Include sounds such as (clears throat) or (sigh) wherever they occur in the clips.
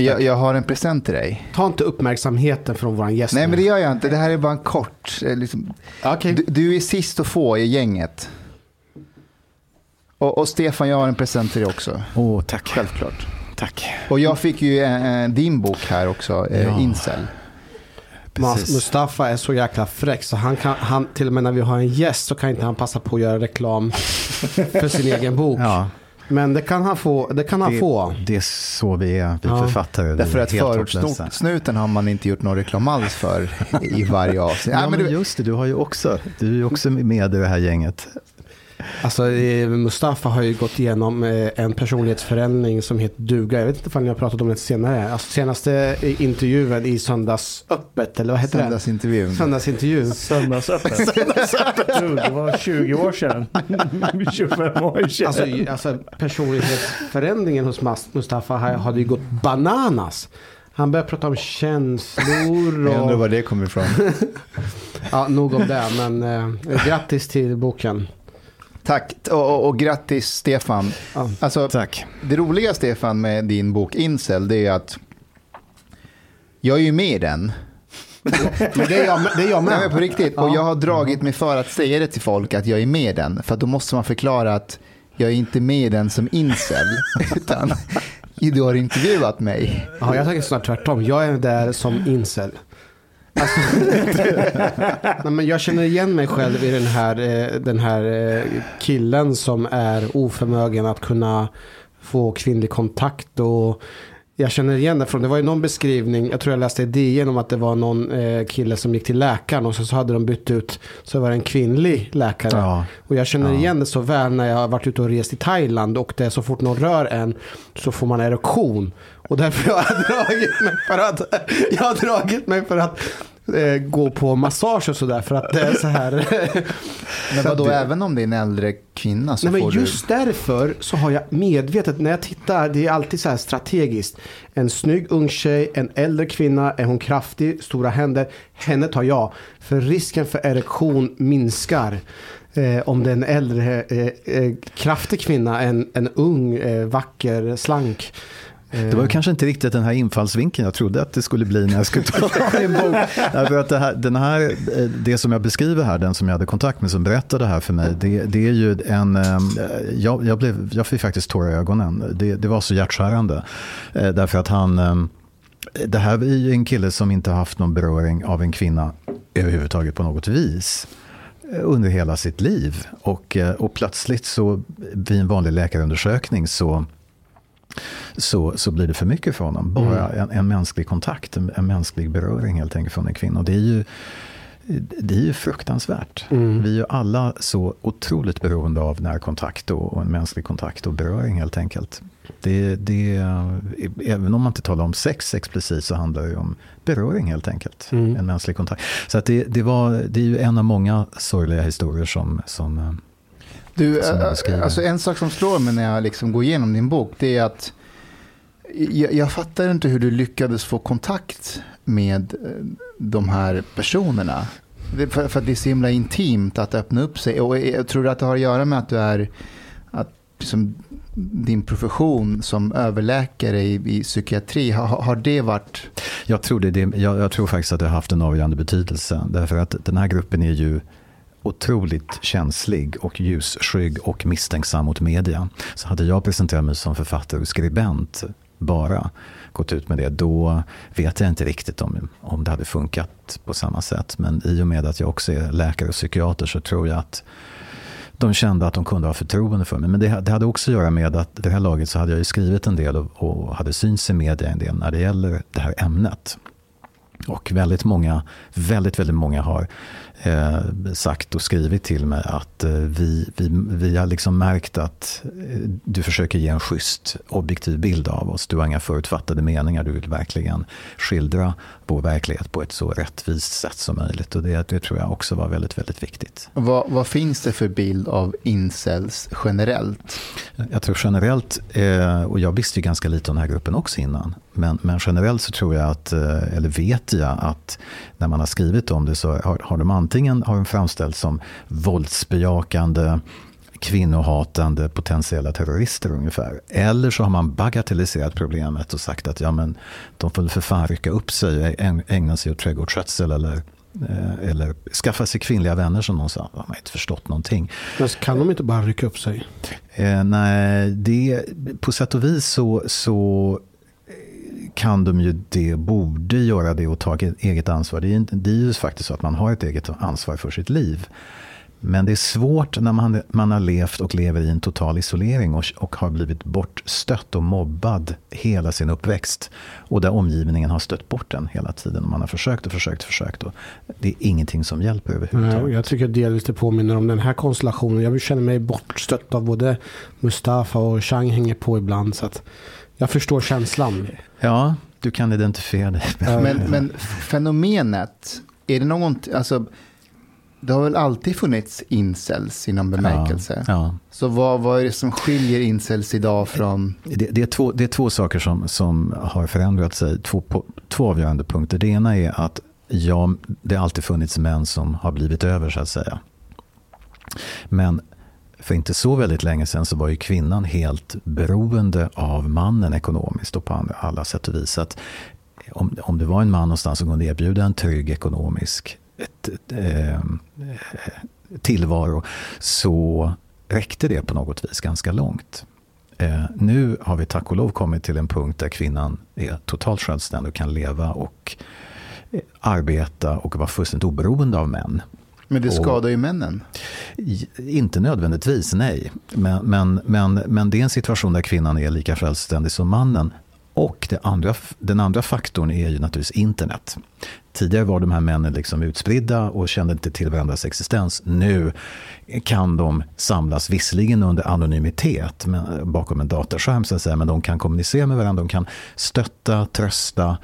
Jag, jag har en present till dig. Ta inte uppmärksamheten från våran gäst. Nej, men det gör jag inte. Det här är bara en kort. eh, Liksom. Okej. Du, du är sist att få i gänget. Och, och Stefan, jag har en present till dig också. Åh, tack. Självklart. Tack. Och jag fick ju eh, eh, din bok här också, eh, Ja. Incel. Precis. Mustafa är så jäkla fräck så han kan, han, till och med när vi har en gäst så kan inte han passa på att göra reklam (laughs) för sin egen bok. Ja, Men det kan han få. Det kan han det, få. det är så vi är, vi Ja. författare. Därför är att förortssnuten har man inte gjort någon reklam alls för i varje avsnitt. Ja, men du, just det, du har ju också, du är ju också med i det här gänget. Alltså eh, Mustafa har ju gått igenom eh, en personlighetsförändring som heter duga. Jag vet inte om ni har pratat om det senare. Alltså senaste eh, intervjun i Söndagsöppet eller vad heter det? Söndagsintervjun. Söndagsintervjun. Söndagsöppet. Du, det var 20 år sedan. (laughs) 25 år sedan. Alltså, alltså personlighetsförändringen hos Mustafa hade ju gått bananas. Han började prata om känslor Jag undrar och... var det kommer ifrån. (laughs) Ja, nog om det. Men eh, grattis till boken. Tack och, och, och grattis Stefan. Ja. Alltså, Tack. det roliga Stefan med din bok Incel det är att jag är ju med i den. (laughs) Men det är jag, det är jag Nej, med. på riktigt. Och Ja. jag har dragit mig för att säga det till folk att jag är med i den. För då måste man förklara att jag är inte med i den som incel. (laughs) utan du har intervjuat mig. Ja, jag tänker snart tvärtom. Jag är där som incel. Alltså, (laughs) nej, men jag känner igen mig själv i den här, eh, den här eh, killen som är oförmögen att kunna få kvinnlig kontakt. Och jag känner igen det från, det var ju någon beskrivning, jag tror jag läste i DN om att det var någon eh, kille som gick till läkaren och så, så hade de bytt ut, så var det en kvinnlig läkare. Ja. Och jag känner Ja. igen det så väl när jag har varit ute och rest i Thailand och det är så fort någon rör en så får man erektion. Och därför (laughs) har jag dragit mig för att, jag har dragit mig för att gå på massage och sådär för att det är så här. (laughs) Men vadå, även om det är en äldre kvinna så Nej, men får just därför så har jag medvetet, när jag tittar, det är alltid så här strategiskt. En snygg ung tjej, en äldre kvinna, är hon kraftig, stora händer, henne tar jag. För risken för erektion minskar. Eh, om det är en äldre, eh, eh, kraftig kvinna, en, en ung, eh, vacker, slank. Det var ju kanske inte riktigt den här infallsvinkeln jag trodde att det skulle bli när jag skulle ta (laughs) en bok. Därför att det, här, den här, eh, det som jag beskriver här, den som jag hade kontakt med som berättade det här för mig, det, det är ju en... Eh, jag, jag, blev, jag fick faktiskt tårar i ögonen. Det, det var så hjärtskärande. Eh, därför att han... Det här är ju en kille som inte haft någon beröring av en kvinna överhuvudtaget på något vis under hela sitt liv. Och, och plötsligt så vid en vanlig läkarundersökning så så, så blir det för mycket för honom. Bara en, en mänsklig kontakt, en, en mänsklig beröring helt enkelt från en kvinna. Och det är ju, det är ju fruktansvärt. Mm. Vi är ju alla så otroligt beroende av närkontakt och, och en mänsklig kontakt och beröring helt enkelt. Det, det, även om man inte talar om sex explicit så handlar det om beröring helt enkelt. Mm. En mänsklig kontakt. Så att det, det, var, det är ju en av många sorgliga historier som, som Du, alltså en sak som slår mig när jag liksom går igenom din bok, det är att jag, jag fattar inte hur du lyckades få kontakt med eh, de här personerna. För, för att det är så himla intimt att öppna upp sig. Och jag tror att det har att göra med att du är, att liksom, din profession som överläkare i, i psykiatri, har, har det varit... Jag tror, det, det, jag, jag tror faktiskt att det har haft en avgörande betydelse. Därför att den här gruppen är ju otroligt känslig och ljusskygg och misstänksam mot media. Så hade jag presenterat mig som författare och skribent bara gått ut med det, då vet jag inte riktigt om, om det hade funkat på samma sätt. Men i och med att jag också är läkare och psykiater så tror jag att de kände att de kunde ha förtroende för mig. Men det, det hade också att göra med att vid det här laget så hade jag ju skrivit en del och, och hade syns i media en del när det gäller det här ämnet. Och väldigt många, väldigt, väldigt många har eh, sagt och skrivit till mig att eh, vi, vi, vi har liksom märkt att eh, du försöker ge en schysst, objektiv bild av oss. Du har inga förutfattade meningar. Du vill verkligen skildra vår verklighet på ett så rättvist sätt som möjligt. Och det, det tror jag också var väldigt, väldigt viktigt. Vad, vad finns det för bild av incels generellt? Jag tror generellt, eh, och jag visste ju ganska lite om den här gruppen också innan, men, men generellt så tror jag att, eh, eller vet jag att när man har skrivit om det så har, har de antingen har de framställts som våldsbejakande kvinnohatande potentiella terrorister ungefär. Eller så har man bagatelliserat problemet och sagt att ja, men, de får för fan rycka upp sig och ägna sig åt trädgårdsskötsel eller eh, eller skaffa sig kvinnliga vänner som någon sa. Man har inte förstått någonting. Men kan de inte bara rycka upp sig? Eh, nej, det, på sätt och vis så, så kan de ju det, borde göra det och ta eget ansvar. Det är, det är ju faktiskt så att man har ett eget ansvar för sitt liv. Men det är svårt när man, man har levt och lever i en total isolering och, och har blivit bortstött och mobbad hela sin uppväxt. Och där omgivningen har stött bort den hela tiden. Man har försökt och försökt och försökt. Och det är ingenting som hjälper överhuvudtaget. Nej, jag tycker delvis det påminner om den här konstellationen. Jag känner mig bortstött av både Mustafa och Chang hänger på ibland. Så att jag förstår känslan. Ja, du kan identifiera dig. Men, men fenomenet, är det någonting, alltså det har väl alltid funnits incels inom bemärkelse. Ja, ja. Så vad, vad är det som skiljer incels idag från? Det, det, är, två, det är två saker som, som har förändrat sig. Två, på, två avgörande punkter. Det ena är att ja, det har alltid funnits män som har blivit över så att säga. Men för inte så väldigt länge sedan så var ju kvinnan helt beroende av mannen ekonomiskt och på alla sätt och vis. Att om, om det var en man någonstans som kunde erbjuda en trygg ekonomisk ett, ett, eh, tillvaro så räckte det på något vis ganska långt. Eh, nu har vi tack och lov kommit till en punkt där kvinnan är totalt självständig och kan leva och eh, arbeta och vara fullständigt oberoende av män. Men det skadar ju männen. Inte nödvändigtvis, nej. Men, men, men, men det är en situation där kvinnan är lika självständig som mannen. Och det andra, den andra faktorn är ju naturligtvis internet. Tidigare var de här männen liksom utspridda och kände inte till varandras existens. Nu kan de samlas, visserligen under anonymitet men, bakom en datorskärm, så att säga, men de kan kommunicera med varandra, de kan stötta, trösta,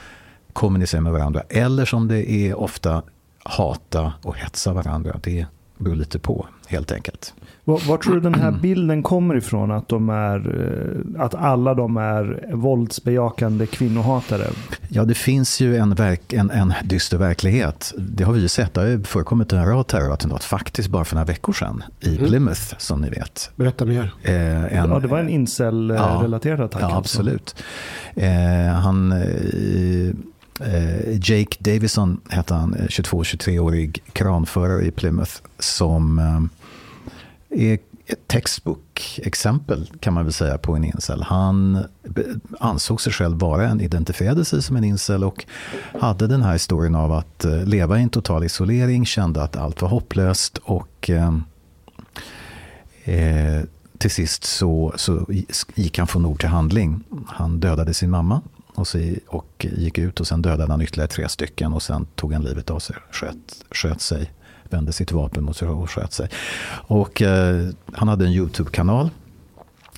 kommunicera med varandra. Eller som det är ofta, hata och hetsa varandra. Det beror lite på, helt enkelt. Var, var tror du den här bilden kommer ifrån? Att, de är, eh, att alla de är våldsbejakande kvinnohatare? Ja, det finns ju en, verk, en, en dyster verklighet. Det har vi ju sett. Det har förekommit en rad terrorattentat faktiskt bara för några veckor sedan i mm. Plymouth, som ni vet. Berätta mer. Eh, en, ja, det var en incel-relaterad attack. Ja, alltså. absolut. Eh, han... Eh, Jake Davison hette han, eh, 22-23-årig kranförare i Plymouth som eh, är ett textbook-exempel kan man väl säga på en incel. Han ansåg sig själv vara en, identifierade sig som en incel och hade den här historien av att eh, leva i en total isolering, kände att allt var hopplöst och eh, eh, till sist så, så gick han från ord till handling. Han dödade sin mamma och, så, och gick ut och sen dödade han ytterligare tre stycken och sen tog han livet av sig, sköt, sköt sig vände sitt vapen mot sig och sköt sig. Och eh, han hade en YouTube-kanal.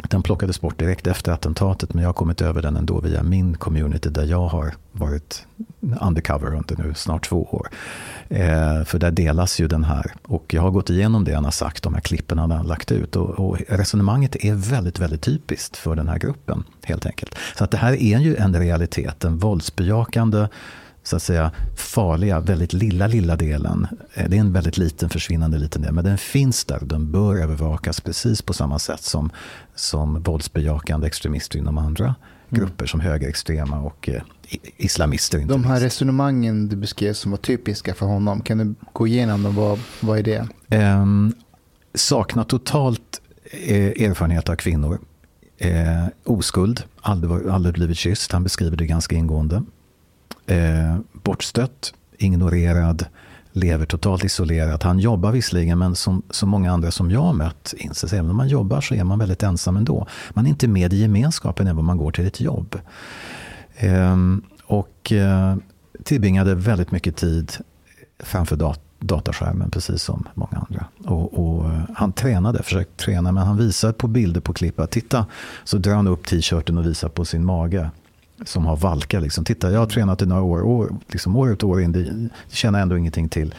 Den plockades bort direkt efter attentatet men jag har kommit över den ändå via min community där jag har varit undercover under nu snart två år. Eh, för där delas ju den här och jag har gått igenom det han har sagt, de här klippen han har lagt ut och, och resonemanget är väldigt, väldigt typiskt för den här gruppen helt enkelt. Så att det här är ju en realitet, en våldsbejakande så att säga farliga, väldigt lilla, lilla delen. Eh, det är en väldigt liten, försvinnande liten del, men den finns där. Den bör övervakas precis på samma sätt som, som våldsbejakande extremister inom andra mm. grupper som högerextrema och eh, islamister. Inte De här minst. resonemangen du beskrev som var typiska för honom, kan du gå igenom dem? Vad, vad är det? Eh, saknar totalt eh, erfarenhet av kvinnor. Eh, oskuld, aldrig, aldrig blivit kysst. Han beskriver det ganska ingående eh, bortstött, ignorerad, lever totalt isolerat. Han jobbar visserligen, men som, så många andra som jag har mött inser även om man jobbar så är man väldigt ensam ändå. Man är inte med i gemenskapen även om man går till ett jobb. Eh, och eh, tillbringade väldigt mycket tid framför dat dataskärmen, precis som många andra. Och, och, eh, han tränade, försökte träna, men han visar på bilder på klipp titta, så drar han upp t-shirten och visar på sin mage som har valkar. Liksom. Titta, jag har tränat i några år, år, liksom år ut och år in, det känner ändå ingenting till.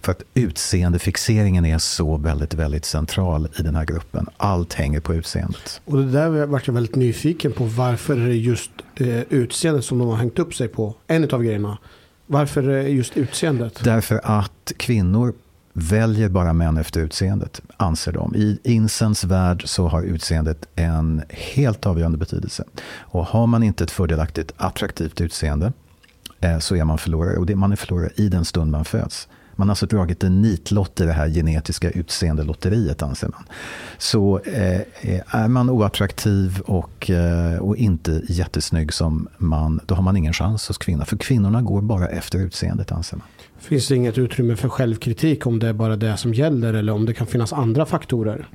För att utseendefixeringen är så väldigt, väldigt central i den här gruppen. Allt hänger på utseendet. Och det där vart jag väldigt nyfiken på. Varför är det just det utseendet som de har hängt upp sig på? En av grejerna. Varför just utseendet? Därför att kvinnor väljer bara män efter utseendet, anser de. I incens värld så har utseendet en helt avgörande betydelse. Och har man inte ett fördelaktigt, attraktivt utseende eh, så är man förlorare. Och det, man är förlorare i den stund man föds. Man har alltså dragit en nitlott i det här genetiska utseendelotteriet anser man. Så eh, är man oattraktiv och, eh, och inte jättesnygg som man, då har man ingen chans hos kvinnor. För kvinnorna går bara efter utseendet anser man. Finns det inget utrymme för självkritik om det är bara det som gäller eller om det kan finnas andra faktorer?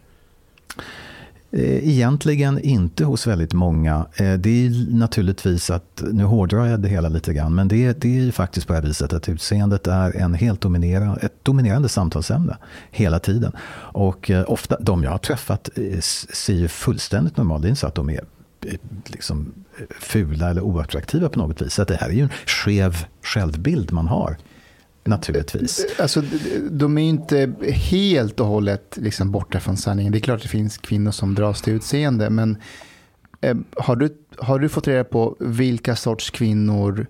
Eh, egentligen inte hos väldigt många. Eh, det är naturligtvis att, nu hårdrar jag det hela lite grann, men det, det är ju faktiskt på det här viset att utseendet är en helt dominerande, ett dominerande samtalsämne hela tiden. Och eh, ofta, de jag har träffat ser ju fullständigt normala Det är inte så att de är liksom fula eller oattraktiva på något vis. Så att det här är ju en skev självbild man har. Naturligtvis. Alltså, de är ju inte helt och hållet liksom borta från sanningen. Det är klart att det finns kvinnor som dras till utseende. Men eh, har, du, har du fått reda på vilka sorts kvinnor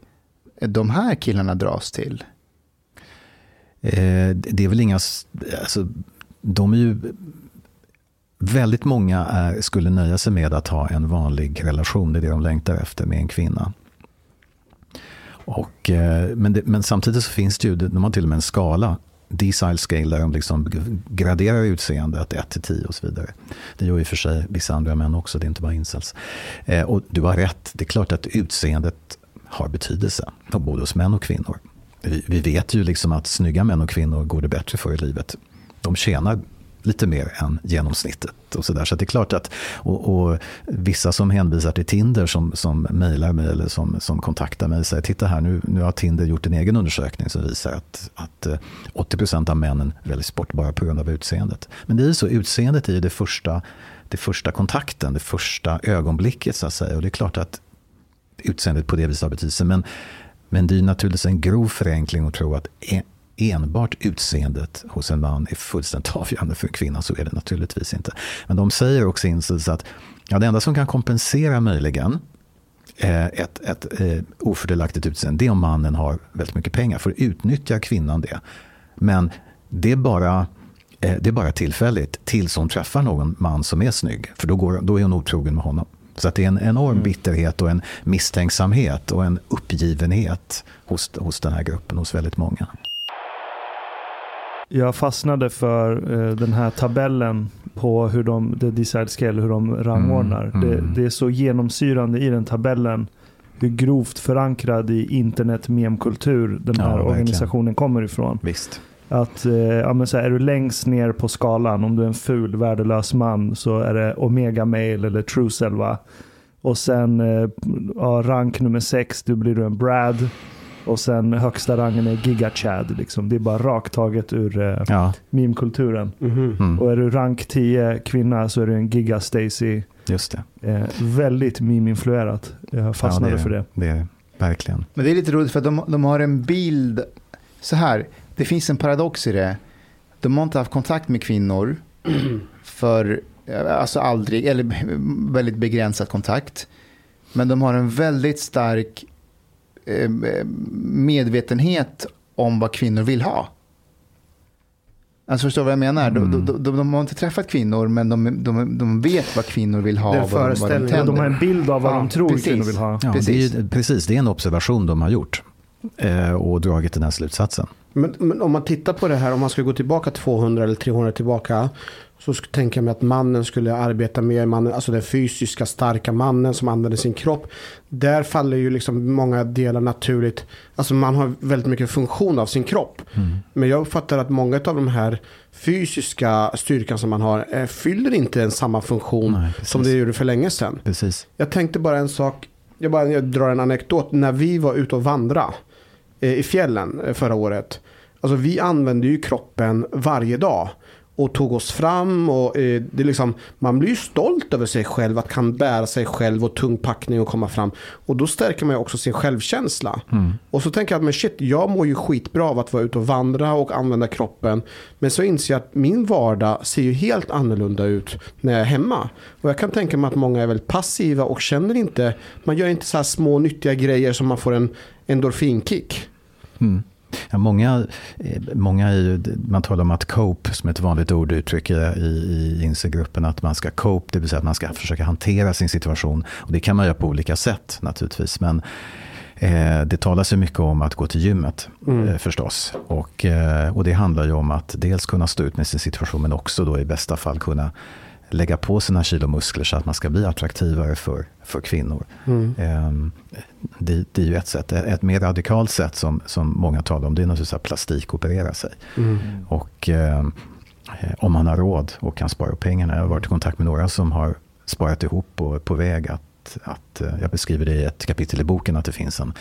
de här killarna dras till? Eh, det är väl inga... Alltså, de är ju... Väldigt många är, skulle nöja sig med att ha en vanlig relation. Det är det de längtar efter med en kvinna. Och, eh, men, det, men, samtidigt så finns det ju, de har till och med en skala, decile scale, där de liksom graderar utseendet 1 till 10 och så vidare. Det gör ju för sig vissa andra män också, det är inte bara incels. Eh, och du har rätt, det är klart att utseendet har betydelse, både hos män och kvinnor. Vi, vi vet ju liksom att snygga män och kvinnor går det bättre för i livet. De tjänar lite mer än genomsnittet. Och så där. så det är klart att, och, och, vissa som hänvisar till Tinder som, som mejlar mig eller som, som kontaktar mig säger titta här nu, nu har Tinder gjort en egen undersökning som visar att, att eh, 80% av männen väljs bort bara på grund av utseendet. Men det är ju så, utseendet är ju det första, det första kontakten, det första ögonblicket så att säga. Och det är klart att utseendet på det viset har betydelse. Men, men det är naturligtvis en grov förenkling att tro att enbart utseendet hos en man är fullständigt (laughs) avgörande för en kvinna. Så är det naturligtvis inte. Men de säger också insides att ja, det enda som kan kompensera möjligen eh, ett, ett eh, ofördelaktigt utseende, det är om mannen har väldigt mycket pengar. För utnyttjar kvinnan det. Men det är bara eh, det är bara tillfälligt tills hon träffar någon man som är snygg. För då, går, då är hon otrogen med honom. Så att det är en enorm mm. bitterhet och en misstänksamhet och en uppgivenhet hos, hos den här gruppen, hos väldigt många. Jag fastnade för eh, den här tabellen på hur de, the decide scale, hur de rangordnar. Mm, mm. Det, det, är så genomsyrande i den tabellen hur grovt förankrad i internet memkultur den här ja, organisationen kommer ifrån. Visst. Att eh, ja, men så här, är du längst ner på skalan, om du är en ful värdelös man så är det Omega Mail eller Truecell va? Och sen eh, ja, rank nummer sex, då blir du en Brad. Och sen högsta rangen är gigachad. Liksom. Det är bara rakt taget ur eh, ja. meme-kulturen. Mm. Mm. Och är du rank 10 kvinna så är du en giga Stacy. Just det. Eh, väldigt meme-influerat. Jag fastnade ja, för det. Det är verkligen. Men det är lite roligt för att de, de har en bild. Så här, det finns en paradox i det. De har inte haft kontakt med kvinnor (clears throat) för, alltså aldrig, eller väldigt begränsad kontakt. Men de har en väldigt stark medvetenhet om vad kvinnor vill ha. Alltså förstår du vad jag menar? Mm. De, de, de, de, har inte träffat kvinnor men de, de, de vet vad kvinnor vill ha. Det vad, vad de, de har en bild av vad ja, de tror precis. kvinnor vill ha. Ja, precis. Det är, precis, det är en observation de har gjort. Eh, och dragit den här slutsatsen. Men, men, om man tittar på det här, om man ska gå tillbaka 200 eller 300 tillbaka. Så tänker jag mig att mannen skulle arbeta mer, mannen, alltså den fysiska starka mannen som använder sin kropp. Där faller ju liksom många delar naturligt. Alltså man har väldigt mycket funktion av sin kropp. Mm. Men jag uppfattar att många av de här fysiska styrkan som man har eh, fyller inte en samma funktion Nej, som det gjorde för länge sedan. Precis. Jag tänkte bara en sak, jag, bara, jag drar en anekdot. När vi var ute och vandra eh, i fjällen eh, förra året. Alltså vi använde ju kroppen varje dag och tog oss fram. Och, eh, det liksom, man blir ju stolt över sig själv, att kan bära sig själv och tung packning och komma fram. Och då stärker man ju också sin självkänsla. Mm. Och så tänker jag att men shit, jag mår ju skitbra av att vara ute och vandra och använda kroppen. Men så inser jag att min vardag ser ju helt annorlunda ut när jag är hemma. Och jag kan tänka mig att många är väldigt passiva och känner inte, man gör inte så här små nyttiga grejer som man får en endorfinkick. Mm. Ja, många, eh, många är ju, man talar om att cope, som ett vanligt ord uttrycker i, i INSE-gruppen, att man ska cope, det vill säga att man ska försöka hantera sin situation. Och det kan man göra på olika sätt naturligtvis. Men eh, det talas ju mycket om att gå till gymmet mm. eh, förstås. Och, eh, och det handlar ju om att dels kunna stå ut med sin situation, men också då i bästa fall kunna lägga på sina kilomuskler så att man ska bli attraktivare för, för kvinnor. Mm. Ehm, det, det, är ju ett sätt. Ett mer radikalt sätt som, som många talar om det är naturligtvis att plastikoperera sig. Mm. Och eh, om man har råd och kan spara pengarna. Jag har varit i kontakt med några som har sparat ihop och är på väg att att, eh, jag beskriver det i ett kapitel i boken, att det finns en,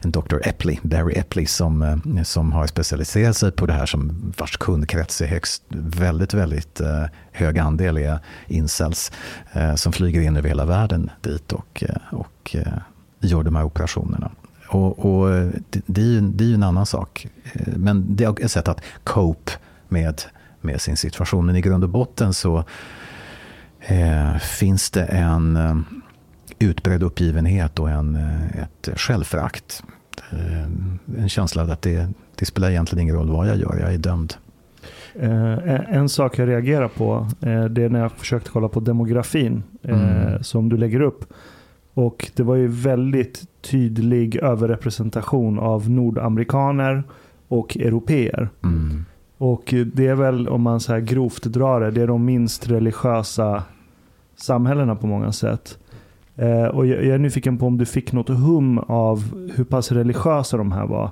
en Dr. Epley, Barry Epley, som, eh, som har specialiserat sig på det här, som vars kundkrets är högst, väldigt, väldigt eh, hög andel är incels, som flyger in över hela världen dit och, och gör de här operationerna. Och, och det, det, är ju, det är ju en annan sak. Men det är ett sätt att cope med, med sin situation. Men i grund och botten så eh, finns det en utbredd uppgivenhet och en, eh, ett självförakt. Eh, en känsla av att det, det spelar egentligen ingen roll vad jag gör, jag är dömd. Eh, en sak jag reagerar på det är när jag försökte kolla på demografin mm. som du lägger upp. Och det var ju väldigt tydlig överrepresentation av nordamerikaner och europeer. Mm. Och det är väl, om man så här grovt drar det, det är de minst religiösa samhällena på många sätt. Eh, och jag, jag är nyfiken på om du fick något hum av hur pass religiösa de här var.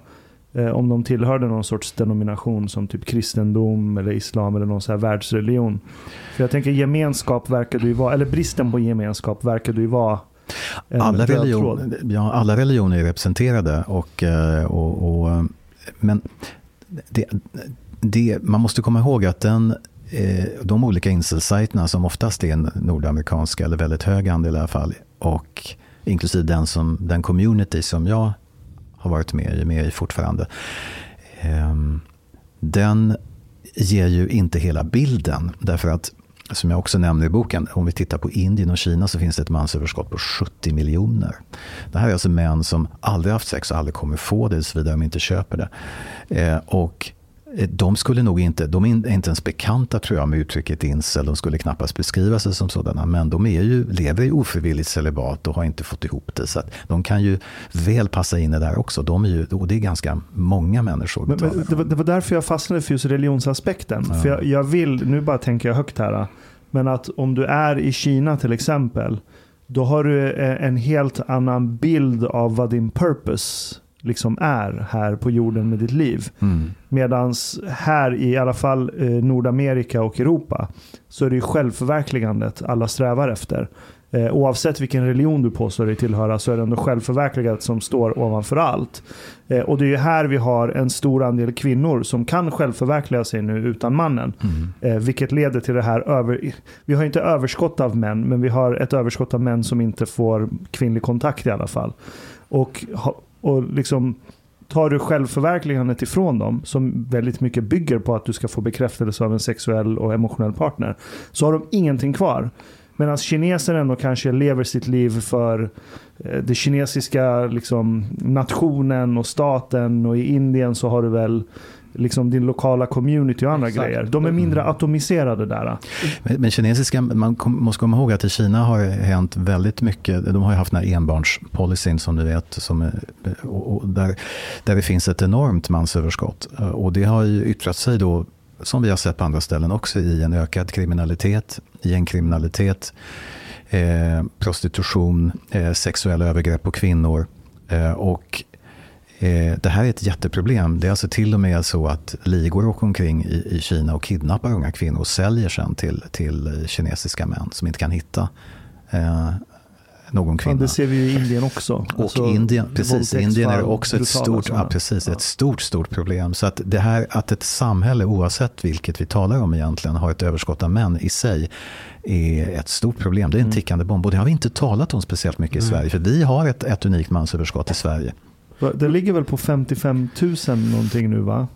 Eh, om de tillhörde någon sorts denomination som typ kristendom eller islam eller någon så här världsreligion. För jag tänker gemenskap verkar du ju vara, eller bristen på gemenskap verkar du ju vara alla, religion, ja, alla religioner är representerade. Och, eh, och, och men det, det, man måste komma ihåg att den eh, de olika incel-sajterna som oftast är nordamerikanska, eller väldigt hög andel i alla fall, och inklusive den, som, den community som jag har varit med i, med i fortfarande. Ehm, den ger ju inte hela bilden. Därför att, som jag också nämner i boken, om vi tittar på Indien och Kina så finns det ett mansöverskott på 70 miljoner. Det här är alltså män som aldrig haft sex och aldrig kommer få det, såvida de inte köper det. Ehm, och de skulle nog inte, de är inte ens bekanta tror jag med uttrycket incel. De skulle knappast beskriva sig som sådana. Men de är ju, lever i ofrivilligt celibat och har inte fått ihop det. Så de kan ju väl passa in i det där också. De är ju, och det är ganska många människor. Men, men det, var, det, var, därför jag fastnade för just religionsaspekten. Ja. För jag, jag, vill, nu bara tänker jag högt här. Men att om du är i Kina till exempel. Då har du eh, en helt annan bild av vad din purpose liksom är här på jorden med ditt liv. Mm. Medan här i alla fall eh, Nordamerika och Europa så är det ju självförverkligandet alla strävar efter. Eh, oavsett vilken religion du påstår dig tillhöra så är det ändå självförverkligandet som står ovanför allt. Eh, och det är ju här vi har en stor andel kvinnor som kan självförverkliga sig nu utan mannen. Mm. Eh, vilket leder till det här över... Vi har inte överskott av män, men vi har ett överskott av män som inte får kvinnlig kontakt i alla fall. Och och liksom tar du självförverkligandet ifrån dem, som väldigt mycket bygger på att du ska få bekräftelse av en sexuell och emotionell partner, så har de ingenting kvar. Medan kineser ändå kanske lever sitt liv för eh, det kinesiska liksom, nationen och staten och i Indien så har du väl liksom din lokala community och andra Exakt. grejer. De är mindre mm. atomiserade där. Men, men, kinesiska, man måste komma ihåg att i Kina har det hänt väldigt mycket. De har ju haft den här enbarnspolicyn som du vet, som, och, och där, där det finns ett enormt mansöverskott. Och det har ju yttrat sig då, som vi har sett på andra ställen också, i en ökad kriminalitet, gängkriminalitet, eh, prostitution, eh, sexuella övergrepp på kvinnor. Eh, och det här är ett jätteproblem. Det är alltså till och med så att ligor åker omkring i, i Kina och kidnappar unga kvinnor och säljer sen till, till kinesiska män som inte kan hitta eh, någon kvinna. Ja, det ser vi i Indien också. Och alltså, Indien, precis, Indien är också ett stort, ja, precis, ja. ett stort, stort problem. Så att det här att ett samhälle, oavsett vilket vi talar om egentligen, har ett överskott av män i sig är ett stort problem. Det är en mm. tickande bomb och det har vi inte talat om speciellt mycket i Sverige. För vi har ett, ett unikt mansöverskott i Sverige. Det ligger väl på 55 000 någonting nu va?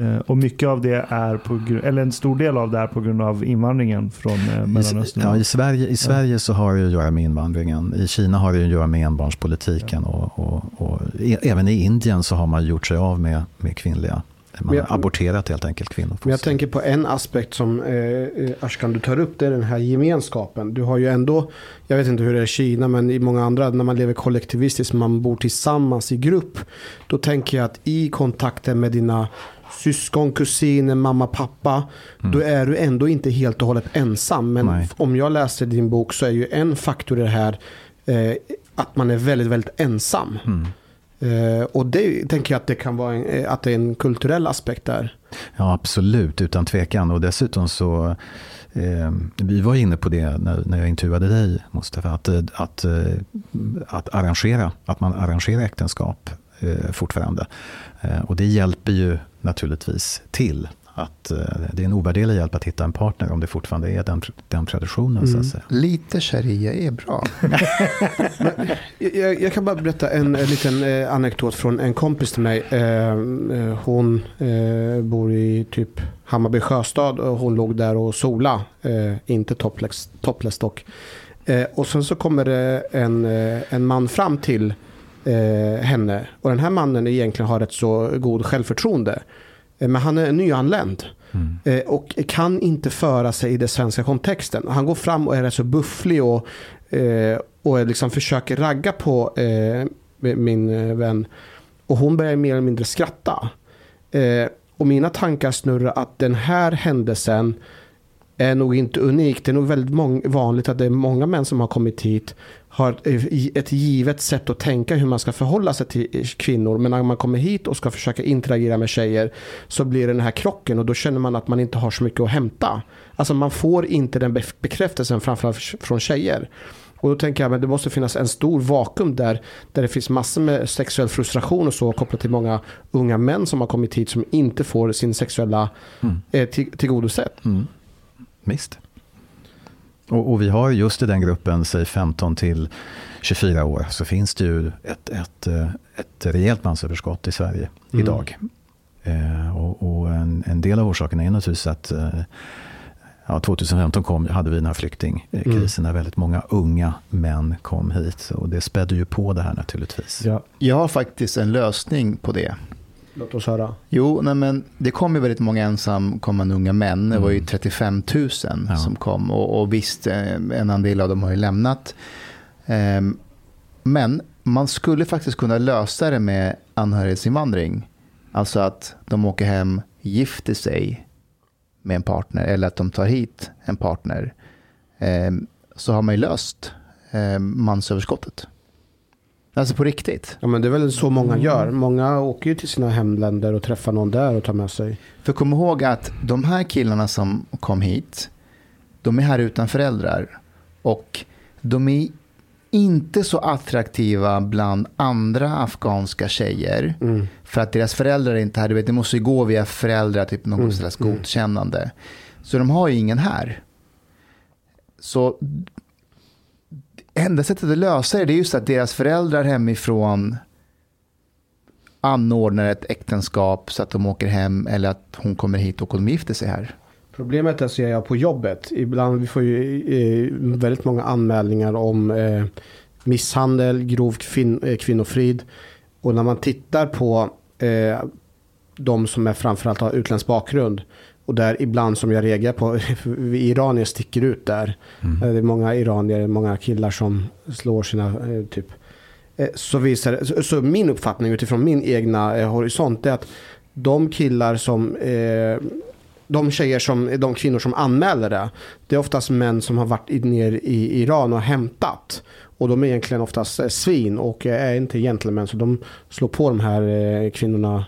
Eh, och mycket av det är på eller en stor del av det är på grund av invandringen från eh, Mellanöstern. Ja, i Sverige, i Sverige så har det att göra med invandringen. I Kina har det att göra med enbarnspolitiken och, och, och även i Indien så har man gjort sig av med, med kvinnliga man har aborterat helt enkelt kvinnor. Men jag tänker på en aspekt som eh, eh, Ashkan du tar upp. Det är den här gemenskapen. Du har ju ändå, jag vet inte hur det är i Kina, men i många andra, när man lever kollektivistiskt, man bor tillsammans i grupp. Då tänker jag att i kontakten med dina syskon, kusiner, mamma, pappa. Mm. Då är du ändå inte helt och hållet ensam. Men Nej. om jag läser din bok så är ju en faktor i det här eh, att man är väldigt, väldigt ensam. Mm. Eh, och det tänker jag att det kan vara en, eh, att det är en kulturell aspekt där. Ja, absolut, utan tvekan. Och dessutom så, eh, vi var inne på det när, när jag intervjuade dig, Mustafa, att, eh, att, eh, att arrangera, att man arrangerar äktenskap eh, fortfarande. Eh, och det hjälper ju naturligtvis till att eh, det är en ovärderlig hjälp att hitta en partner om det fortfarande är den, den traditionen. Mm. Så att säga. Lite sharia är bra. (laughs) jag, jag, kan bara berätta en, en liten eh, anekdot från en kompis till mig. Eh, eh hon eh, bor i typ Hammarby sjöstad och hon låg där och sola. Eh, inte topless, topless dock. och sen så kommer det en, en man fram till henne. Och den här mannen egentligen har ett så god självförtroende. Eh, men han är nyanländ. Mm. Eh, och kan inte föra sig i den svenska kontexten. Han går fram och är rätt så bufflig och, eh, och liksom försöker ragga på min vän. Och hon börjar mer eller mindre skratta. Och mina tankar snurrar att den här händelsen är nog inte unik. Det är nog väldigt vanligt att det är många män som har kommit hit har ett givet sätt att tänka hur man ska förhålla sig till kvinnor. Men när man kommer hit och ska försöka interagera med tjejer så blir det den här krocken och då känner man att man inte har så mycket att hämta. Alltså man får inte den bekräftelsen framförallt från tjejer. Och då tänker jag att det måste finnas en stor vakuum där, där det finns massor med sexuell frustration och så kopplat till många unga män som har kommit hit som inte får sin sexuella mm. eh, tillgodosett. Mm. Visst. Och, och, vi har just i den gruppen, säg 15 till 24 år, så finns det ju ett, ett, eh, ett rejält mansöverskott i Sverige mm. idag. Eh, och, och en, en, del av orsaken är naturligtvis att eh, ja, 2015 kom, hade vi den här flyktingkrisen mm. när väldigt många unga män kom hit. Och det spädde ju på det här naturligtvis. Ja. Jag har faktiskt en lösning på det. Låt oss höra. Jo, nej men det kom ju väldigt många ensamkommande unga män. Det var ju 35 000 ja. som kom. Och, och visst, eh, en andel av dem har ju lämnat. Um, men man skulle faktiskt kunna lösa det med anhörighetsinvandring. Alltså att de åker hem, gifter sig med en partner eller att de tar hit en partner. Um, så har man ju löst um, mansöverskottet. Alltså på riktigt? Ja men det är väl så många gör. Många åker ju till sina hemländer och träffar någon där och tar med sig. För kom ihåg att de här killarna som kom hit, de är här utan föräldrar. Och de är inte så attraktiva bland andra afghanska tjejer. Mm. För att deras föräldrar är inte här. Du vet, det måste ju gå via föräldrar, typ något mm. slags mm. godkännande. Så de har ju ingen här. Så enda sättet att lösa det är just att deras föräldrar hemifrån anordnar ett äktenskap så att de åker hem eller att hon kommer hit och de gifter sig här. Problemet är ser jag på jobbet. Ibland vi får ju eh, väldigt många anmälningar om eh, misshandel, grov kvin eh, kvinnofrid. Och när man tittar på de som är framförallt har utländsk bakgrund och där ibland som jag reagerar på, (laughs) iranier sticker ut där. Mm. Eh, det är många iranier, många killar som slår sina, eh, typ. Eh, så, visar, så, så min uppfattning utifrån min egna horisont är att de killar som de tjejer som, de kvinnor som anmäler det, det är oftast män som har varit ner i Iran och hämtat. Och de är egentligen oftast svin och är inte gentlemän så de slår på de här kvinnorna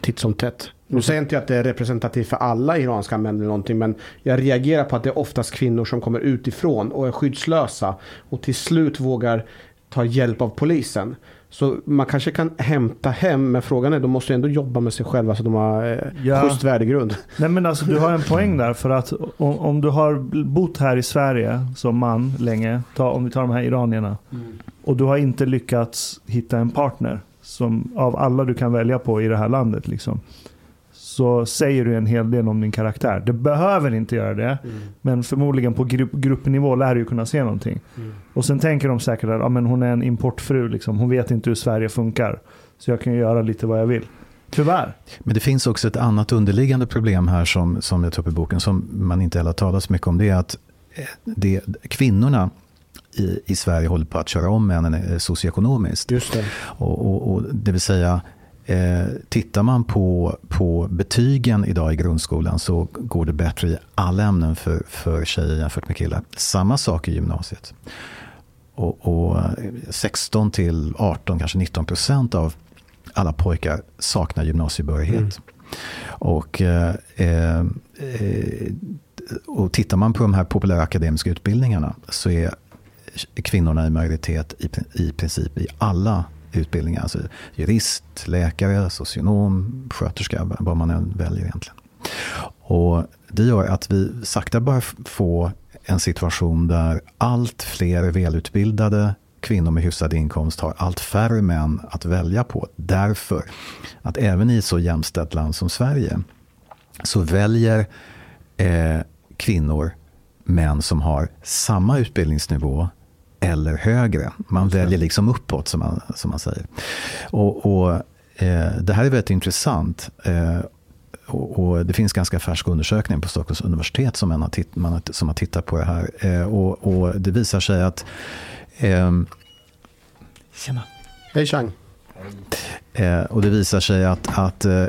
titt som tätt. Nu säger inte jag att det är representativt för alla iranska män eller någonting. Men jag reagerar på att det är oftast kvinnor som kommer utifrån och är skyddslösa. Och till slut vågar ta hjälp av polisen. Så man kanske kan hämta hem, men frågan är, de måste ändå jobba med sig själva så de har eh, ja. schysst värdegrund. Nej men alltså du har en poäng där, för att om, om du har bott här i Sverige som man länge, ta, om vi tar de här iranierna, mm. och du har inte lyckats hitta en partner som av alla du kan välja på i det här landet. Liksom så säger du en hel del om din karaktär. Det behöver inte göra det, Mm. men förmodligen på grupp, gruppnivå lär du ju kunna se någonting. Mm. Och sen tänker de säkert att ja, men hon är en importfru, liksom. hon vet inte hur Sverige funkar. Så jag kan ju göra lite vad jag vill. Tyvärr. Men det finns också ett annat underliggande problem här som, som jag tar upp i boken som man inte heller talar så mycket om. Det är att eh, det, kvinnorna i, i Sverige håller på att köra om männen eh, socioekonomiskt. Just det. Och, och, och det vill säga, eh, tittar man på, på betygen idag i grundskolan så går det bättre i alla ämnen för, för tjejer jämfört med killar. Samma sak i gymnasiet. Och, och eh, 16 till 18, kanske 19 procent av alla pojkar saknar gymnasiebehörighet. Mm. Och, eh, eh, och tittar man på de här populära akademiska utbildningarna så är kvinnorna i majoritet i, i princip i alla utbildningar. Alltså jurist, läkare, socionom, sköterska, vad man än väljer egentligen. Och det gör att vi sakta börjar få en situation där allt fler välutbildade kvinnor med hyfsad inkomst har allt färre män att välja på. Därför att även i ett så jämställt land som Sverige så väljer eh, kvinnor män som har samma utbildningsnivå eller högre. Man väljer liksom uppåt som man, som man säger. Och, och eh, Det här är väldigt intressant. Eh, och, och, Det finns ganska färsk undersökning på Stockholms universitet som, man har, titt, man har, som har tittat på det här. Eh, och, och, Det visar sig att... Eh, tjena. Hej Chang. Eh, och det visar sig att, att eh,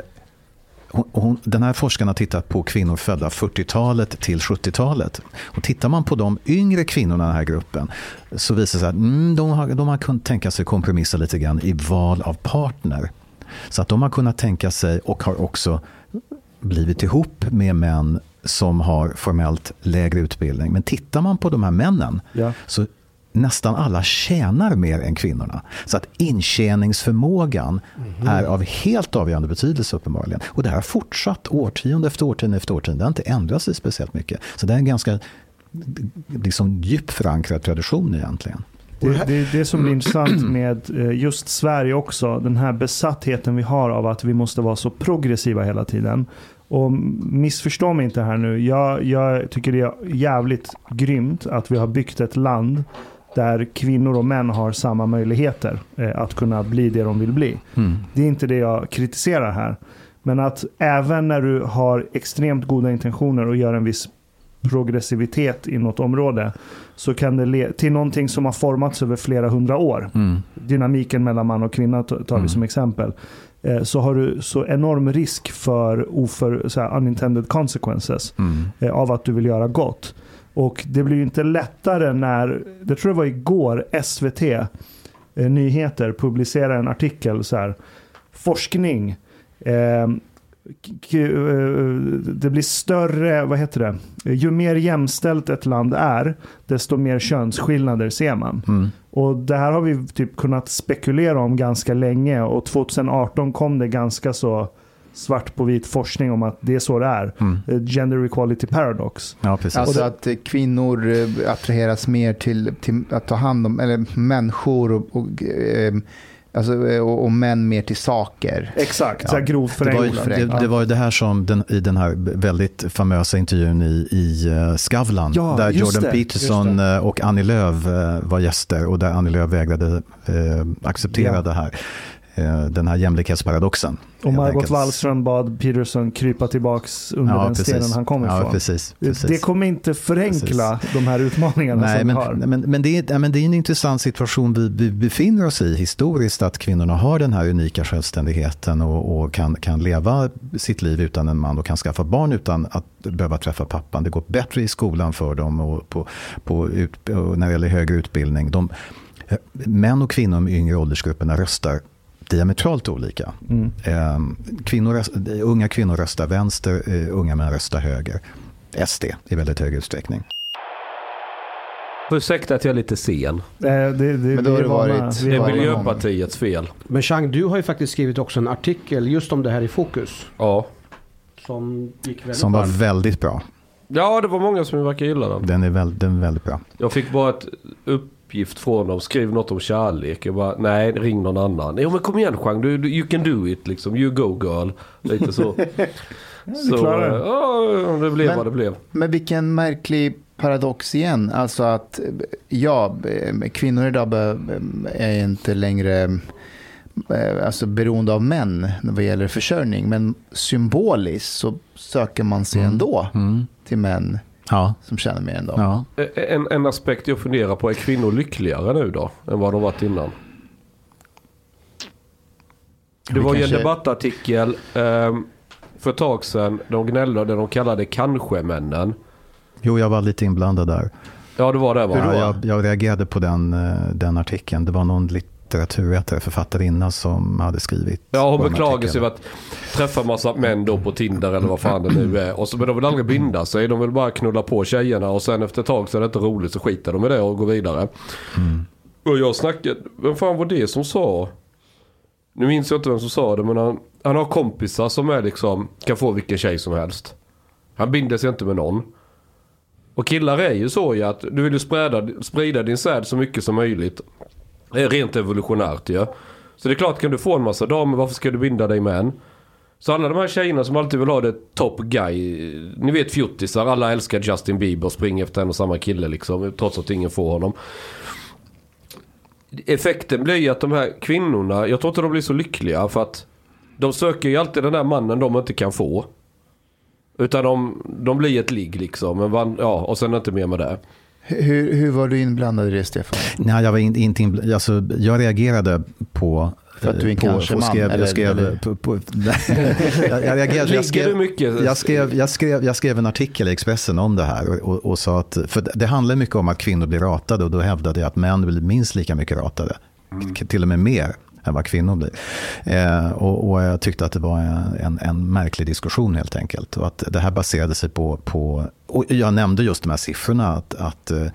hon, den här forskaren har tittat på kvinnor födda 40-talet till 70-talet. Och tittar man på de yngre kvinnorna i den här gruppen så visar det sig att mm, de, har, de har kunnat tänka sig kompromissa lite grann i val av partner. Så att de har kunnat tänka sig och har också blivit ihop med män som har formellt lägre utbildning. Men tittar man på de här männen Ja. så nästan alla tjänar mer än kvinnorna. Så att intjäningsförmågan är av helt avgörande betydelse uppenbarligen. Och det här har fortsatt årtionde efter årtionde efter årtionde. Det har inte ändrat sig speciellt mycket. Så det är en ganska liksom, djupt förankrad tradition egentligen. Det, det är det som blir intressant med eh, just Sverige också. Den här besattheten vi har av att vi måste vara så progressiva hela tiden. Och missförstå mig inte här nu. Jag, jag tycker det är jävligt grymt att vi har byggt ett land där kvinnor och män har samma möjligheter eh, att kunna bli det de vill bli. Mm. Det är inte det jag kritiserar här. Men att även när du har extremt goda intentioner och gör en viss progressivitet i något område så kan det le- till någonting som har formats över flera hundra år. Mm. Dynamiken mellan man och kvinna tar vi Mm. som exempel. Eh, Så har du så enorm risk för oför, så här, unintended consequences Mm. eh, av att du vill göra gott. Och det blir ju inte lättare när, det tror jag var igår, SVT eh, Nyheter publicerade en artikel så här. Forskning. Eh, eh, det blir större, vad heter det? Ju mer jämställt ett land är, desto mer könsskillnader ser man. Mm. Och det här har vi typ kunnat spekulera om ganska länge och 2018 kom det ganska så svart på vit forskning om att det är så det är. Mm. Eh, Gender equality paradox. Ja, precis. Alltså det- att eh, kvinnor eh, attraheras mer till, till att ta hand om, eller människor och, och, eh, alltså, och, och män mer till saker. Exakt, Ja. så här grovt Det var, ju, förenklat. det, det var ju det här som den, i den här väldigt famösa intervjun i, i Skavlan. Ja, där Jordan det, Peterson och Annie Lööf var gäster och där Annie Lööf vägrade eh, acceptera Ja. det här. Eh, den här jämlikhetsparadoxen. och Margot. Wallström bad Peterson krypa tillbaks under den stenen han kom ja, ifrån. Precis, precis. Det kommer inte förenkla de här utmaningarna Nej, som men, vi har. men, men, det är, ja, men det är en intressant situation vi, vi befinner oss i historiskt, att kvinnorna har den här unika självständigheten och, och kan, kan leva sitt liv utan en man och kan skaffa barn utan att behöva träffa pappan. Det går bättre i skolan för dem och, på, på ut, och när det gäller högre utbildning. De, män och kvinnor i yngre åldersgrupperna röstar diametralt olika. Mm. Eh, kvinnor, unga kvinnor röstar vänster, eh, unga män röstar höger. SD i väldigt hög utsträckning. Ursäkta att jag är lite sen. Eh, Det, det, Men då har det varit- Det är. Miljöpartiets fel. Men Chang, du har ju faktiskt skrivit också en artikel just om det här i Fokus. Ja. Som gick väldigt Som var varmt. väldigt bra. Ja, det var många som verkar gilla den. Den är, väl, den är väldigt bra. Jag fick bara ett upp, uppgift från dem. Skriv något om kärlek. Jag bara, nej ring någon annan. Jo men kom igen Jean, du, du, you can do it liksom. You go girl. Lite så. (laughs) så eh, ja, det blev Men- vad det blev. Men vilken märklig paradox igen. Alltså att ja, eh, kvinnor idag är inte längre eh, alltså beroende av män vad gäller försörjning. Men symboliskt så söker man sig Mm. ändå Mm. till män Ja, som tjänar mer än dem. ja. Eh, En, en aspekt jag funderar på, är kvinnor lyckligare nu då? Än vad de varit innan? Det Vi var ju en debattartikel ehm, för ett tag sedan. De gnällde, det de kallade kanske-männen. Jo, jag var lite inblandad där. Ja det var det va? Ja, jag, jag reagerade på den, eh, den artikeln. Det var någon litteraturvetare, författarinna, som hade skrivit. Ja hon beklagar sig över att träffa massa män då på Tinder eller vad fan det nu är. Och så, men de vill aldrig binda sig. De vill bara knulla på tjejerna och sen efter ett tag så är det inte roligt så skiter de i det och går vidare. Mm. Och jag snackade, vem fan var det som sa? Nu minns jag inte vem som sa det men han, han har kompisar som är liksom, kan få vilken tjej som helst. Han binder sig inte med någon. Och killar är ju så ju att du vill ju sprida, sprida din säd så mycket som möjligt. Rent evolutionärt ju. Ja. Så det är klart kan du få en massa damer, varför ska du binda dig med en? Så alla de här tjejerna som alltid vill ha det top guy. Ni vet fjuttisar, alla älskar Justin Bieber och springer efter en och samma kille liksom. Trots att ingen får honom. Effekten blir ju att de här kvinnorna, jag tror inte de blir så lyckliga för att de söker ju alltid den där mannen de inte kan få. Utan de, de blir ett ligg liksom. Men van, ja, och sen inte mer med det. Hur, hur var du inblandad i det, Stefan? Nej, jag var in, inte inbl- alltså, Jag reagerade på... För att du är en på, kanske på man, skrev, jag skrev, eller? På, på, (laughs) jag, jag reagerade, jag skrev, du mycket? Jag skrev, jag, skrev, jag skrev en artikel i Expressen om det här och, och, och sa att, för det handlar mycket om att kvinnor blir ratade och då hävdade jag att män blir minst lika mycket ratade, K- till och med mer än vad kvinnor blir. Eh, och, och jag tyckte att det var en, en märklig diskussion helt enkelt. Och att det här baserade sig på, på och jag nämnde just de här siffrorna, att, att eh,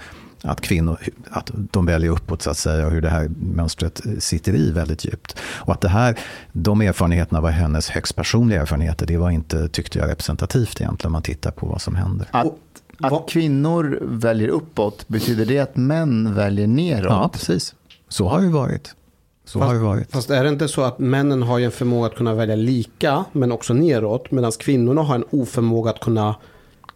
att kvinnor att de väljer uppåt så att säga och hur det här mönstret sitter i väldigt djupt. Och att det här, de erfarenheterna var hennes högst personliga erfarenheter. Det var inte, tyckte jag, representativt egentligen om man tittar på vad som händer. Att, Och att vad- kvinnor väljer uppåt, betyder det att män väljer neråt? Ja, precis. Så har det varit. Så Fast- har det varit. Fast är det inte så att männen har ju en förmåga att kunna välja lika, men också neråt, medan kvinnorna har en oförmåga att kunna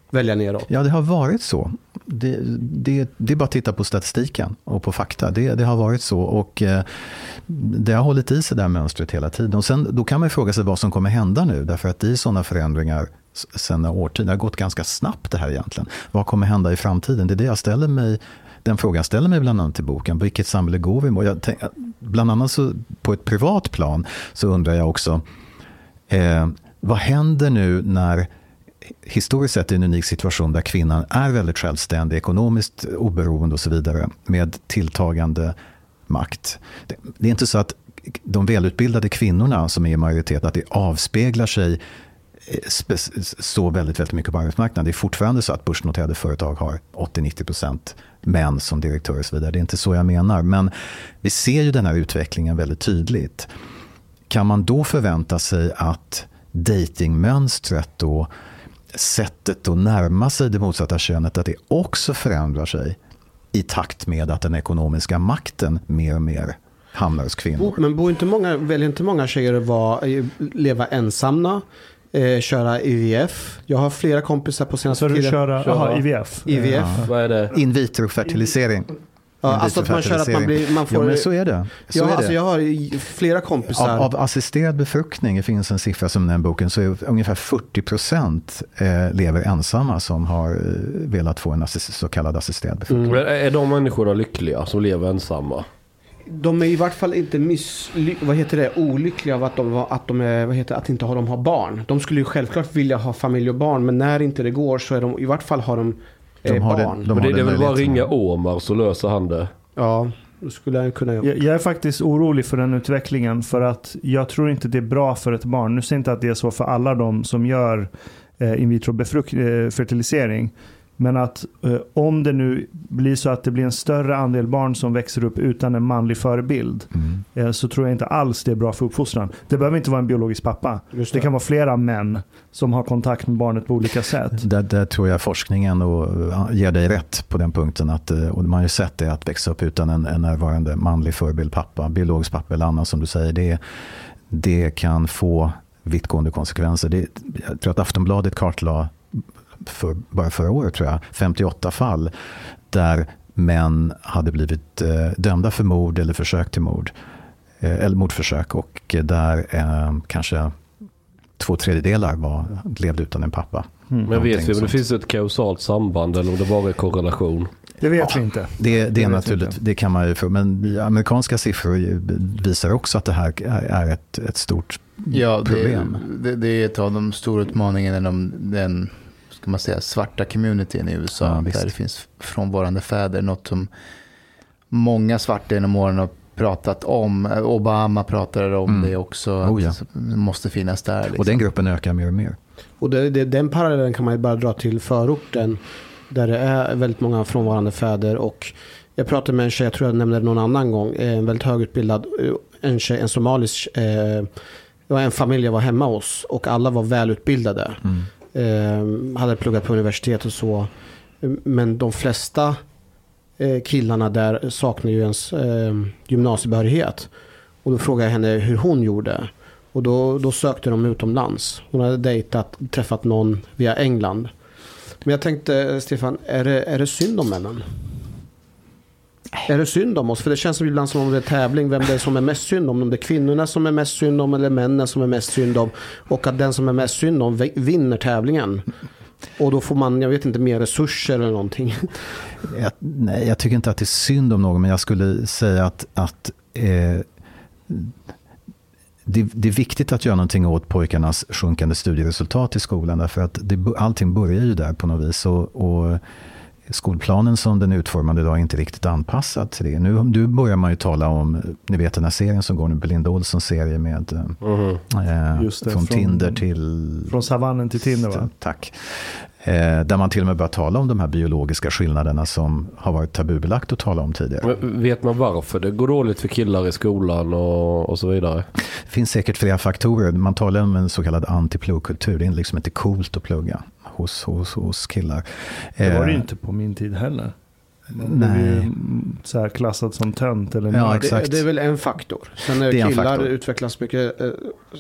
välja neråt? Ja, det har varit så. Det, det, det är bara att titta på statistiken och på fakta. Det, det har varit så. Och eh, det har hållit i sig det här mönstret hela tiden. Och sen, då kan man ju fråga sig vad som kommer hända nu. Därför att det är sådana förändringar sen årtionden. Det har gått ganska snabbt det här egentligen. Vad kommer hända i framtiden? Det är det jag ställer mig. Den frågan ställer mig bland annat i boken. Vilket samhälle går vi mot? Jag tänk, bland annat så, på ett privat plan så undrar jag också. Eh, vad händer nu när historiskt sett är en unik situation där kvinnan är väldigt självständig, ekonomiskt oberoende och så vidare med tilltagande makt. Det, det är inte så att de välutbildade kvinnorna som är i majoritet, att det avspeglar sig Eh, så väldigt, väldigt mycket på arbetsmarknaden. Det är fortfarande så att börsnoterade företag har 80-90% män som direktörer och så vidare. Det är inte så jag menar. Men vi ser ju den här utvecklingen väldigt tydligt. Kan man då förvänta sig att datingmönstret då sättet att närma sig det motsatta könet, att det också förändrar sig i takt med att den ekonomiska makten mer och mer hamnar hos kvinnor. Men bor inte många, väljer inte många tjejer att vara, eh, leva ensamma, eh, köra IVF? Jag har flera kompisar på senaste Så du tiden. köra, Köra. aha, IVF? IVF. Vad är det? In vitro-fertilisering. Ja, alltså att man kör att man blir, man får... Ja, men så är det. Så ja, är alltså det. jag har flera kompisar. Av, av assisterad befruktning, det finns en siffra som den boken, så är ungefär 40 procent eh, lever ensamma som har eh, velat få en assist, så kallad assisterad befruktning. Mm. Men är de människorna lyckliga som lever ensamma? De är i vart fall inte miss, vad heter det, olyckliga av att de, var- att de är, vad heter det, att inte ha, de har barn. De skulle ju självklart vilja ha familj och barn, men när inte det går så är de, i vart fall har de, eh, De har det- barn. de Men har det, det är väl bara ringa Omar så löser han det. Ja, då skulle jag kunna göra. Jag, jag är faktiskt orolig för den utvecklingen för att jag tror inte det är bra för ett barn. Nu säger jag inte att det är så för alla de som gör eh, in vitro befrukt, eh, fertilisering. Men att eh, om det nu blir så att det blir en större andel barn som växer upp utan en manlig förebild Mm. eh, så tror jag inte alls det är bra för uppfostran. Det behöver inte vara en biologisk pappa. Just Det kan vara flera män som har kontakt med barnet på olika sätt. Där, där tror jag forskningen och, ger dig rätt på den punkten. Att, eh, och man har ju sett det, att växa upp utan en, en närvarande manlig förebild, pappa, biologisk pappa eller annan som du säger. Det, det kan få vittgående konsekvenser. Det, jag tror att Aftonbladet kartlade för, bara förra året tror jag, 58 fall där män hade blivit eh, dömda för mord eller försök till mord. Eh, eller mordförsök och där eh, kanske två tredjedelar var, levde utan en pappa. Mm. Men vet vi om det finns ett kausalt samband eller om det bara är korrelation? Det vet vi inte. Det, det vet är naturligt, inte. det kan man ju få. Men amerikanska siffror visar också att det här är ett, ett stort Ja, det, problem. det, det är ett av de stora utmaningarna inom den ska man säga, svarta communityn i USA. Ja, visst. där det finns frånvarande fäder. Något som många svarta genom åren har pratat om. Obama pratade om Mm. det också. Oh, ja. Att det måste finnas där. Liksom. Och den gruppen ökar mer och mer. Och det, det, den parallellen kan man ju bara dra till förorten. Där det är väldigt många frånvarande fäder. Och jag pratade med en tjej, jag tror jag nämnde det någon annan gång. eh, En väldigt högutbildad, eh, en, tjej, en somalisk. Eh, det var en familj jag var hemma hos. Och alla var välutbildade. Mm. Eh, hade pluggat på universitet och så. Men de flesta eh, killarna där saknar ju ens eh, gymnasiebehörighet. Och då frågade jag henne hur hon gjorde. Och då, då sökte de utomlands. Hon hade dejtat, träffat någon via England. Men jag tänkte, Stefan, är det, är det synd om männen? Är det synd om oss? För det känns som ibland som om det är tävling vem det är som är mest synd om. Om det är kvinnorna som är mest synd om eller männen som är mest synd om. Och att den som är mest synd om vinner tävlingen. Och då får man, jag vet inte, mer resurser eller någonting. Jag, nej, jag tycker inte att det är synd om någon, men jag skulle säga att, att eh, det, det är viktigt att göra någonting åt pojkarnas sjunkande studieresultat i skolan. Därför att det, allting börjar ju där på något vis. Och, och skolplanen som den är utformad idag är inte riktigt anpassad till det. Nu, nu börjar man ju tala om, ni vet den här serien som går nu, Belinda Olssons serie med Mhm. eh, Just det, från, från- Tinder till... Från savannen till Tinder va? Tack. Eh, där man till och med börjar tala om de här biologiska skillnaderna som har varit tabubelagt att tala om tidigare. Men vet man varför det går dåligt för killar i skolan och, och så vidare? Det finns säkert flera faktorer. Man talar om en så kallad antipluggkultur. Det är liksom inte coolt att plugga hos, hos, hos killar. Det var det ju Eh, inte på min tid heller. Man Nej. så här klassad som tönt eller Ja. Det, det är väl en faktor. Sen är Det är killar faktor. utvecklas mycket eh,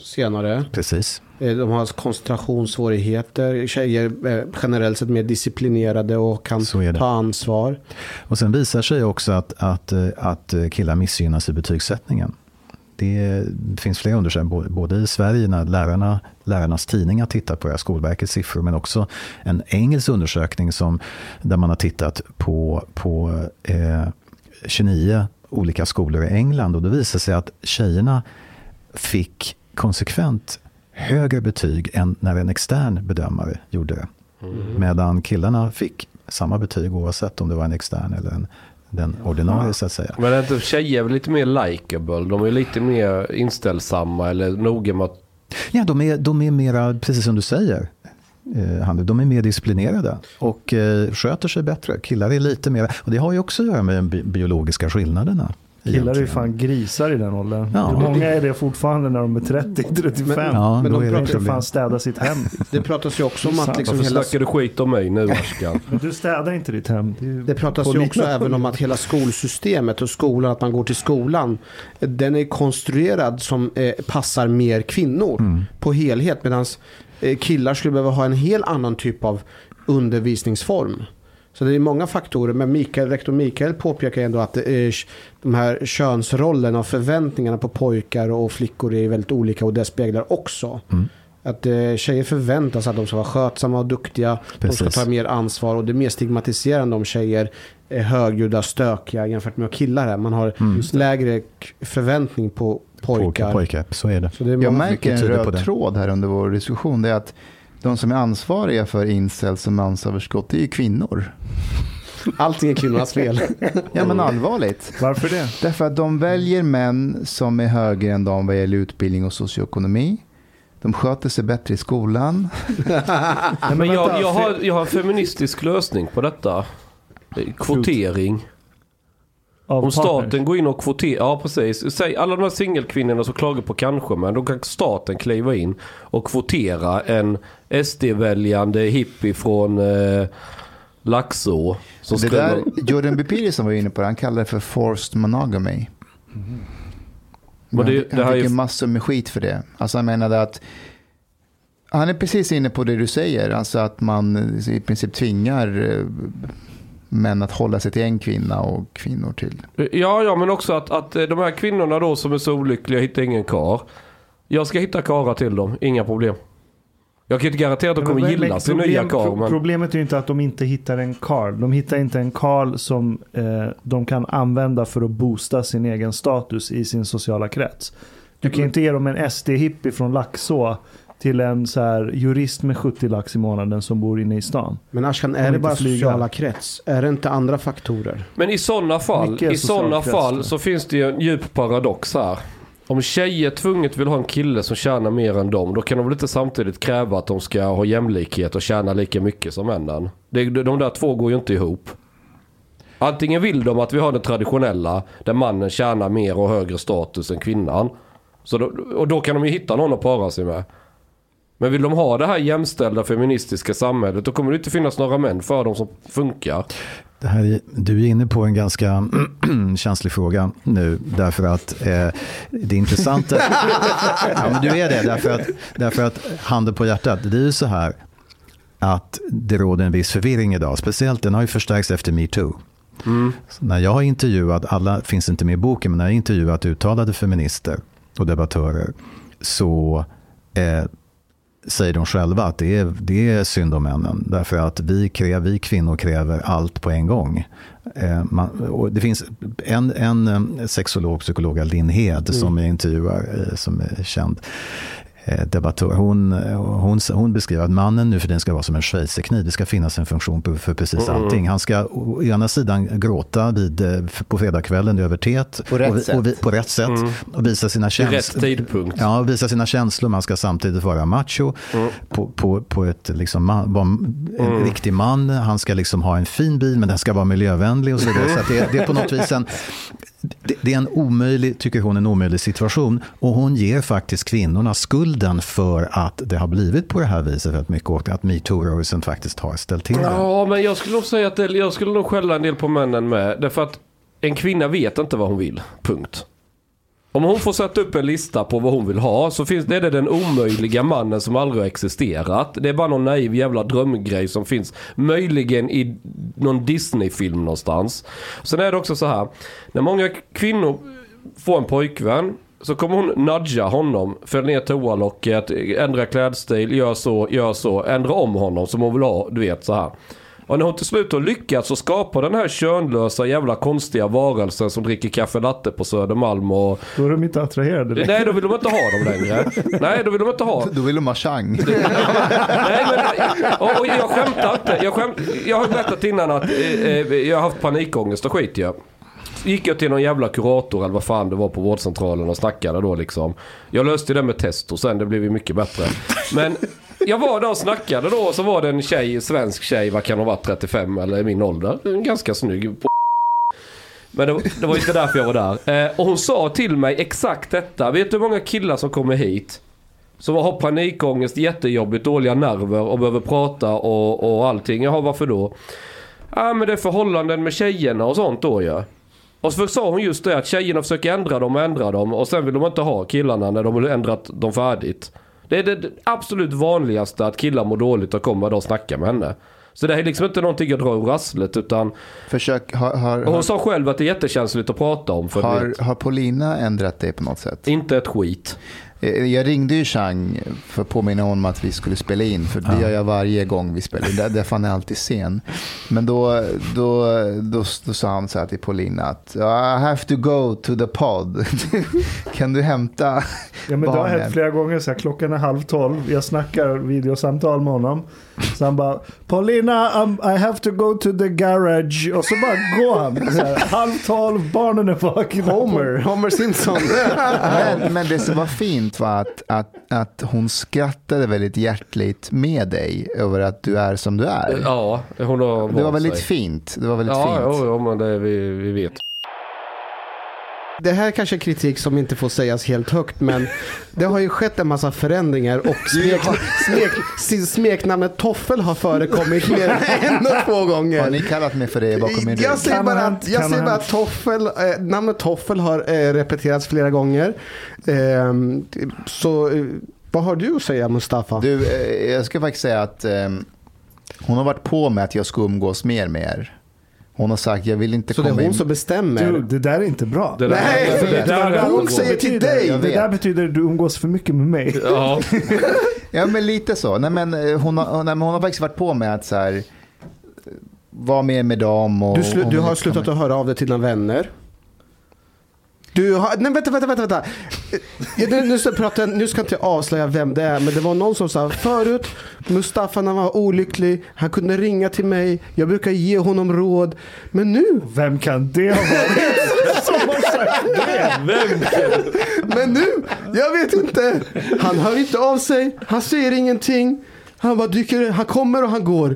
senare. Precis. Eh, De har koncentrationssvårigheter. Tjejer är generellt sett mer disciplinerade och kan ta ansvar. Och sen visar sig också att, att, att killar missgynnas i betygssättningen. Det finns flera undersökningar, både i Sverige när lärarna, lärarnas tidningar tittar på det här, Skolverkets siffror, men också en engelsk undersökning som, där man har tittat på, på eh, 29 olika skolor i England. Och det visar sig att tjejerna fick konsekvent högre betyg än när en extern bedömare gjorde det. Medan killarna fick samma betyg oavsett om det var en extern eller en, den ordinarie så att säga. Men är inte tjejer väl lite mer likeable? De är lite mer inställsamma eller noga med att... Ja, de är, de är mera, precis som du säger, eh, Hanne, de är mer disciplinerade och eh, sköter sig bättre. Killar är lite mer, och det har ju också att göra med de bi- biologiska skillnaderna. Killar är ju fan grisar i den åldern. Ja. Hur många är det fortfarande när de är 30-35? Ja, Men de är det pratar fan städa sitt hem. Det pratas ju också om att liksom Varför hela, snackar du skit om mig nu (laughs) Ashkan? Men du städar inte ditt hem. är ju det pratas ju också även om att hela skolsystemet och skolan, att man går till skolan, den är konstruerad som eh, passar mer kvinnor Mm. på helhet. Medan eh, killar skulle behöva ha en helt annan typ av undervisningsform. Så det är många faktorer, men Mikael, rektor Mikael påpekar ändå att det är, de här könsrollerna och förväntningarna på pojkar och flickor är väldigt olika och det speglar också. Mm. Att eh, tjejer förväntas att de ska vara skötsamma och duktiga. De ska Precis. ta mer ansvar och det är mer stigmatiserande om tjejer är högljudda, stökiga jämfört med killar. Här. Man har Mm. lägre förväntning på pojkar. Pojkar, pojkar, så är det. Så det är Jag märker en röd tråd här under vår diskussion. Det är att de som är ansvariga för incels och mansöverskott det är ju kvinnor. Allting är kvinnornas fel. Ja men allvarligt. Varför det? Därför att de väljer män som är högre än dem vad gäller utbildning och socioekonomi. de sköter sig bättre i skolan. (laughs) Nej, Men jag, jag, har, jag har en feministisk lösning på detta. Kvotering. Om partners. staten går in och kvoterar, ja precis. Säg alla de här singelkvinnorna som klagar på kanske men då kan staten kliva in och kvotera en SD-väljande hippie från eh, Laxå. Som Det skulle- där, Jordan B. Peterson var inne på det, han kallar det för forced monogamy. Men det- han det här han är fick ju- ju massor med skit för det. Alltså han menade att han är precis inne på det du säger, alltså att man i princip tvingar män att hålla sig till en kvinna och kvinnor till. Ja, ja, men också att, att eh, de här kvinnorna då som är så olyckliga hittar ingen kar. Jag ska hitta karar till dem, inga problem. Jag kan inte garantera att de Men- kommer men- gilla men sin problem- nya karl. Men... Problemet är ju inte att de inte hittar en karl. De hittar inte en karl som eh, de kan använda för att boosta sin egen status i sin sociala krets. Du kan inte ge dem en SD-hippie från Laxå till en så här jurist med 70 lax i månaden som bor inne i stan. Men Ashkan, Kan är det bara flyga. sociala krets? Är det inte andra faktorer? Men i sådana fall, i sådana fall så finns det ju en djup paradox här. Om tjejer tvunget vill ha en kille som tjänar mer än dem, då kan de väl inte samtidigt kräva att de ska ha jämlikhet och tjäna lika mycket som männen. Det, de där två går ju inte ihop. Antingen vill de att vi har det traditionella, där mannen tjänar mer och högre status än kvinnan. Så då, och då kan de ju hitta någon att para sig med. Men vill de ha det här jämställda feministiska samhället, då kommer det inte finnas några män för dem som funkar. Det här, är- du är inne på en ganska (clears throat) känslig fråga nu, därför att eh, det intressanta... (laughs) ja, men du är det, därför att, därför att handen på hjärtat, det är ju så här att det råder en viss förvirring idag, speciellt den har ju förstärkts efter metoo. Så När jag har intervjuat, alla finns inte med i boken, men när jag har intervjuat uttalade feminister och debattörer så eh, säger de själva att det är, det är synd om männen. Därför att vi, kräver, vi kvinnor kräver allt på en gång. Eh, man, det finns en, en eh, sexolog, psykolog, Linn Hed, som jag intervjuar, eh, som är känd debattör. Hon, hon, hon beskriver att mannen nu för den ska vara som en schweizerkniv. Det ska finnas en funktion för precis allting. Han ska å ena sidan gråta vid, eh, på fredagskvällen över teet. På rätt och, sätt. och vi, på rätt sätt. Och visa sina känslor. rätt tidpunkt. Ja, och visa sina känslor. Man ska samtidigt vara macho på, på, på ett liksom man, vara en riktig man. Han ska liksom ha en fin bil, men den ska vara miljövänlig och så vidare. Så att det, det är på något vis en, det, det är en omöjlig, tycker hon, en omöjlig situation. Och hon ger faktiskt kvinnorna skulden för att det har blivit på det här viset väldigt mycket och att metoo-rörelsen faktiskt har ställt till det. Ja, men jag skulle nog säga att det, jag skulle nog skälla en del på männen med. Därför att en kvinna vet inte vad hon vill. Punkt. Om hon får sätta upp en lista på vad hon vill ha så finns det, är det den omöjliga mannen som aldrig har existerat. Det är bara någon naiv jävla drömgrej som finns möjligen i någon Disney-film någonstans. Sen är det också så här. När många kvinnor får en pojkvän så kommer hon nudga honom, Fäll ner toalocket, ändra klädstil, gör så, gör så, ändra om honom som hon vill ha, du vet så här. Och när hon till slut har lyckats så skapar den här könlösa jävla konstiga varelsen som dricker kaffe latte på Södermalm och... Då är de inte attraherade längre. Nej, då vill de inte ha dem längre. Nej, då vill de inte ha. Då vill de ha chang. (laughs) Nej, men, och, och jag skämtar inte. Jag, skämt, jag har berättat innan att eh, eh, jag har haft panikångest och skit ju. Gick jag till någon jävla kurator eller vad fan det var på vårdcentralen och snackade då liksom. Jag löste det med testo sen, det blev ju mycket bättre. Men jag var där och snackade då och så var det en tjej, svensk tjej, vad kan hon vara, 35 eller i min ålder. En ganska snygg på men det, var- det var inte därför jag var där. Eh, och hon sa till mig exakt detta. Vet du hur många killar som kommer hit? Som har panikångest, jättejobbigt, dåliga nerver och behöver prata och, och allting. Jaha, varför då? Ja, men det är förhållanden med tjejerna och sånt då ja. Och så sa hon just det att tjejerna försöker ändra dem och ändra dem och sen vill de inte ha killarna när de har ändrat dem färdigt. Det är det absolut vanligaste att killar mår dåligt och kommer då och snackar med henne. Så det är liksom inte någonting jag drar ur rasslet utan Försök, har, har, hon har, sa själv att det är jättekänsligt att prata om för har, har Paulina ändrat dig på något sätt? inte ett skit. Eh, Jag ringde ju Chang för att påminna honom att vi skulle spela in. För det gör jag varje gång vi spelar in. Där- Därför han är alltid sen. Men då, då, då, då sa han så här till Paulina att I have to go to the pod. (laughs) kan du hämta Ja, men det har barnen? hänt flera gånger så här, klockan är halv tolv, jag snackar videosamtal med honom. Så han bara, Paulina, um, I have to go to the garage. Och så bara går han. Så här, halv tolv, barnen är vakna. Homer, Homer Simpson. Men, men det som var fint var att, att, att hon skrattade väldigt hjärtligt med dig över att du är som du är. Ja, hon har Det var väldigt sig. fint. Det var väldigt Ja, fint. jo, jo, men det vi, vi vet. Det här är kanske är kritik som inte får sägas helt högt, men det har ju skett en massa förändringar och (laughs) smek, smek, smeknamnet Toffel har förekommit (laughs) mer än en och två Har gånger. ni kallat mig för det bakom min rygg? Jag säger bara att, jag säger bara att Toffel, eh, namnet Toffel har eh, repeterats flera gånger. Ehm, så eh, vad har du att säga Mustafa? Du, eh, jag ska faktiskt säga att eh, hon har varit på med att jag ska umgås mer med er. Hon har sagt jag vill inte så det är komma hon in. som bestämmer? Du, det där är inte bra. Det där- Nej, det för där är hon hon säger till dig. Det där betyder att du umgås för mycket med mig. Ja, (laughs) Ja men lite så. Nej, men, eh, hon, har, nej, men hon har faktiskt varit på med att så här, eh, vara mer med dem. Och, Du, slu, du har slutat komma- att höra av dig till dina vänner. Du har, nej vänta, vänta, vänta, vänta. Eh, Nu, nu, ska jag prata, nu ska jag inte avslöja vem det är, men det var någon som sa förut, Mustafa när han var olycklig, han kunde ringa till mig, jag brukar ge honom råd. Men nu, Vem kan det ha varit (laughs) som har sagt det? vem? men nu, jag vet inte. Han hör inte av sig, han säger ingenting. Han bara dyker, han kommer och han går.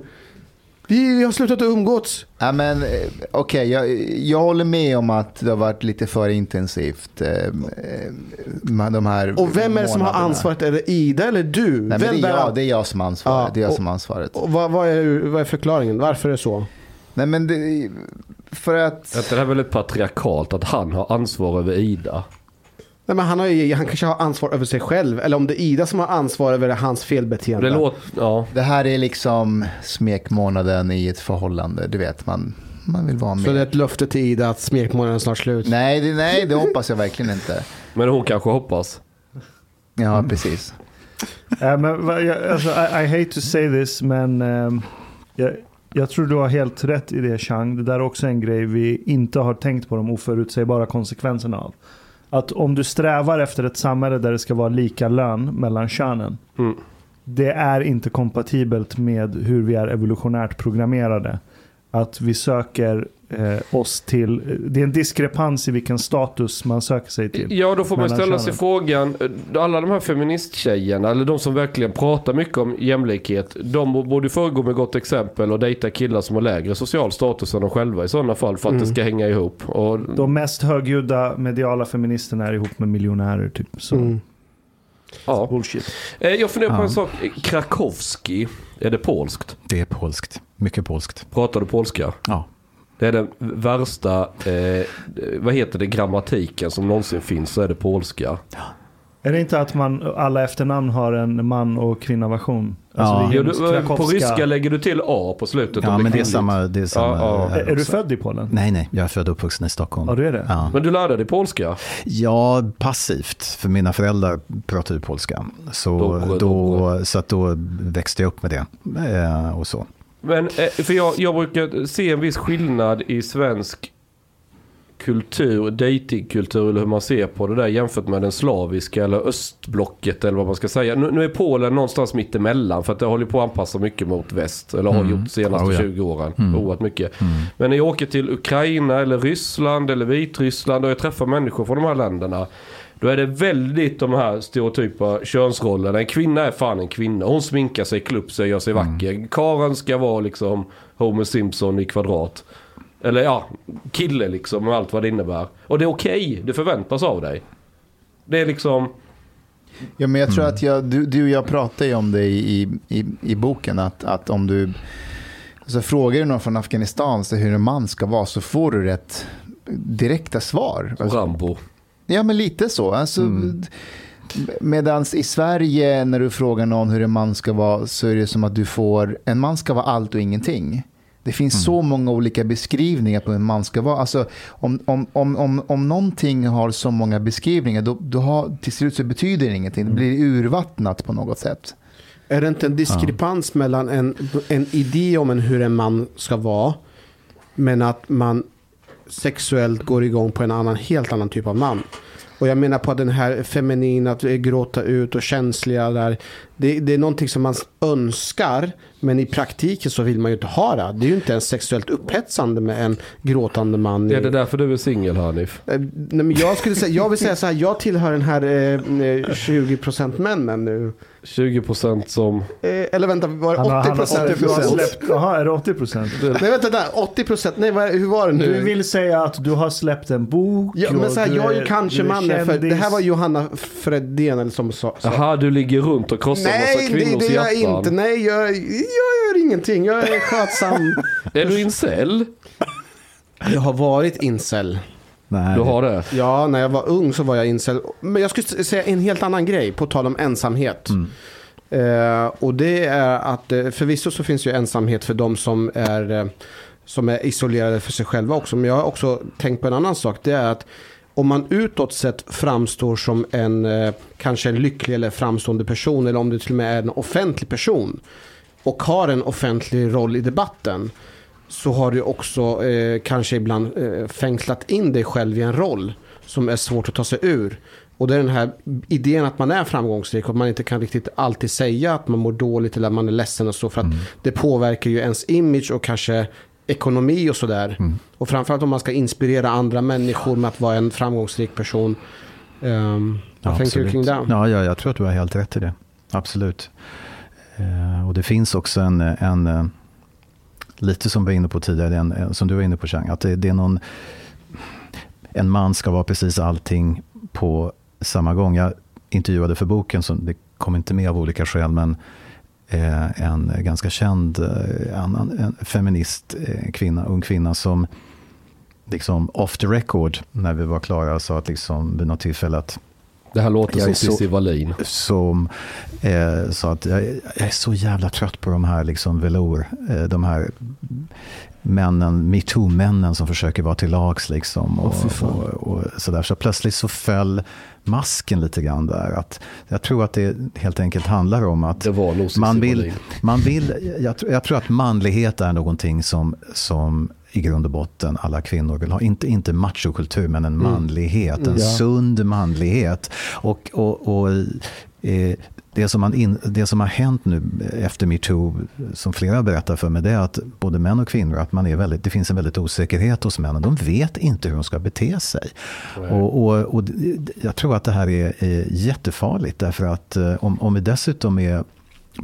Vi, har slutat att umgås. Ja, men, eh, Okej, jag, jag håller med om att det har varit lite för intensivt. Eh, eh, de här Och vem är det som har ansvaret? Är det Ida eller du? Nej, vem det, är jag, det är jag som har ansvaret. Ja, det är jag och- som har ansvaret. Och vad, vad, är, vad är förklaringen? Varför är det så? Nej, men det, för att... Att det här är väldigt patriarkalt att han har ansvar över Ida. Nej, men han, har ju, han kanske har ansvar över sig själv. Eller om det är Ida som har ansvar över hans felbeteende. Det låter, ja. Det här är liksom smekmånaden i ett förhållande. Du vet, man, man vill vara med. Så det är ett löfte till Ida att smekmånaden är snart slut. Nej, det, nej, det hoppas jag verkligen inte. Men hon kanske hoppas. Ja, precis. Äh, men, alltså, I, I hate to say this, men ehm, jag, jag tror du har helt rätt i det Chang. Det där är också en grej vi inte har tänkt på de oförutsägbara konsekvenserna av. Att om du strävar efter ett samhälle där det ska vara lika lön mellan könen. Mm. Det är inte kompatibelt med hur vi är evolutionärt programmerade. Att vi söker oss till, det är en diskrepans i vilken status man söker sig till. Ja, då får man ställa sig frågan. eh, Alla de här feministtjejerna, eller de som verkligen pratar mycket om jämlikhet. De borde föregå med gott exempel och dejta killar som har lägre social status än de själva i sådana fall. För att Mm. det ska hänga ihop. Och, De mest högljudda mediala feministerna är ihop med miljonärer typ. Så Mm. ja. bullshit. Eh, Jag funderar på Ja. en sak. Krakowski, är det polskt? Det är polskt. Mycket polskt. Pratar du polska? Ja. Det är den värsta, eh, vad heter det, grammatiken som någonsin finns så är det polska. Är det inte att man alla efternamn har en man och det är Ja, du, på Krakowska. ryska lägger du till A på slutet. Ja, men det är samma. Det är, samma Ja, Är, du född i Polen? Nej, nej. Jag är född och uppvuxen i Stockholm. Ja, du är det? Ja. Men du lärde dig polska? Ja, passivt. För mina föräldrar pratar ju polska. Så, Dobre, då, dobre. så att då växte jag upp med det. Eh, och så. Men eh, för jag, jag brukar se en viss skillnad i svensk kultur, datingkultur eller hur man ser på det där jämfört med den slaviska eller östblocket eller vad man ska säga. Nu, nu är Polen någonstans mitt emellan för att det håller på att anpassa mycket mot väst. Eller har Mm. gjort de senaste Oh, ja. 20 åren. Mm. Oerhört mycket. Mm. Men när jag åker till Ukraina eller Ryssland eller Vitryssland och jag träffar människor från de här länderna. Då är det väldigt de här stereotypa könsrollerna. En kvinna är fan en kvinna. Hon sminkar sig, klär upp sig, gör sig Mm. vacker. Karen ska vara liksom Homer Simpson i kvadrat. Eller ja, kille liksom och allt vad det innebär. Och det är okej, det förväntas av dig. Det är liksom... Ja, men jag tror Mm. att jag, du, du och jag pratade ju om det i, i, i boken. Att, att om du alltså frågar du någon från Afghanistan så hur en man ska vara så får du rätt direkta svar. Alltså, Rambo. Ja, men lite så. Alltså, Mm. Medan i Sverige när du frågar någon hur en man ska vara så är det som att du får, en man ska vara allt och ingenting. Det finns Mm. så många olika beskrivningar på hur en man ska vara. Alltså, om, om, om, om, om någonting har så många beskrivningar, då, då har, till slut så betyder det ingenting. Det blir urvattnat på något sätt. Är det inte en diskrepans mellan en, en idé om en, hur en man ska vara, men att man sexuellt går igång på en annan, helt annan typ av man? Och jag menar på den här feminina, att gråta ut och känsliga där. det, det är någonting som man önskar, men i praktiken så vill man ju inte ha det. Det är ju inte ens sexuellt upphetsande med en gråtande man. i- Är det därför du är singel Hanif? Eh, Nej, men jag, skulle säga, jag vill säga så här, jag tillhör den här eh, eh, 20% männen nu. 20% som... Eh, eller vänta, var det Han har, han har 80%? släppt, du har släppt, jaha, är det 80 procent? Nej vänta där, 80%, nej vad, hur var det nu? Du vill säga att du har släppt en bok? Ja, men så här, jag är ju kanske mannen, för det här var Johanna Fredén eller som sa. Jaha, du ligger runt och krossar Nej, massa det, kvinnors det gör jag inte. Nej, jag, jag gör ingenting. Jag är skötsam. (laughs) Är du incel? jag har varit incel. Nej, Du har det? Ja, när jag var ung så var jag incel. Men jag skulle säga en helt annan grej på tal om ensamhet. Eh, och det är att eh, förvisso så finns ju ensamhet för de som är, eh, som är isolerade för sig själva också. Men jag har också tänkt på en annan sak. Det är att om man utåt sett framstår som en eh, kanske en lycklig eller framstående person eller om du till och med är en offentlig person och har en offentlig roll i debatten så har du också eh, kanske ibland eh, fängslat in dig själv i en roll som är svårt att ta sig ur. Och det är den här idén att man är framgångsrik och att man inte kan riktigt alltid säga att man mår dåligt eller att man är ledsen och så för att det påverkar ju ens image och kanske ekonomi och sådär. Och framförallt om man ska inspirera andra människor med att vara en framgångsrik person. Um, vad Ja, tänker du kring det? Ja, ja, jag tror att du har helt rätt i det. Absolut. Eh, och det finns också en, en eh, lite som vi var inne på tidigare, en, en, som du var inne på Chang, att det, det är någon, en man ska vara precis allting på samma gång. Jag intervjuade för boken, som det kom inte med av olika skäl, men eh, en ganska känd eh, annan, en feminist eh, kvinna, ung kvinna som liksom off the record när vi var klara sa att liksom vid något tillfälle att det här låter Jag som Cissi Wallin. som eh, sa att jag, jag är så jävla trött på de här liksom velour, eh, de här männen, metoo-männen som försöker vara till lags liksom. Och, fy fan. och, och sådär. Så plötsligt så föll masken lite grann där. Att jag tror att det helt enkelt handlar om att man vill, man vill, jag, tror- jag tror att manlighet är någonting som, som i grund och botten alla kvinnor vill ha. Inte, inte machokultur, men en manlighet. En Ja. sund manlighet. Och, och, och eh, det, som man in, det som har hänt nu efter metoo, som flera berättar för mig, det är att både män och kvinnor, att man är väldigt, det finns en väldigt osäkerhet hos männen. De vet inte hur de ska bete sig. Och, och, och det- jag tror att det här är, är jättefarligt, därför att eh, om, om vi dessutom är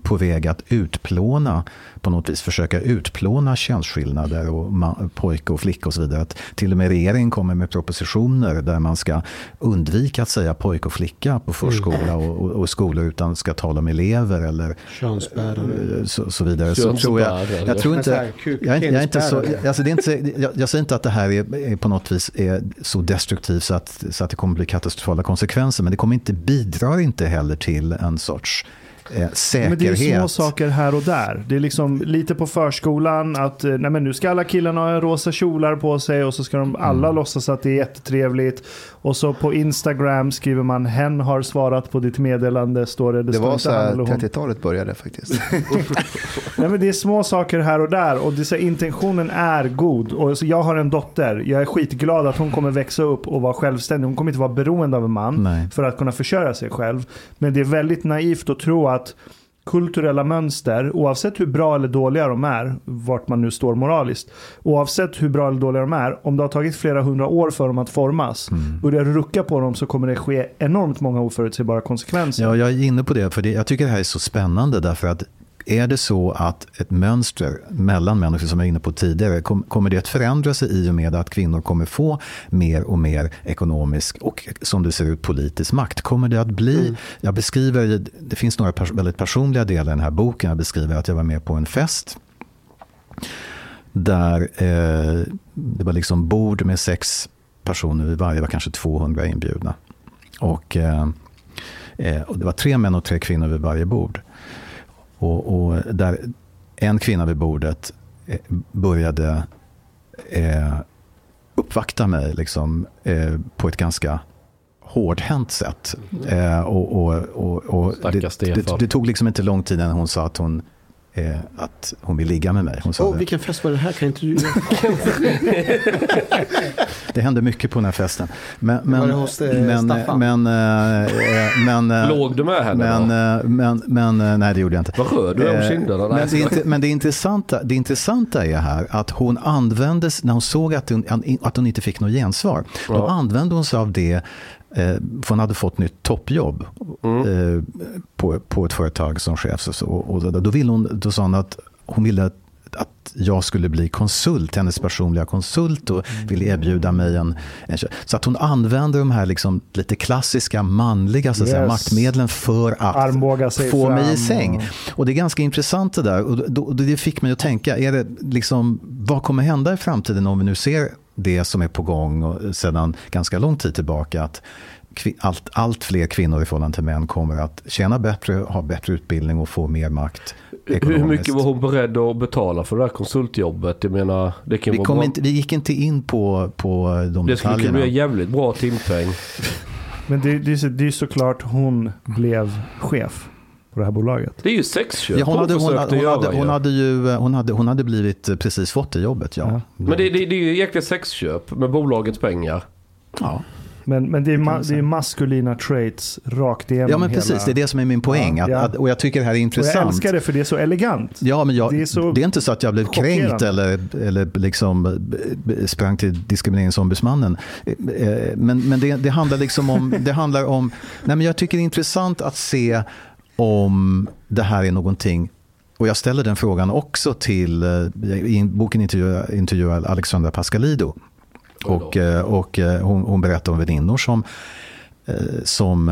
på väg att utplåna, på något vis försöka utplåna könsskillnader och pojke och flicka och så vidare. Att till och med regeringen kommer med propositioner där man ska undvika att säga pojke och flicka på förskola och, och, och skolor utan ska tala om elever eller eh, så, så vidare. Så tror jag, jag tror inte, jag, jag, inte så, alltså det är inte, jag, jag säger inte att det här är, är på något vis är så destruktivt så att, så att det kommer bli katastrofala konsekvenser. Men det kommer inte, bidrar inte heller till en sorts eh, säkerhet. Men det är små saker här och där. Det är liksom lite på förskolan att eh, nej men nu ska alla killarna ha rosa kjolar på sig och så ska de alla Mm. låtsas att det är jättetrevligt. Och så på Instagram skriver man hen har svarat på ditt meddelande. Står det, det, Det var så här eller hon. 30-talet började faktiskt. (laughs) Nej, men det är små saker här och där och det är så, här, intentionen är god. Och så jag har en dotter. Jag är skitglad att hon kommer växa upp och vara självständig. Hon kommer inte vara beroende av en man Nej. för att kunna försörja sig själv. Men det är väldigt naivt att tro att kulturella mönster, oavsett hur bra eller dåliga de är, vart man nu står moraliskt, oavsett hur bra eller dåliga de är, om det har tagit flera hundra år för dem att formas, börjar du rucka på dem så kommer det ske enormt många oförutsägbara konsekvenser. Ja, jag är inne på det, för det, jag tycker det här är så spännande därför att är det så att ett mönster mellan människor som jag var inne på tidigare, kom, kommer det att förändra sig i och med att kvinnor kommer få mer och mer ekonomisk och som det ser ut politisk makt? Kommer det att bli, jag beskriver, det finns några pers- väldigt personliga delar i den här boken, jag beskriver att jag var med på en fest där eh, det var liksom bord med sex personer vid varje, var kanske 200 inbjudna. Och, eh, eh, och det var tre män och tre kvinnor vid varje bord. Och, och där en kvinna vid bordet eh, började eh, uppvakta mig liksom, eh, på ett ganska hårdhänt sätt. Eh, och, och, och, och det, det, det tog liksom inte lång tid innan hon sa att hon eh, att hon vill ligga med mig. Hon sa det. vilken fest var det här? Kan inte du... (laughs) det hände mycket på den här festen. Men, men, Var det hos, eh, men, Staffan? men, eh, eh, men, eh, Låg du med henne men, då? eh, men, men, eh, nej det gjorde jag inte. Vad röd du om Eh, kinderna. Men det, inte, men det, intressanta, det intressanta är här att hon användes, när hon såg att hon, att hon inte fick något gensvar, då Ja. använde hon sig av det, eh, för hon hade fått nytt toppjobb Mm. eh, på, på ett företag som chef. Och, så, och då, ville hon, då sa hon att hon ville att att jag skulle bli konsult, hennes personliga konsult och ville erbjuda mig en, en. Så att hon använder de här liksom lite klassiska manliga så att säga, Yes. maktmedlen för att Armbåga sig få mig i fram säng. Och det är ganska intressant det där. Och då, då, det fick mig att tänka, är det liksom, vad kommer hända i framtiden om vi nu ser det som är på gång och sedan ganska lång tid tillbaka? Att allt, allt fler kvinnor i förhållande till män kommer att tjäna bättre, ha bättre utbildning och få mer makt Hur ekonomiskt. mycket var hon beredd att betala för det här konsultjobbet? Jag menar, det kan vi, vara kom bra. inte, vi gick inte in på, på de Det skulle kunna detaljerna. bli en jävligt bra timpeng. Men det, det, det är såklart hon blev chef på det här bolaget. Det är ju sexköp Ja, hon, hade, hon, hon, göra hade, hon, hade ju, hon, hade, hon hade blivit eh, precis fått det jobbet, ja. Ja. Men det, det, det är ju egentligen sexköp med bolagets pengar. ja. Men, men det, är ma, det är maskulina traits rakt igenom ja, men hela. precis. Det är det som är min poäng. Att, Ja. att, och jag tycker det här är Och intressant. jag älskar det för det är så elegant. Ja, men jag, Det det, är är så inte så att jag blev kränkt eller, eller liksom eh, sprang till diskrimineringsombudsmannen. Eh, Men, men det, det handlar liksom om, det handlar om, nej men jag tycker det är intressant att se om det här är någonting och jag ställer den frågan också till, eh, i boken intervjuar, intervjuar Alexandra Pascalido. Och, eh, och eh, hon, hon berättar om väninnor som, som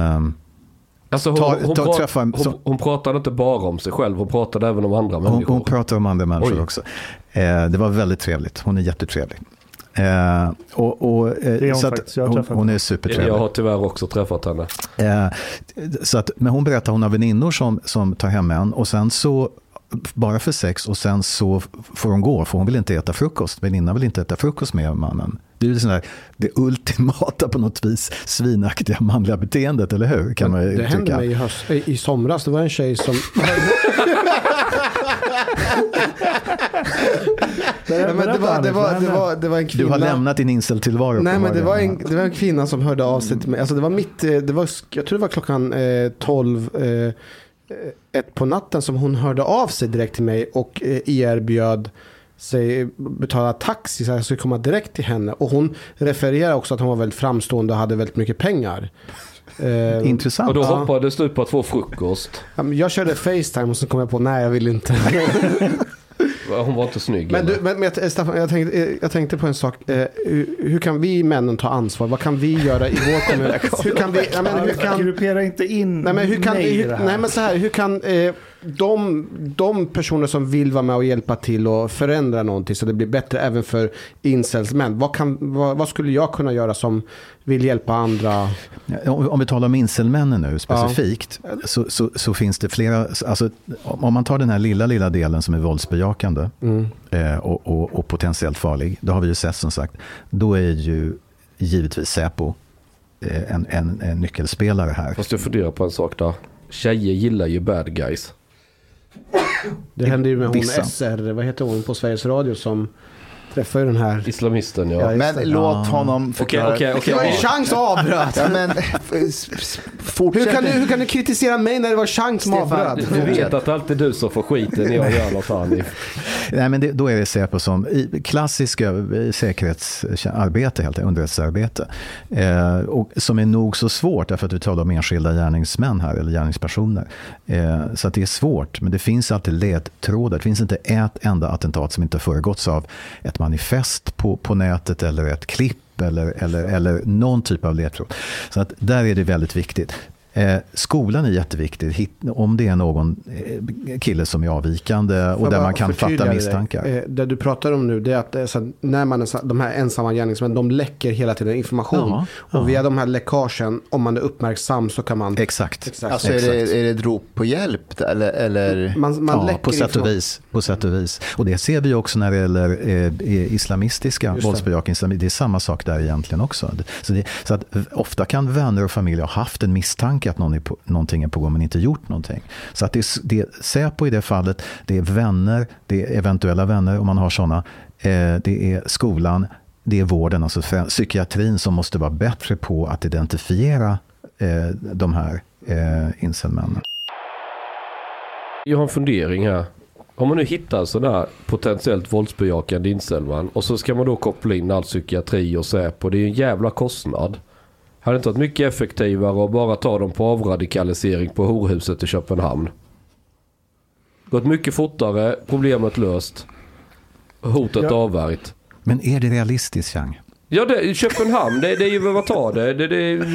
Alltså hon, Ta- hon, ta- pra- träffa- hon, hon pratade inte bara om sig själv, hon pratade även om andra Hon, människor. hon pratar om andra människor Oj. också. Eh, det var väldigt trevligt. Hon är jättetrevlig. Eh, och, och, eh, Det är hon faktiskt. Jag har hon, hon är supertrevlig. jag har tyvärr också träffat henne. Eh, så att, men hon berättar att hon har väninnor som, som tar hem en och sen så bara för sex och sen så får hon gå för hon vill inte äta frukost. Väninnan vill inte äta frukost med mannen. Det är ju där, det ultimata på något vis svinaktiga manliga beteendet, eller hur? Kan man Det hände tycka. mig i, höst, i i somras. Det var en tjej som... (laughs) (laughs) Nej, men det, var, det, var, det, var, det var en kvinna. Du har lämnat din inceltillvaro. Nej men det var, en, det var en kvinna som hörde av sig till mig. Alltså det var mitt, eh, det var, jag tror det var klockan eh, 12, eh, ett på natten som hon hörde av sig direkt till mig och eh, erbjöd sig betala taxi så jag skulle komma direkt till henne. Och hon refererar också att hon var väldigt framstående och hade väldigt mycket pengar. (laughs) Eh, Intressant. Och då hoppades du på att få frukost. jag körde Facetime och så kom jag på nej jag vill inte. (laughs) (laughs) Hon var inte snygg. Men, du, men, men jag- Staffan, jag tänkte, eh, jag tänkte på en sak. Eh, hur, hur kan vi männen ta ansvar? Vad kan vi göra i vår kommun? (laughs) hur kan vi, ja, men, hur kan, Gruppera inte in nej, men hur kan, mig i hur, det här. nej men så här, hur kan eh, de, de personer som vill vara med och hjälpa till och förändra någonting så det blir bättre även för incels män. Vad, kan, vad, vad skulle jag kunna göra som vill hjälpa andra? Ja, Om om vi talar om incelmännen nu specifikt, så, så, så finns det flera, alltså, om man tar den här lilla, lilla delen som är våldsbejakande Mm. eh, och, och, och potentiellt farlig, det har vi ju sett som sagt, då är ju givetvis Säpo eh, en, en, en nyckelspelare här. Fast jag funderar på en sak där. Tjejer gillar ju bad guys. Det hände ju med hon Vissa. SR, vad heter hon på Sveriges Radio som träffade ju den här. Islamisten ja. Ja, Men det. låt honom Okej, förklara. okej, Det okej. var ju chans att avbröt. (laughs) Ja, men. Hur kan, du, hur kan du kritisera mig när det var chans som Stefan, avbröt? Du vet att det alltid är du som får skiten när jag gör något. Nej, men det, då är det Säpo som i klassiska eh, säkerhetsarbete, helt enkelt, underrättelsearbete. Eh, och som är nog så svårt, därför att vi talar om enskilda gärningsmän här, eller gärningspersoner. Eh, så att det är svårt, men det finns alltid ledtrådar. Det finns inte ett enda attentat som inte föregåtts av ett manifest på, på nätet eller ett klipp eller, eller, eller någon typ av ledtråd. Så att där är det väldigt viktigt. Eh, skolan är jätteviktig. Om det är någon eh, kille som är avvikande och där man kan fatta misstankar. Eh, Det du pratar om nu det är att så att när man är, de här ensamma gärningsmän de läcker hela tiden information. Ja, och ja. via de här läckagen, om man är uppmärksam så kan man... Exakt. Exakt. Alltså är det, är det ett rop på hjälp eller? eller? Man, man ja, läcker på sätt och vis. På sätt och vis. Och det ser vi också när det gäller eh, islamistiska, våldsbejakande islami. Det är samma sak där egentligen också. Så, det, så att ofta kan vänner och familj ha haft en misstanke misstanke att någon är på, någonting är på gång men inte gjort någonting. Så att det är, det är Säpo i det fallet, det är vänner, det är eventuella vänner om man har sådana. Eh, det är skolan, det är vården, alltså psykiatrin som måste vara bättre på att identifiera eh, de här eh, incelmännen. Jag har en fundering här. Om man nu hittar en sån här potentiellt våldsbejakande incelman och så ska man då koppla in all psykiatri och Säpo. Det är ju en jävla kostnad. Hade det inte varit mycket effektivare att bara ta dem på avradikalisering på horhuset i Köpenhamn? Gått mycket fortare, problemet löst. Hotet Ja. avvärjt. Men är det realistiskt, Chang? Ja, det, Köpenhamn, det, det är ju vad tar det. det, det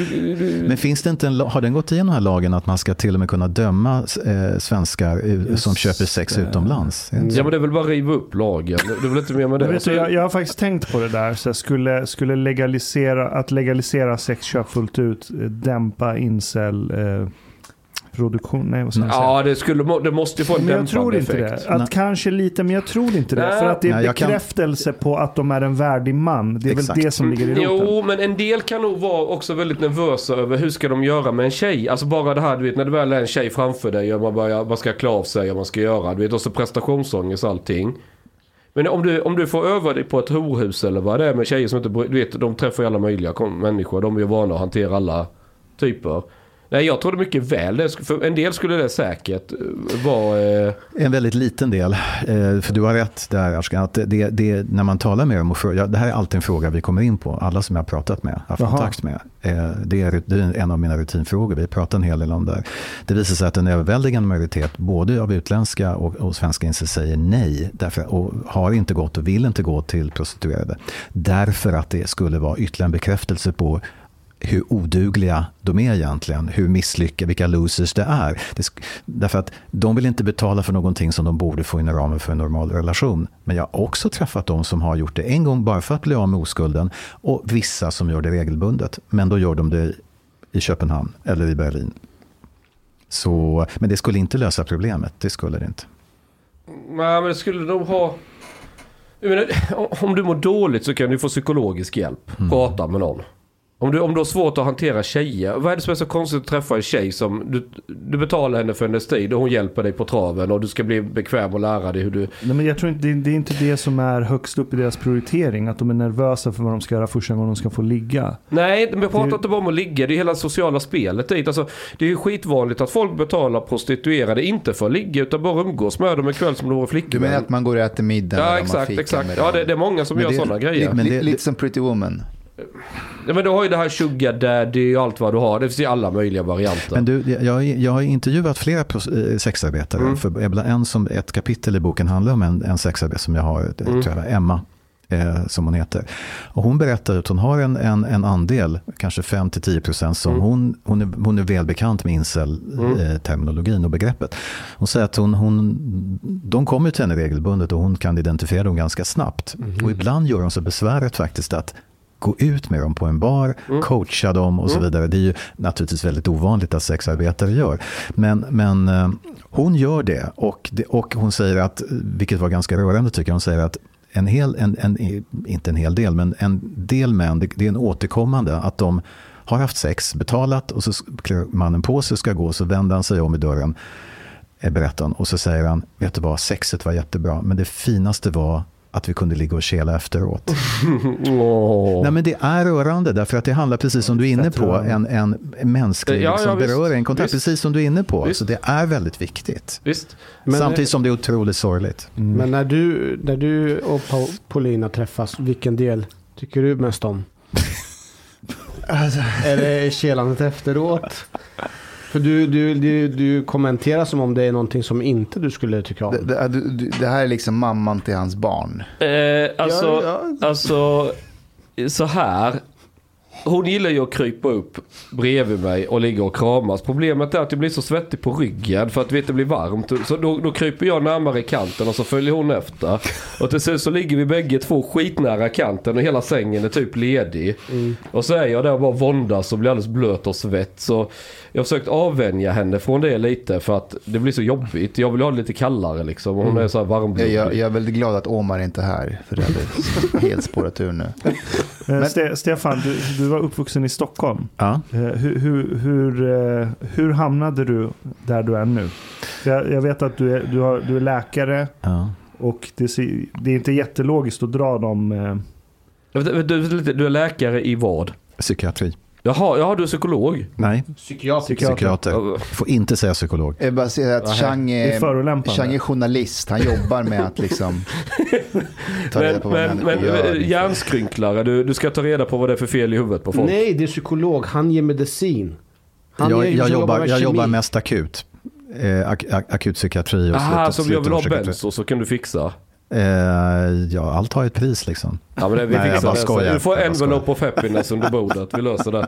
Men finns det inte en, har den gått igenom den här lagen att man ska till och med kunna döma eh, svenskar eh, som köper sex utomlands? Det så? ja, men det är väl bara att riva upp lagen. Det är väl inte mer med det. Vet Alltså, du, jag, jag har faktiskt tänkt på det där. Så jag skulle, skulle legalisera, att legalisera sexköp fullt ut, eh, dämpa incel eh, produktion. Nej, vad ska jag säga? ja, det, skulle, det måste ju få en Men jag dämpande tror inte effekt. det. Att Nej. kanske lite, men jag tror inte det. Nej. För att det är Nej, jag kan- bekräftelse på att de är en värdig man. Det är Exakt. väl det som ligger i roten. Jo, men en del kan nog vara också väldigt nervösa över hur ska de göra med en tjej. Alltså bara det här, du vet, när det väl är en tjej framför dig och man, bara, man ska klä av sig och man ska göra. Du vet, och så prestationsångest och allting. Men om du, om du får öva dig på ett horhus eller vad det är med tjejer som inte, du vet, de träffar ju alla möjliga människor. De är ju vana att hantera alla typer. Nej, jag tror det mycket väl. Det, för en del skulle det säkert eh, vara... Eh, En väldigt liten del. Eh, för du har rätt där, Ashkan, att det, det, när man talar med dem och frågar, det här är alltid en fråga vi kommer in på, alla som jag har pratat med, haft Jaha. kontakt med. Eh, det, är, det är en av mina rutinfrågor, vi pratar en hel del om det. här. Det visar sig att en överväldigande majoritet, både av utländska och, och svenska inser säger nej, därför, och har inte gått och vill inte gå till prostituerade. Därför att det skulle vara ytterligare en bekräftelse på hur odugliga de är egentligen, hur misslyckade, vilka losers det är. Det, därför att de vill inte betala för någonting som de borde få inom ramen för en normal relation. Men jag har också träffat de som har gjort det en gång bara för att bli av med oskulden och vissa som gör det regelbundet. Men då gör de det i Köpenhamn eller i Berlin. Så, men det skulle inte lösa problemet, det skulle det inte. Nej, men det skulle nog ha... Menar, om du mår dåligt så kan du få psykologisk hjälp. Prata med någon. Om du, om du har svårt att hantera tjejer. Vad är det som är så konstigt att träffa en tjej som... Du, du betalar henne för hennes tid och hon hjälper dig på traven och du ska bli bekväm och lära dig hur du... Nej, men jag tror inte, det, det är inte det som är högst upp i deras prioritering. Att de är nervösa för vad de ska göra första gången de ska få ligga. Nej, men jag pratar Det- inte bara om att ligga. Det är hela sociala spelet dit. Alltså, det är ju skitvanligt att folk betalar prostituerade inte för att ligga utan bara umgås med dem en kväll som de vore Du flickvän. menar att man går och äter middag Ja, exakt, exakt. Ja, det, det är många som Men gör sådana grejer. men Lite som Pretty Woman. Ja, men du har ju det här sugar daddy och allt vad du har. Det finns ju alla möjliga varianter. Men du, jag, jag har intervjuat flera eh, sexarbetare. Mm. För en, som, ett kapitel i boken handlar om en, en sexarbetare som jag har, mm. tror jag, Emma. Eh, som hon heter. Och hon berättar att hon har en, en, en andel, kanske 5-10% som Mm. hon, hon, är, hon är välbekant med incel-terminologin och begreppet. Hon säger att hon, hon, de kommer till henne regelbundet och hon kan identifiera dem ganska snabbt. Och ibland gör hon så besväret faktiskt att gå ut med dem på en bar, coacha dem och så vidare. Det är ju naturligtvis väldigt ovanligt att sexarbetare gör. Men, men eh, hon gör det och, det och hon säger att, vilket var ganska rörande tycker jag, hon säger att en hel, en, en, inte en hel del, men en del män, det, det är en återkommande att de har haft sex, betalat och så klär mannen på sig och ska gå, så vänder han sig om i dörren, eh, berättar han, och så säger han, vet du vad, sexet var jättebra, men det finaste var att vi kunde ligga och kela efteråt. (laughs) Åh. Nej men det är rörande därför att det handlar precis som du är inne på, en, en mänsklig Ja, ja, liksom, visst. beröring, kontakt, Visst. precis som du är inne på. Visst. Så det är väldigt viktigt. Visst. Men, Samtidigt som det är otroligt sorgligt. men när, du, när du och Paul, Paulina träffas, vilken del tycker du mest om? (laughs) Alltså, Är det kelandet efteråt? För du, du, du, du kommenterar som om det är någonting som inte du skulle tycka om. det, det, det här är liksom mamman till hans barn. Eh, alltså, Ja, ja. alltså, så här. Hon gillar ju att krypa upp bredvid mig och ligga och kramas. Problemet är att jag blir så svettig på ryggen för att vet, det blir varmt. Så då, då kryper jag närmare kanten och så följer hon efter. Och till slut så ligger vi bägge två skitnära kanten och hela sängen är typ ledig. Och så är jag där och bara våndas och blir alldeles blöt och svett. Så jag har försökt avvänja henne från det lite för att det blir så jobbigt. Jag vill ha det lite kallare liksom. Och hon är så här Jag, varmblodig. jag, jag är väldigt glad att Omar inte är här. För det hade (laughs) helt spårat ur nu. Eh, Ste Stefan, du, du var uppvuxen i Stockholm. Ja. Eh, hur, hur, hur, eh, hur hamnade du där du är nu? Jag, jag vet att du är, du, har, du är läkare Ja. och det, det är inte jättelogiskt att dra dem. du, du är läkare i vad? Psykiatri. Jaha, jaha du är psykolog. Nej, Psykiater. Psykiater. psykiater. Får inte säga psykolog. Jag vill bara säga att. Chang Det är är, förolämpande. Chang är journalist. Han jobbar med att liksom (laughs) ta reda Men, på vad men, människor men gör. eh, hjärnskrynklare, du, du ska ta reda på vad det är för fel i huvudet på folk. Nej, det är psykolog. Han ger medicin. Han Jag, är- jag, jobbar, med jag jobbar mest akut. Eh, ak, ak, akutpsykiatri och Aha, slut- så om jag vill ha benzo så kan du fixa? Eh, ja, allt har ett pris liksom. Ja men det, vi Nej, jag fixar bara skojar. Du får bara envelope of happiness under bordet. Vi löser det.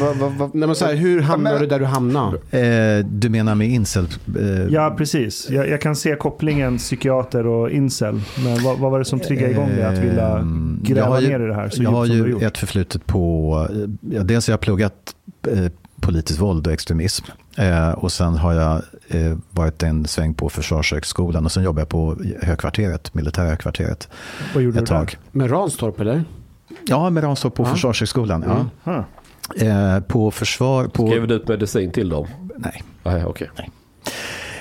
Va, va, va, Nej, men så här, hur hamnar men- du där du hamnar? Eh, du menar med incel? Eh, Ja, precis. Jag, jag kan se kopplingen psykiater och incel. Men vad, vad var det som triggade igång dig att vilja jag gräva ju- ner i det här så jag har ju ett förflutet på, eh, ja, dels har jag pluggat eh, politiskt våld och extremism. Eh, och sen har jag eh, varit en sväng på Försvarshögskolan och sen jobbar jag på högkvarteret, militära högkvarteret Vad gjorde ett du där? tag. Med Ranstorp eller? Ja, de står på Ja. Försvarshögskolan. Ja. Huh. Eh, på försvar, på, Skrev du ut medicin till dem? nej. Nej, okej.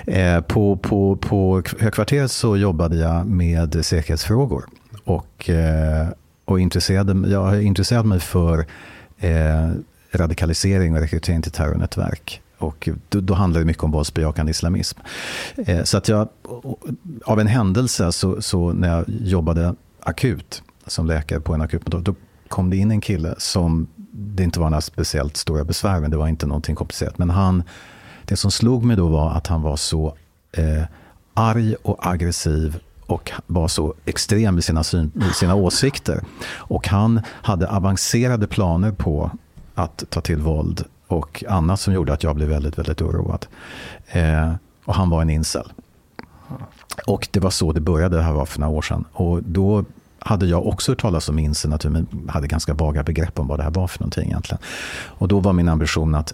Eh, på, på, på högkvarteret så jobbade jag med säkerhetsfrågor. Och, eh, och intresserade, jag har intresserat mig för eh, radikalisering och rekrytering till terrornätverk. Och då, då handlar det mycket om våldsbejakande islamism. Eh, så att jag, av en händelse, så, så när jag jobbade akut som läkare på en akutmottagning, då kom det in en kille som det inte var några speciellt stora besvär med, det var inte någonting komplicerat. Men han, det som slog mig då var att han var så eh, arg och aggressiv och var så extrem i sina, syn, i sina åsikter. Och han hade avancerade planer på att ta till våld och annat som gjorde att jag blev väldigt, väldigt oroad. Eh, och han var en incel. Och det var så det började, det här var för några år sedan. Och då hade jag också hört talas om incel, att men hade ganska vaga begrepp om vad det här var för någonting egentligen. Och då var min ambition att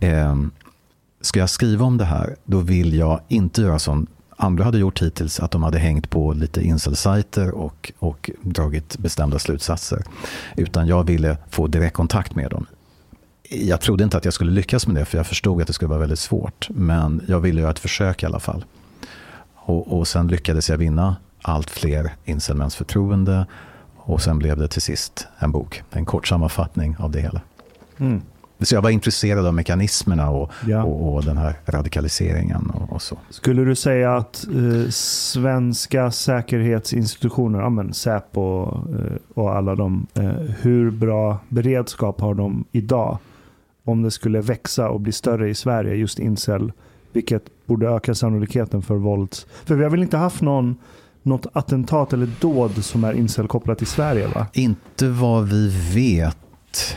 eh, ska jag skriva om det här, då vill jag inte göra som andra hade gjort hittills, att de hade hängt på lite incelsajter och, och dragit bestämda slutsatser. Utan jag ville få direktkontakt med dem. Jag trodde inte att jag skulle lyckas med det, för jag förstod att det skulle vara väldigt svårt. Men jag ville göra ett försök i alla fall. Och, och sen lyckades jag vinna allt fler incelmäns förtroende. Och sen blev det till sist en bok, en kort sammanfattning av det hela. Mm. Så jag var intresserad av mekanismerna och, Ja. och, och den här radikaliseringen och, och så. Skulle du säga att eh, svenska säkerhetsinstitutioner, ja, men Säpo eh, och alla de, eh, hur bra beredskap har de idag? Om det skulle växa och bli större i Sverige, just incel, vilket borde öka sannolikheten för vålds... För vi har väl inte haft någon, något attentat eller dåd som är incel-kopplat i Sverige va? Inte vad vi vet.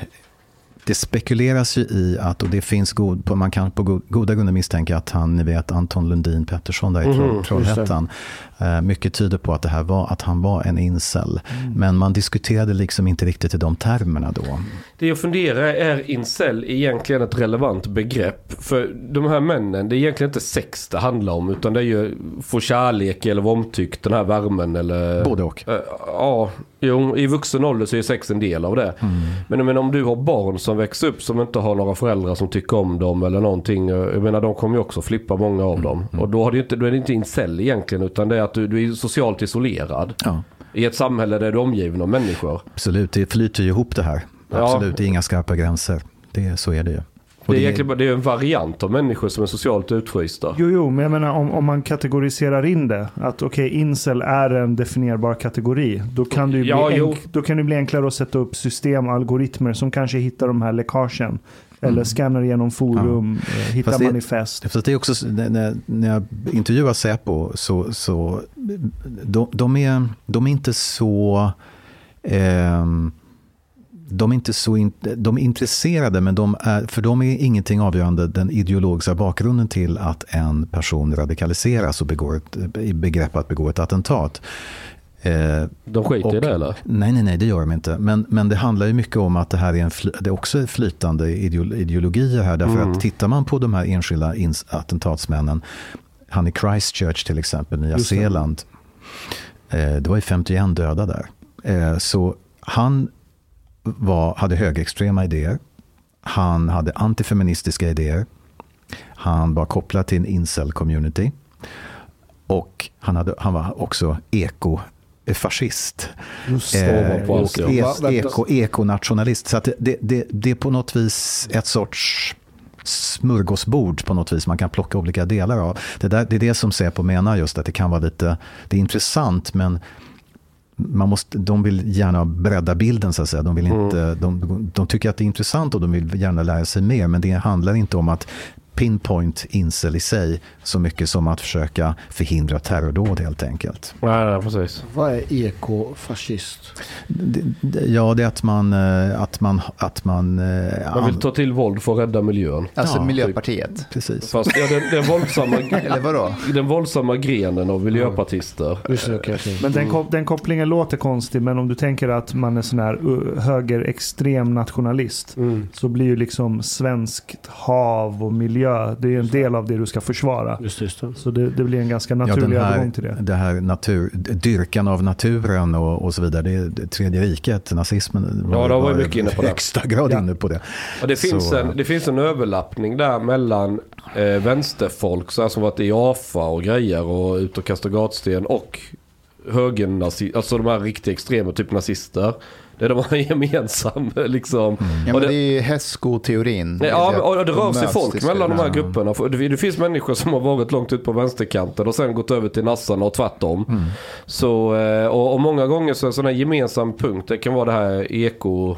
Det spekuleras ju i att, och det finns god, på, man kan på go- goda grunder misstänka att han, ni vet Anton Lundin Pettersson där i Mhm, Trollhättan. Eh, mycket tyder på att, det här var, att han var en incel. Men man diskuterade liksom inte riktigt i de termerna då. Det jag funderar är incel egentligen ett relevant begrepp? För de här männen, det är egentligen inte sex det handlar om. Utan det är ju få kärlek eller vara omtyckt, den här värmen eller... Både och. Eh, Ja, jo, i vuxen ålder så är sex en del av det. Men jag menar om du har barn som växer upp som inte har några föräldrar som tycker om dem eller någonting. eh, Jag menar de kommer ju också flippa många av dem. Och då, har det inte, då är det inte incel egentligen utan det är att du, du är socialt isolerad. Ja, I ett samhälle där du är omgiven av människor. absolut, det flyter ju ihop det här. Ja. Absolut, det är inga skarpa gränser. Det, så är det ju. Och Det är egentligen bara- det är en variant av människor som är socialt utfrysta. Jo, jo, men jag menar om, om man kategoriserar in det. Att okej, incel är en definierbar kategori. Då kan, det ju Ja, bli enk, då kan det bli enklare att sätta upp system och algoritmer som kanske hittar de här läckagen. Eller scannar igenom forum, eh, hittar Fast det- manifest. Fast det är också, så- när, när- jag intervjuar Säpo så, så de, de, är, de är inte så... ehm, de är inte så in, de är intresserade, men de är, för dem är ingenting avgörande den ideologiska bakgrunden till att en person radikaliseras och begår ett, i begrepp att begå ett attentat. Eh, De skiter i Och- det eller? Nej, nej, nej, det gör de inte. Men, men det handlar ju mycket om att det här är, en fly, det är också flytande ideolo- ideologier här. Därför Mm. att tittar man på de här enskilda ins- attentatsmännen, han i Christchurch till exempel, Nya Just det. Zeeland, eh, det var ju 51 döda där. Eh, så han var, hade högerextrema idéer. Han hade antifeministiska idéer. Han var kopplad till en incel-community. Och han, hade, han var också eko-fascist. Just Eh, och e- eko, ekonationalist. Så det, det, det är på något vis ett sorts smörgåsbord på något vis man kan plocka olika delar av. Det, där, det är det som Säpo menar just att det kan vara lite, det är intressant men man måste, de vill gärna bredda bilden så att säga. De, vill inte, de, de tycker att det är intressant och de vill gärna lära sig mer men det handlar inte om att pinpoint incel i sig så mycket som att försöka förhindra terrordåd helt enkelt. Nej, precis. Vad är ekofascist? Ja, det är att man... eh, Att man, att man, eh, Man vill ta till våld för att rädda miljön. Alltså Ja, Miljöpartiet. Precis. Fast ja, den, den, våldsamma, (laughs) Eller vadå? den våldsamma grenen av miljöpartister. Just okej, okej. Men den, den kopplingen låter konstig, men om du tänker att man är sån här högerextrem nationalist Mm. så blir ju liksom svenskt hav och miljö, det är en del av det du ska försvara. Just det, just det. Så det, det blir en ganska Ja, naturlig övergång här, till det. det här natur, dyrkan av naturen och, och så vidare. Det är det tredje riket, nazismen Ja, de var ju mycket inne på det. högsta grad Ja. inne på det. Och det, finns Så, en, det finns en överlappning där mellan eh, vänsterfolk så här som varit i AFA och grejer och ut och kastar gatsten och högernazister, alltså de här riktigt extrema, typ nazister. Det är de har (laughs) gemensam liksom. Ja, Och men det- det är ju hästsko-teorin. Nej, Ja, och det rör sig folk mellan de här grupperna. Det det finns människor som har varit långt ut på vänsterkanten och sen gått över till nassarna och tvärtom. Mm. Så, eh, och, och många gånger så är en sån här gemensam punkt, det kan vara det här eko,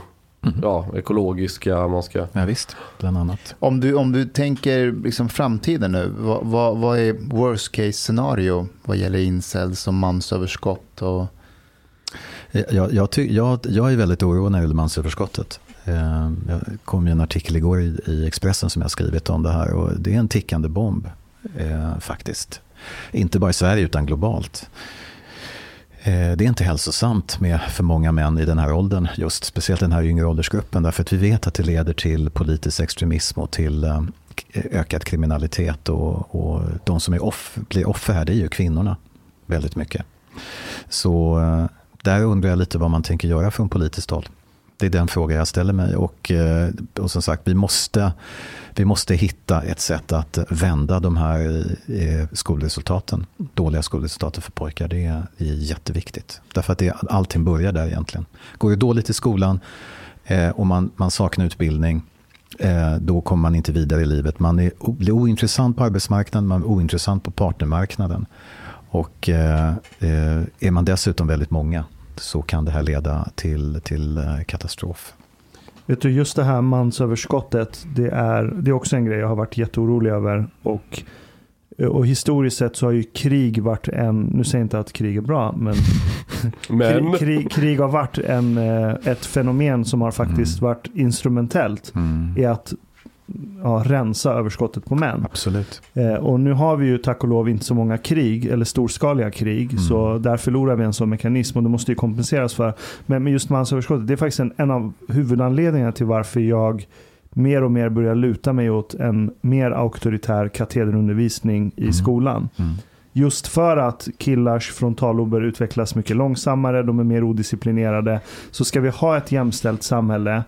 ja, ekologiska, man ska... Ja, visst, bland annat. Om du, om du tänker liksom framtiden nu, vad, vad, vad är worst case scenario vad gäller incels och mansöverskott? Och, Eh, jag, jag, ty, jag, jag är väldigt orolig när det gäller mansöverskottet. Det ehm, Jag kom ju en artikel igår i, i Expressen som jag skrivit om det här och det är en tickande bomb eh, faktiskt. Inte bara i Sverige utan globalt. Eh, Det är inte hälsosamt med för många män i den här åldern, just speciellt den här yngre åldersgruppen, därför att vi vet att det leder till politisk extremism och till eh, ökad kriminalitet och, och de som är off, blir offer här, det är ju kvinnorna väldigt mycket. Så eh, där undrar jag lite vad man tänker göra från politiskt håll. Det är den fråga jag ställer mig och, eh, och som sagt vi måste, vi måste hitta ett sätt att vända de här eh, skolresultaten, dåliga skolresultaten för pojkar. Det är, jätteviktigt. Därför att det, allting börjar där egentligen. Går det dåligt i skolan eh, och man, man saknar utbildning då kommer man inte vidare i livet. Man är, blir ointressant på arbetsmarknaden, man är ointressant på partnermarknaden. Och eh, eh, är man dessutom väldigt många så kan det här leda till, till eh, katastrof. Vet du, just det här mansöverskottet, det är, det är också en grej jag har varit jätteorolig över. Och, och historiskt sett så har ju krig varit en, nu säger jag inte att krig är bra, men (laughs) Men, krig, krig, krig har varit en, eh, ett fenomen som har faktiskt varit instrumentellt Mm. i att ja, rensa överskottet på män. Absolut. Eh, och nu har vi ju tack och lov inte så många krig, eller storskaliga krig, Mm. så där förlorar vi en sån mekanism och det måste ju kompenseras för. Men med just mansöverskottet, det är faktiskt en, en av huvudanledningarna till varför jag mer och mer börjar luta mig åt en mer auktoritär katederundervisning i Mm. skolan. Mm. Just för att killars frontallober utvecklas mycket långsammare, de är mer odisciplinerade. Så ska vi ha ett jämställt samhälle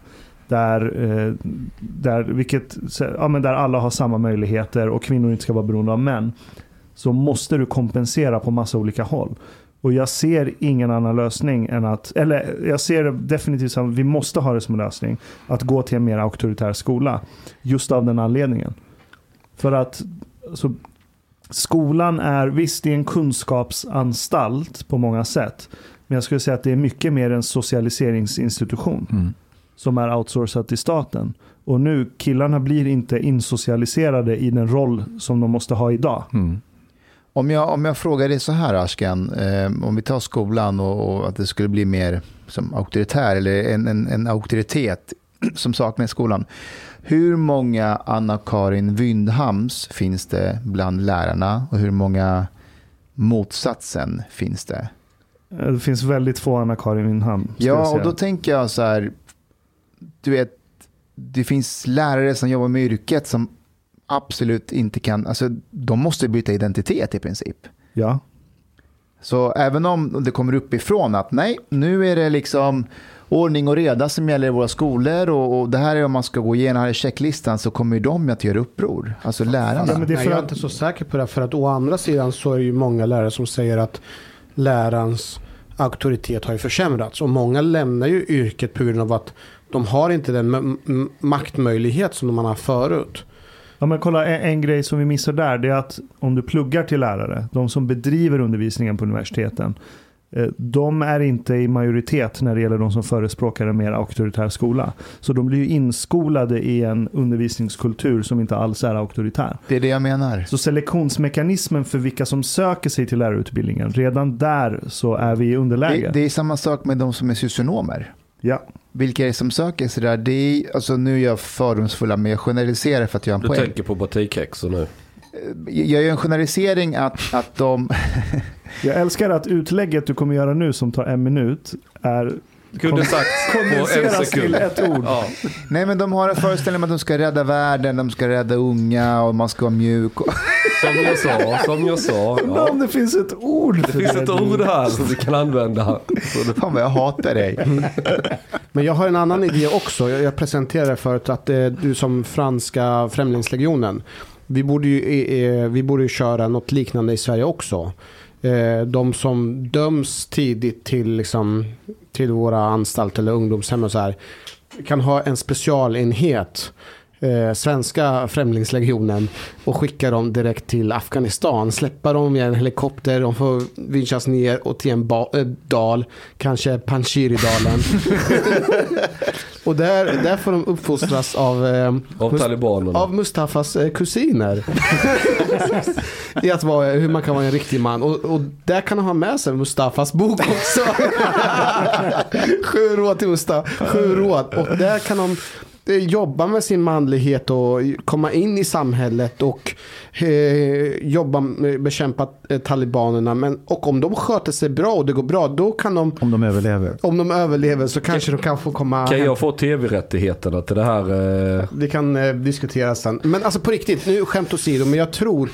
där, eh, där, vilket, ja, men där alla har samma möjligheter och kvinnor inte ska vara beroende av män. Så måste du kompensera på massa olika håll. Och jag ser ingen annan lösning än att, eller jag ser det definitivt som, vi måste ha det som en lösning, att gå till en mer auktoritär skola. Just av den anledningen. För att så, skolan är, visst det är en kunskapsanstalt på många sätt. Men jag skulle säga att det är mycket mer en socialiseringsinstitution Mm som är outsourcat till staten. Och nu, killarna blir inte insocialiserade i den roll som de måste ha idag. Mm. Om jag, om jag frågar dig så här, Ashkan, eh, om vi tar skolan och, och att det skulle bli mer som auktoritär, eller en, en, en auktoritet (clears throat) som saknas i skolan. Hur många Anna-Karin Wyndhams finns det bland lärarna och hur många motsatsen finns det? Eh, Det finns väldigt få Anna-Karin jag Ja, och då tänker jag så här, du vet, det finns lärare som jobbar med yrket som absolut inte kan, alltså de måste byta identitet i princip. Ja. Så även om det kommer uppifrån att nej, nu är det liksom ordning och reda som gäller i våra skolor och, och det här är om man ska gå igenom här i checklistan så kommer ju de att göra uppror, alltså lärarna. Ja, men det är Nej, för jag är inte så säker på det. För att å andra sidan så är det ju många lärare som säger att lärarens auktoritet har ju försämrats. Och många lämnar ju yrket på grund av att de har inte den maktmöjlighet som man har förut. Ja, men kolla, en, en grej som vi missar där det är att om du pluggar till lärare, de som bedriver undervisningen på universiteten, eh, de är inte i majoritet när det gäller de som förespråkar en mer auktoritär skola. Så de blir ju inskolade i en undervisningskultur som inte alls är auktoritär. Det är det jag menar. Så selektionsmekanismen för vilka som söker sig till lärarutbildningen, redan där så är vi i underläge. Det, det är samma sak med de som är socionomer. Ja. Vilka är det som söker sig där? Det är, alltså nu är jag fördomsfulla, men jag generaliserar för att jag har en Du poäng. tänker på batikhäxor nu. Jag gör en generalisering att, att de... (laughs) Jag älskar att utlägget du kommer göra nu som tar en minut är Kunde sagt på en kondenseras sekund. till ett ord. Ja. Nej, men de har en föreställning om att de ska rädda världen, de ska rädda unga och man ska vara mjuk. Och... Som jag sa, som jag sa. Undrar Ja. om det finns ett ord Det för finns ett ord här som vi kan använda. Det- Fan vad jag hatar dig. Men jag har en annan idé också. Jag, jag presenterade förut att eh, du som franska främlingslegionen. Vi borde ju, eh, eh, vi borde ju köra något liknande i Sverige också. Eh, de som döms tidigt till, liksom, till våra anstalter eller ungdomshem och så här. Kan ha en specialenhet. Eh, svenska främlingslegionen och skicka dem direkt till Afghanistan. Släppa dem i en helikopter, de får vinschas ner och till en eh, dal, kanske Panjshirdalen. (laughs) och där, där får de uppfostras av, eh, Av talibanerna. av Mustafas eh, kusiner. (laughs) I att vara, hur man kan vara en riktig man. Och, och där kan de ha med sig Mustafas bok också. (laughs) sju råd till Mustafa. Sju råd. Och där kan de jobba med sin manlighet och komma in i samhället och eh, jobba med, bekämpa eh, talibanerna. Men, och om de sköter sig bra och det går bra, då kan de, Om de överlever. om de överlever så kanske de kan få komma Kan hem. jag få tv-rättigheterna till det här? Eh... Det kan eh, diskuteras sen. Men alltså på riktigt, nu skämt åsido, men jag tror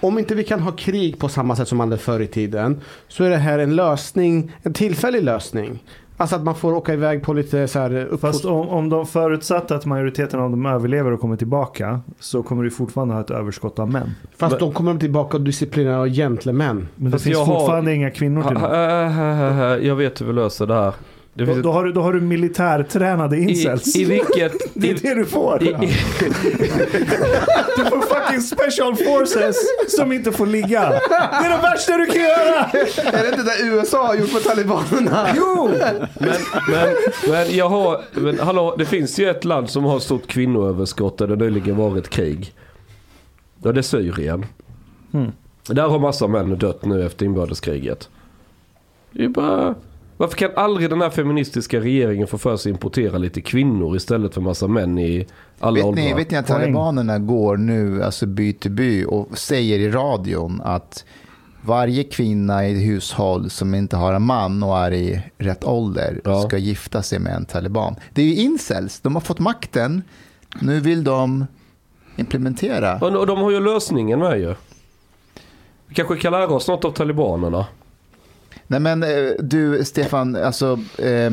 om inte vi kan ha krig på samma sätt som man hade förr i tiden så är det här en lösning, en tillfällig lösning. Alltså att man får åka iväg på lite så här Fast uppfost- om, om de förutsatt att majoriteten av dem överlever och kommer tillbaka så kommer du fortfarande ha ett överskott av män. Fast de kommer tillbaka och disciplinerade och gentlemän. Men det Fast finns jag har- fortfarande inga kvinnor till dem. Jag vet hur vi löser det här. Det Då, då, har du, då har du militärtränade incels. i, I vilket... (laughs) det är I, det du får. i, i, (laughs) Du får fucking special forces som inte får ligga. Det är det värsta du kan göra! är det inte det USA har gjort med talibanerna? Jo! men, men, men jag har... Men hallå, det finns ju ett land som har stort kvinnoöverskott där det nyligen varit krig. Och det är Syrien. Mm. Där har massa män dött nu efter inbördeskriget. Det är bara... Varför kan aldrig den här feministiska regeringen få för sig att importera lite kvinnor istället för massa män i alla Vet åldrar? ni, vet ni att talibanerna går nu alltså by till by och säger i radion att varje kvinna i ett hushåll som inte har en man och är i rätt ålder Ja. ska gifta sig med en taliban. Det är ju incels, de har fått makten, nu vill de implementera. Och och de har ju lösningen med ju. Vi kanske kan lära oss något av talibanerna. Nej men eh, du Stefan, alltså eh,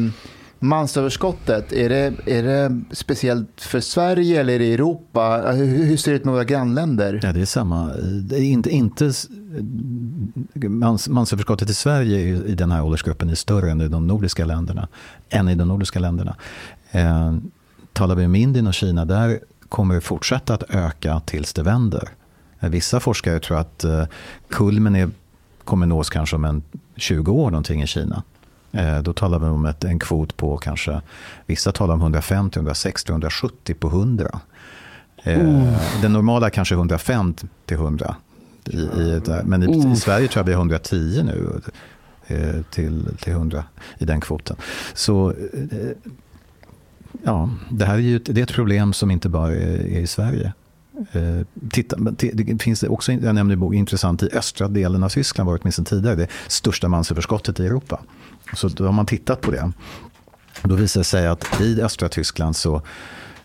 mansöverskottet, är det, är det speciellt för Sverige eller är det Europa? Alltså, hur, hur ser det ut med våra grannländer? Ja, det är samma. Det är inte, inte, mans, mansöverskottet i Sverige i, i den här åldersgruppen är större än i de nordiska länderna. Än i de nordiska länderna. Eh, talar vi om Indien och Kina, där kommer det fortsätta att öka tills det vänder. Vissa forskare tror att eh, kulmen är, kommer nås kanske om en 20 år någonting i Kina. Eh, då talar vi om ett, en kvot på kanske, vissa talar om 150, 160, 170 på 100. Eh, Den normala kanske 105 till 100. I, i, men i, i Sverige tror jag vi är 110 nu eh, till, till 100 i den kvoten. Så ja, det här är ju ett, det är ett problem som inte bara är, är i Sverige. Eh, titta, det finns också, jag nämnde i bok, intressant, i östra delen av Tyskland var det åtminstone tidigare det största mansöverskottet i Europa. Så då har man tittat på det. Då visar det sig att i östra Tyskland så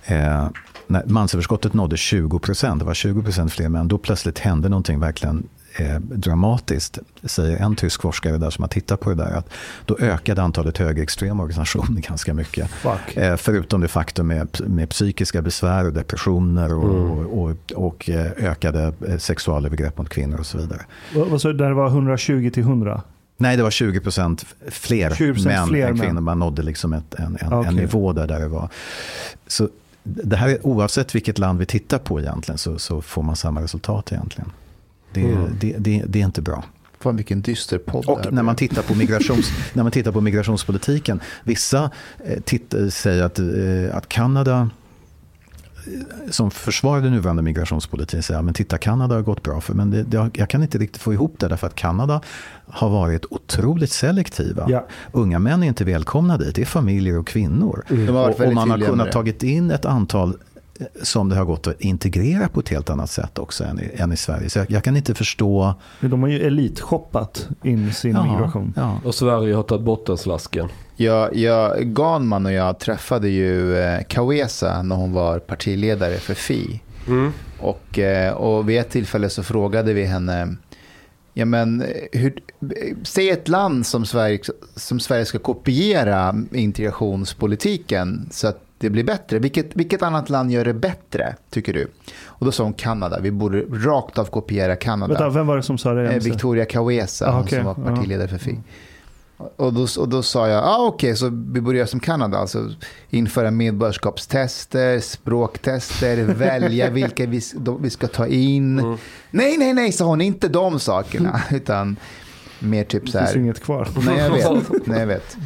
eh, när mansöverskottet nådde 20 procent, det var 20 procent fler män, då plötsligt hände någonting verkligen eh, dramatiskt, säger en tysk forskare där som har tittat på det där, att då ökade antalet högerextrema organisationer (laughs) ganska mycket. Eh, förutom det faktum med, med psykiska besvär och depressioner och, Mm. och, och, och eh, ökade eh, sexualövergrepp mot kvinnor och så vidare. Vad, sa du, där det var 120 till 100? Nej, det var 20 procent fler 20% män fler än kvinnor. Man nådde liksom ett, en, en, Okej. en nivå där, där det var. Så det här är, oavsett vilket land vi tittar på egentligen så, så får man samma resultat egentligen. Det, Mm. det, det, det är inte bra. Fan vilken dyster podd Och när man tittar på, migrations, (laughs) när man tittar på migrationspolitiken. Vissa eh, titt, säger att, eh, att Kanada eh, som försvarar den nuvarande migrationspolitiken säger att titta Kanada har gått bra för men det, det, jag kan inte riktigt få ihop det därför att Kanada har varit otroligt selektiva. Ja. Unga män är inte välkomna dit, det är familjer och kvinnor. Varit Och, och man har kunnat tagit in ett antal eh, som det har gått att integrera på ett helt annat sätt också än i, än i Sverige. Så jag, jag kan inte förstå... De har ju elitshoppat in sin migration. ja. Och Sverige har tagit bottenslasken. Jag, jag, Ganman och jag träffade ju eh, Kawesa när hon var partiledare för Fi. Mm. Och, eh, och vid ett tillfälle så frågade vi henne, ja men, eh, hur, säg ett land som Sverige, som Sverige ska kopiera integrationspolitiken så att det blir bättre. Vilket, vilket annat land gör det bättre, tycker du? Och då sa hon Kanada. Vi borde rakt av kopiera Kanada. Vänta, vem var det som sa det? Eh? Victoria Kawesa, Ah, hon okej. som var partiledare för Fi. Och då, och då sa jag, ah, okej, så vi börjar som Kanada, alltså införa medborgarskapstester, språktester, (laughs) välja vilka vi, de, vi ska ta in. Mm. Nej, nej, nej, sa hon, inte de sakerna, (laughs) utan mer typ Det så finns ju här. inget kvar. Nej, jag vet. (laughs) Nej, jag, vet.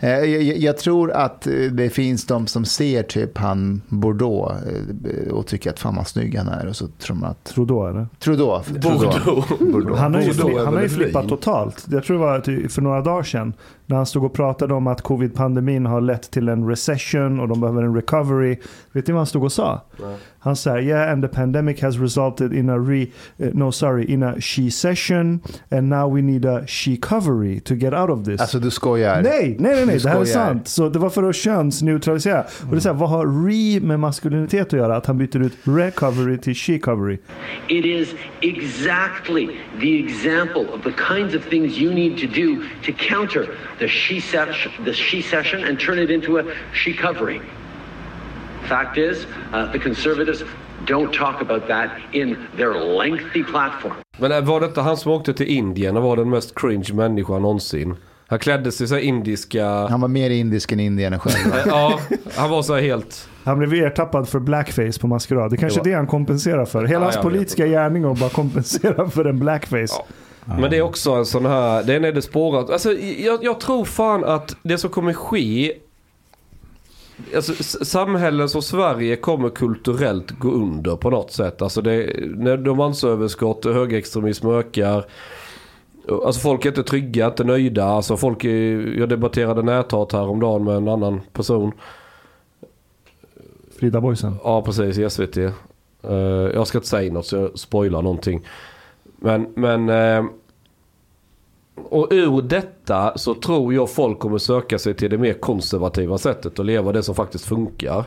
Eh, jag, jag, tror att eh, det finns de som ser typ han Bordeaux eh, och tycker att fan vad snygg han är och så tror man att... Trudeau eller? Trudeau. Trudeau. Bordeaux. Han har ju, Bordeaux han har ju flippat totalt. Jag tror det var ty- för några dagar sedan. När han stod och pratade om att covid-pandemin har lett till en recession och de behöver en recovery. Vet ni vad han stod och sa? Nej. Han sa yeah and the pandemic has resulted in a re, eh, no sorry, in a she session and now we need a she covery to get out of this. Alltså du skojar. Nej, nej, nej, nej. Du det här är sant. Så det var för att könsneutralisera. Och det är så här, vad har re med maskulinitet att göra? Att han byter ut recovery till she covery. It is exactly the example of the kinds of things you need to do to counter the she session, the she session and turn it into a she covery. Fact is, uh, the conservatives don't talk about that in their lengthy platform. Men äh, var det inte han som åkte till Indien och var den mest cringe människan någonsin? Han klädde sig så indiska... Han var mer indisk än indien själv. (laughs) Ja, han var så helt... Han blev ertappad för blackface på maskerad. Det är kanske Det är var- det han kompenserar för. Hela Ja, hans politiska gärning och bara kompensera för en blackface. Ja. Men det är också en sån här, det är det spårat. Alltså jag, jag tror fan att det som kommer ske Alltså, samhällen som Sverige kommer kulturellt gå under på något sätt. Alltså det, när domansöverskott och högerextremism ökar. Alltså folk är inte trygga, inte nöjda. Alltså folk är, jag debatterade näthat här om dagen med en annan person. Frida Boysen. Ja, precis. I SVT. Eh, jag ska inte säga något så jag spoilar någonting. Men, men... eh, och ur detta så tror jag folk kommer söka sig till det mer konservativa sättet att leva det som faktiskt funkar.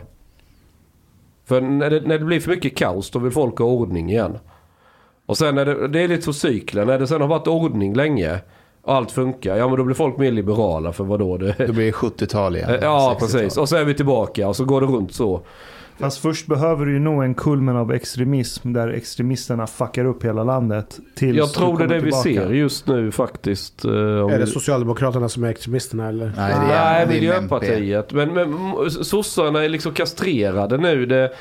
För när det, när det blir för mycket kaos då vill folk ha ordning igen. Och sen är det, det är lite så cyklen. När det sen har varit ordning länge och allt funkar. Ja men då blir folk mer liberala för vadå? Det, Då blir det 70-tal igen. ja 60-tal. precis. Och så är vi tillbaka och så går det runt så. Fast först behöver du ju nå en kulmen av extremism där extremisterna fuckar upp hela landet. Tills Jag tror det är det vi tillbaka. ser just nu faktiskt. eh, om Är det vi- Socialdemokraterna som är extremisterna eller? Nej, det är, Nej, det är Miljöpartiet. Men, men sossarna är liksom kastrerade nu. Det,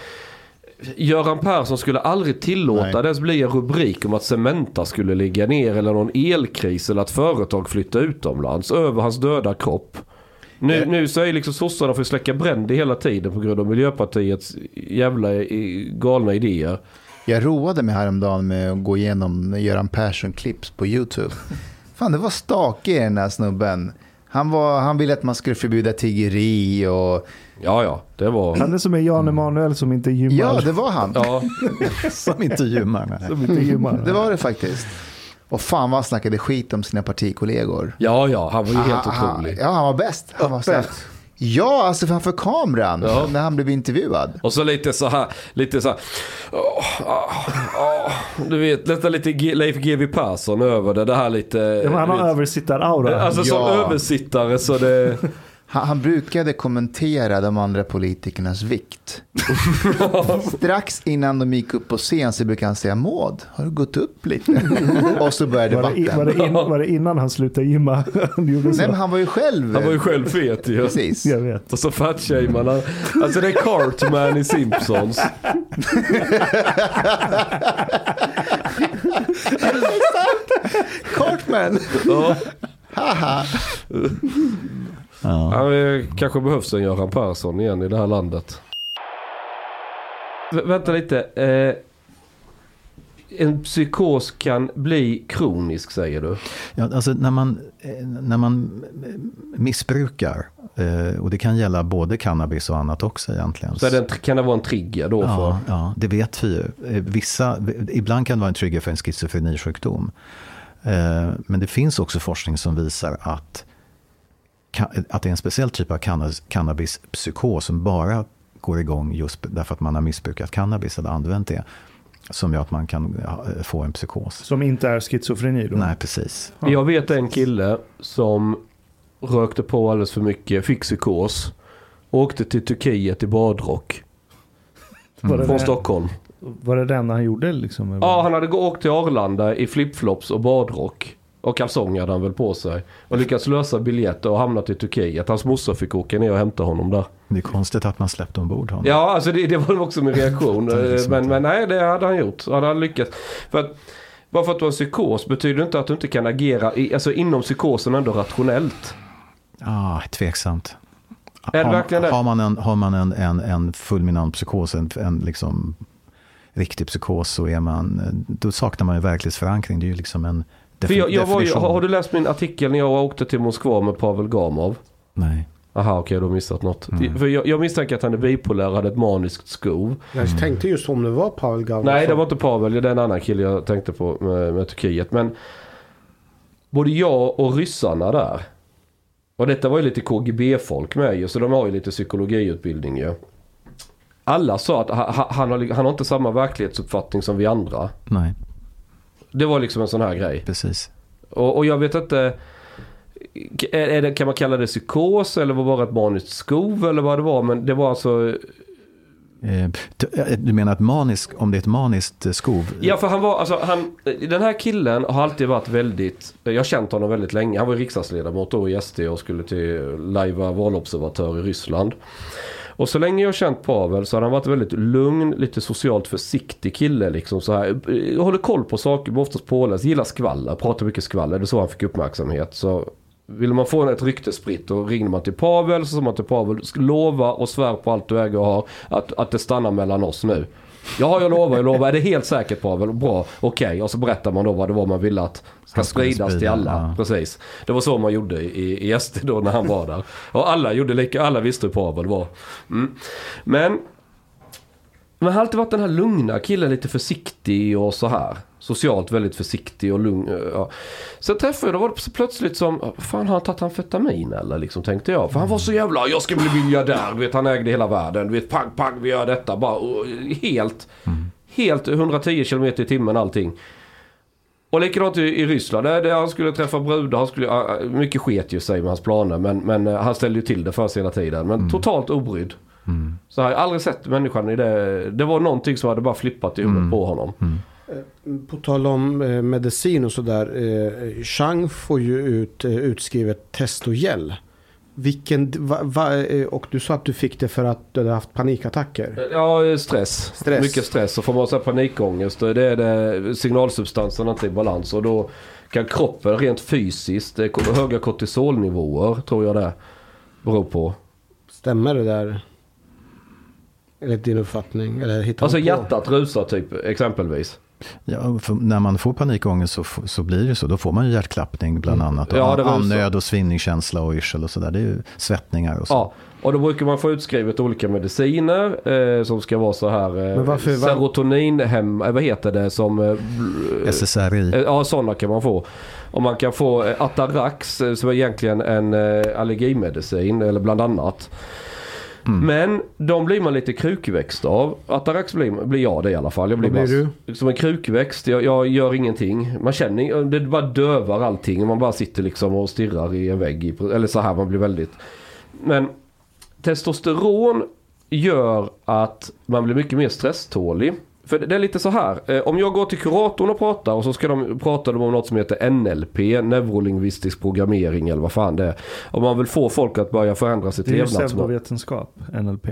Göran Persson skulle aldrig tillåta Nej. det ens bli en rubrik om att Cementa skulle ligga ner eller någon elkris eller att företag flyttar utomlands över hans döda kropp. Nu, Det- nu så är liksom sossarna får släcka bränder hela tiden på grund av Miljöpartiets jävla galna idéer. Jag roade mig häromdagen med att gå igenom Göran Persson-clips på YouTube. Fan, det var stake i den här snubben. Han, var, han ville att man skulle förbjuda tiggeri och... Ja, ja, det var... Han är som en Jan Emanuel som inte gymmar. Ja, det var han. Ja, (laughs) Som inte gymmar. Som inte gymmar. Det var det faktiskt. Och fan vad han snackade skit om sina partikollegor. ja, ja han var ju helt Han- han- otrolig. Ja, han var bäst. Han var så här, Ja, alltså framför kameran Ja. när han blev intervjuad. Och så lite så här, lite så här, åh, åh, åh, du vet, nästan lite G- Leif GW Persson över det. Det här lite... Ja, han har översittar-aura. Alltså som Ja. översittare så det... Han, han brukade kommentera de andra politikernas vikt. (laughs) Strax innan de gick upp på scen så brukade han säga Maud, har du gått upp lite? Och så började var, det, debatten. var, det in, var det innan han slutade gymma? (laughs) han gjorde så? Nej, men han var ju själv. Han var ju själv fet ju. Precis. Jag vet. Och så fatshamear han. Alltså det är Cartman i Simpsons. Cartman. Ja. Haha. Ja. Ja, det kanske behövs en Göran Persson igen i det här landet. Vä- vänta lite. Eh, en psykos kan bli kronisk säger du? Ja, alltså när man, eh, när man missbrukar, eh, och det kan gälla både cannabis och annat också egentligen. Så det kan det vara en trigger då för? Ja, ja, det vet vi ju. Eh, Vissa, ibland kan det vara en trigger för en schizofrenisjukdom. Men det finns också forskning som visar att, att det är en speciell typ av canna- cannabispsykos som bara går igång just därför att man har missbrukat cannabis eller använt det. Som gör att man kan ja, få en psykos. Som inte är schizofreni då? Nej, precis. Jag vet en kille som rökte på alldeles för mycket, fick psykos. Åkte till Turkiet i badrock. Var, det Från Stockholm. var det den han gjorde liksom? Ja, han hade åkt till Arlanda i flipflops och badrock. Och kalsonger hade han väl på sig. Och lyckats lösa biljetter och hamnat i Turkiet. Hans morsa fick åka ner och hämta honom där. Det är konstigt att man släppte ombord honom. Ja, alltså det, det var också min reaktion. (laughs) Det men, men nej, det hade han gjort. Han hade lyckats. För att, bara för att du har en psykos betyder inte att du inte kan agera i, alltså inom psykosen ändå rationellt. Ah, tveksamt. Är det verkligen det? har man en, har man en, en, en fulminant psykos, en, en liksom riktig psykos, så är man, då saknar man ju verklighetsförankring. Det är ju liksom en För jag, jag var ju, har, har du läst min artikel när jag åkte till Moskva med Pavel Gamov? Nej. Aha, okej, du har missat något. Mm. För jag, jag misstänker att han är bipolär och hade ett maniskt skov. Jag tänkte just om det var Pavel Galvin. Nej, det var inte Pavel. Det är en annan kille jag tänkte på med, med Turkiet. Men både jag och ryssarna där. Och detta var ju lite KGB-folk med ju. Så de har ju lite psykologiutbildning ju. Alla sa att ha- ha- han har, han har inte samma verklighetsuppfattning som vi andra. Nej, Det var liksom en sån här grej. precis. Och, och jag vet inte. Det, kan man kalla det psykos eller var det bara ett maniskt skov eller vad det var? Men det var alltså. Eh, du- eh, Du menar att manisk, om det är ett maniskt eh, skov? Ja för han var, alltså han, den här killen har alltid varit väldigt, jag har känt honom väldigt länge. Han var riksdagsledamot då i SD och skulle till lajva valobservatör i Ryssland. Och så länge jag har känt Pavel så har han varit väldigt lugn, lite socialt försiktig kille liksom så här. Jag Håller koll på saker, oftast påläst, gillar skvaller, pratar mycket skvaller. Det är så han fick uppmärksamhet. Så Vill man få ett rykte spritt då ringer man till Pavel så sa man till Pavel lova och svär på allt du äger och har att, att det stannar mellan oss nu. Ja, jag lovar, jag lovar. Är det helt säkert Pavel? Bra, okej. Och så berättar man då vad det var man ville att ska spridas till alla. ja. Precis. Det var så man gjorde i, i SD då när han var där. Och alla gjorde lika, alla visste hur Pavel var. Mm. Men, men han har alltid varit den här lugna killen, lite försiktig och så här. Socialt väldigt försiktig och lugn. Ja. Sen träffade jag, då var det plötsligt som, fan har han tagit amfetamin eller liksom tänkte jag. För han var så jävla, jag ska bli miljardär. Du vet han ägde hela världen. Du vet pang pang vi gör detta. Bara och, helt, helt 110 km i timmen allting. Och likadant i, i Ryssland. Där, där han skulle träffa brudar. Han skulle, mycket sket ju sig med hans planer. Men, men eh, han ställde ju till det för sig hela tiden. Men totalt obrydd. Så jag har aldrig sett människan i det. Det var någonting som hade bara flippat i huvudet på honom. På tal om eh, medicin och sådär. Eh, Chang får ju ut eh, utskrivet testogel. Vilken, va, va, eh, och du sa att du fick det för att du hade haft panikattacker. Ja, stress. Stress. Mycket stress. Och får man så här panikångest. Det är det signalsubstansen inte i balans. Och då kan kroppen rent fysiskt, höga kortisolnivåer tror jag det beror på. Stämmer det där? Eller din uppfattning? Eller hittar Alltså hjärtat rusar typ exempelvis. Ja, när man får panikångest så, så blir det så. Då får man ju hjärtklappning bland annat. Och Mm. Ja, andnöd och svimningskänsla och yrsel och sådär. Det är ju svettningar och så. Ja, och då brukar man få utskrivet olika mediciner eh, som ska vara så här eh, varför- var- serotoninhem, eh, vad heter det som... Eh, SSRI. eh, ja, sådana kan man få. Och man kan få eh, Atarax eh, som är egentligen en eh, allergimedicin eller bland annat. Mm. Men de blir man lite krukväxt av. Atarax blir, blir jag det i alla fall. Jag blir, Vad blir bara, Som en krukväxt. Jag, jag gör ingenting. Man känner det bara dövar allting. Man bara sitter liksom och stirrar i en vägg. Eller så här, man blir väldigt... Men testosteron gör att man blir mycket mer stresstålig. För det är lite så här. Eh, om jag går till kuratorn och pratar och så ska de prata om något som heter NLP, neurolingvistisk programmering eller vad fan det är. Om man vill få folk att börja förändra sitt Det är ju levnadsmål. pseudovetenskap, NLP.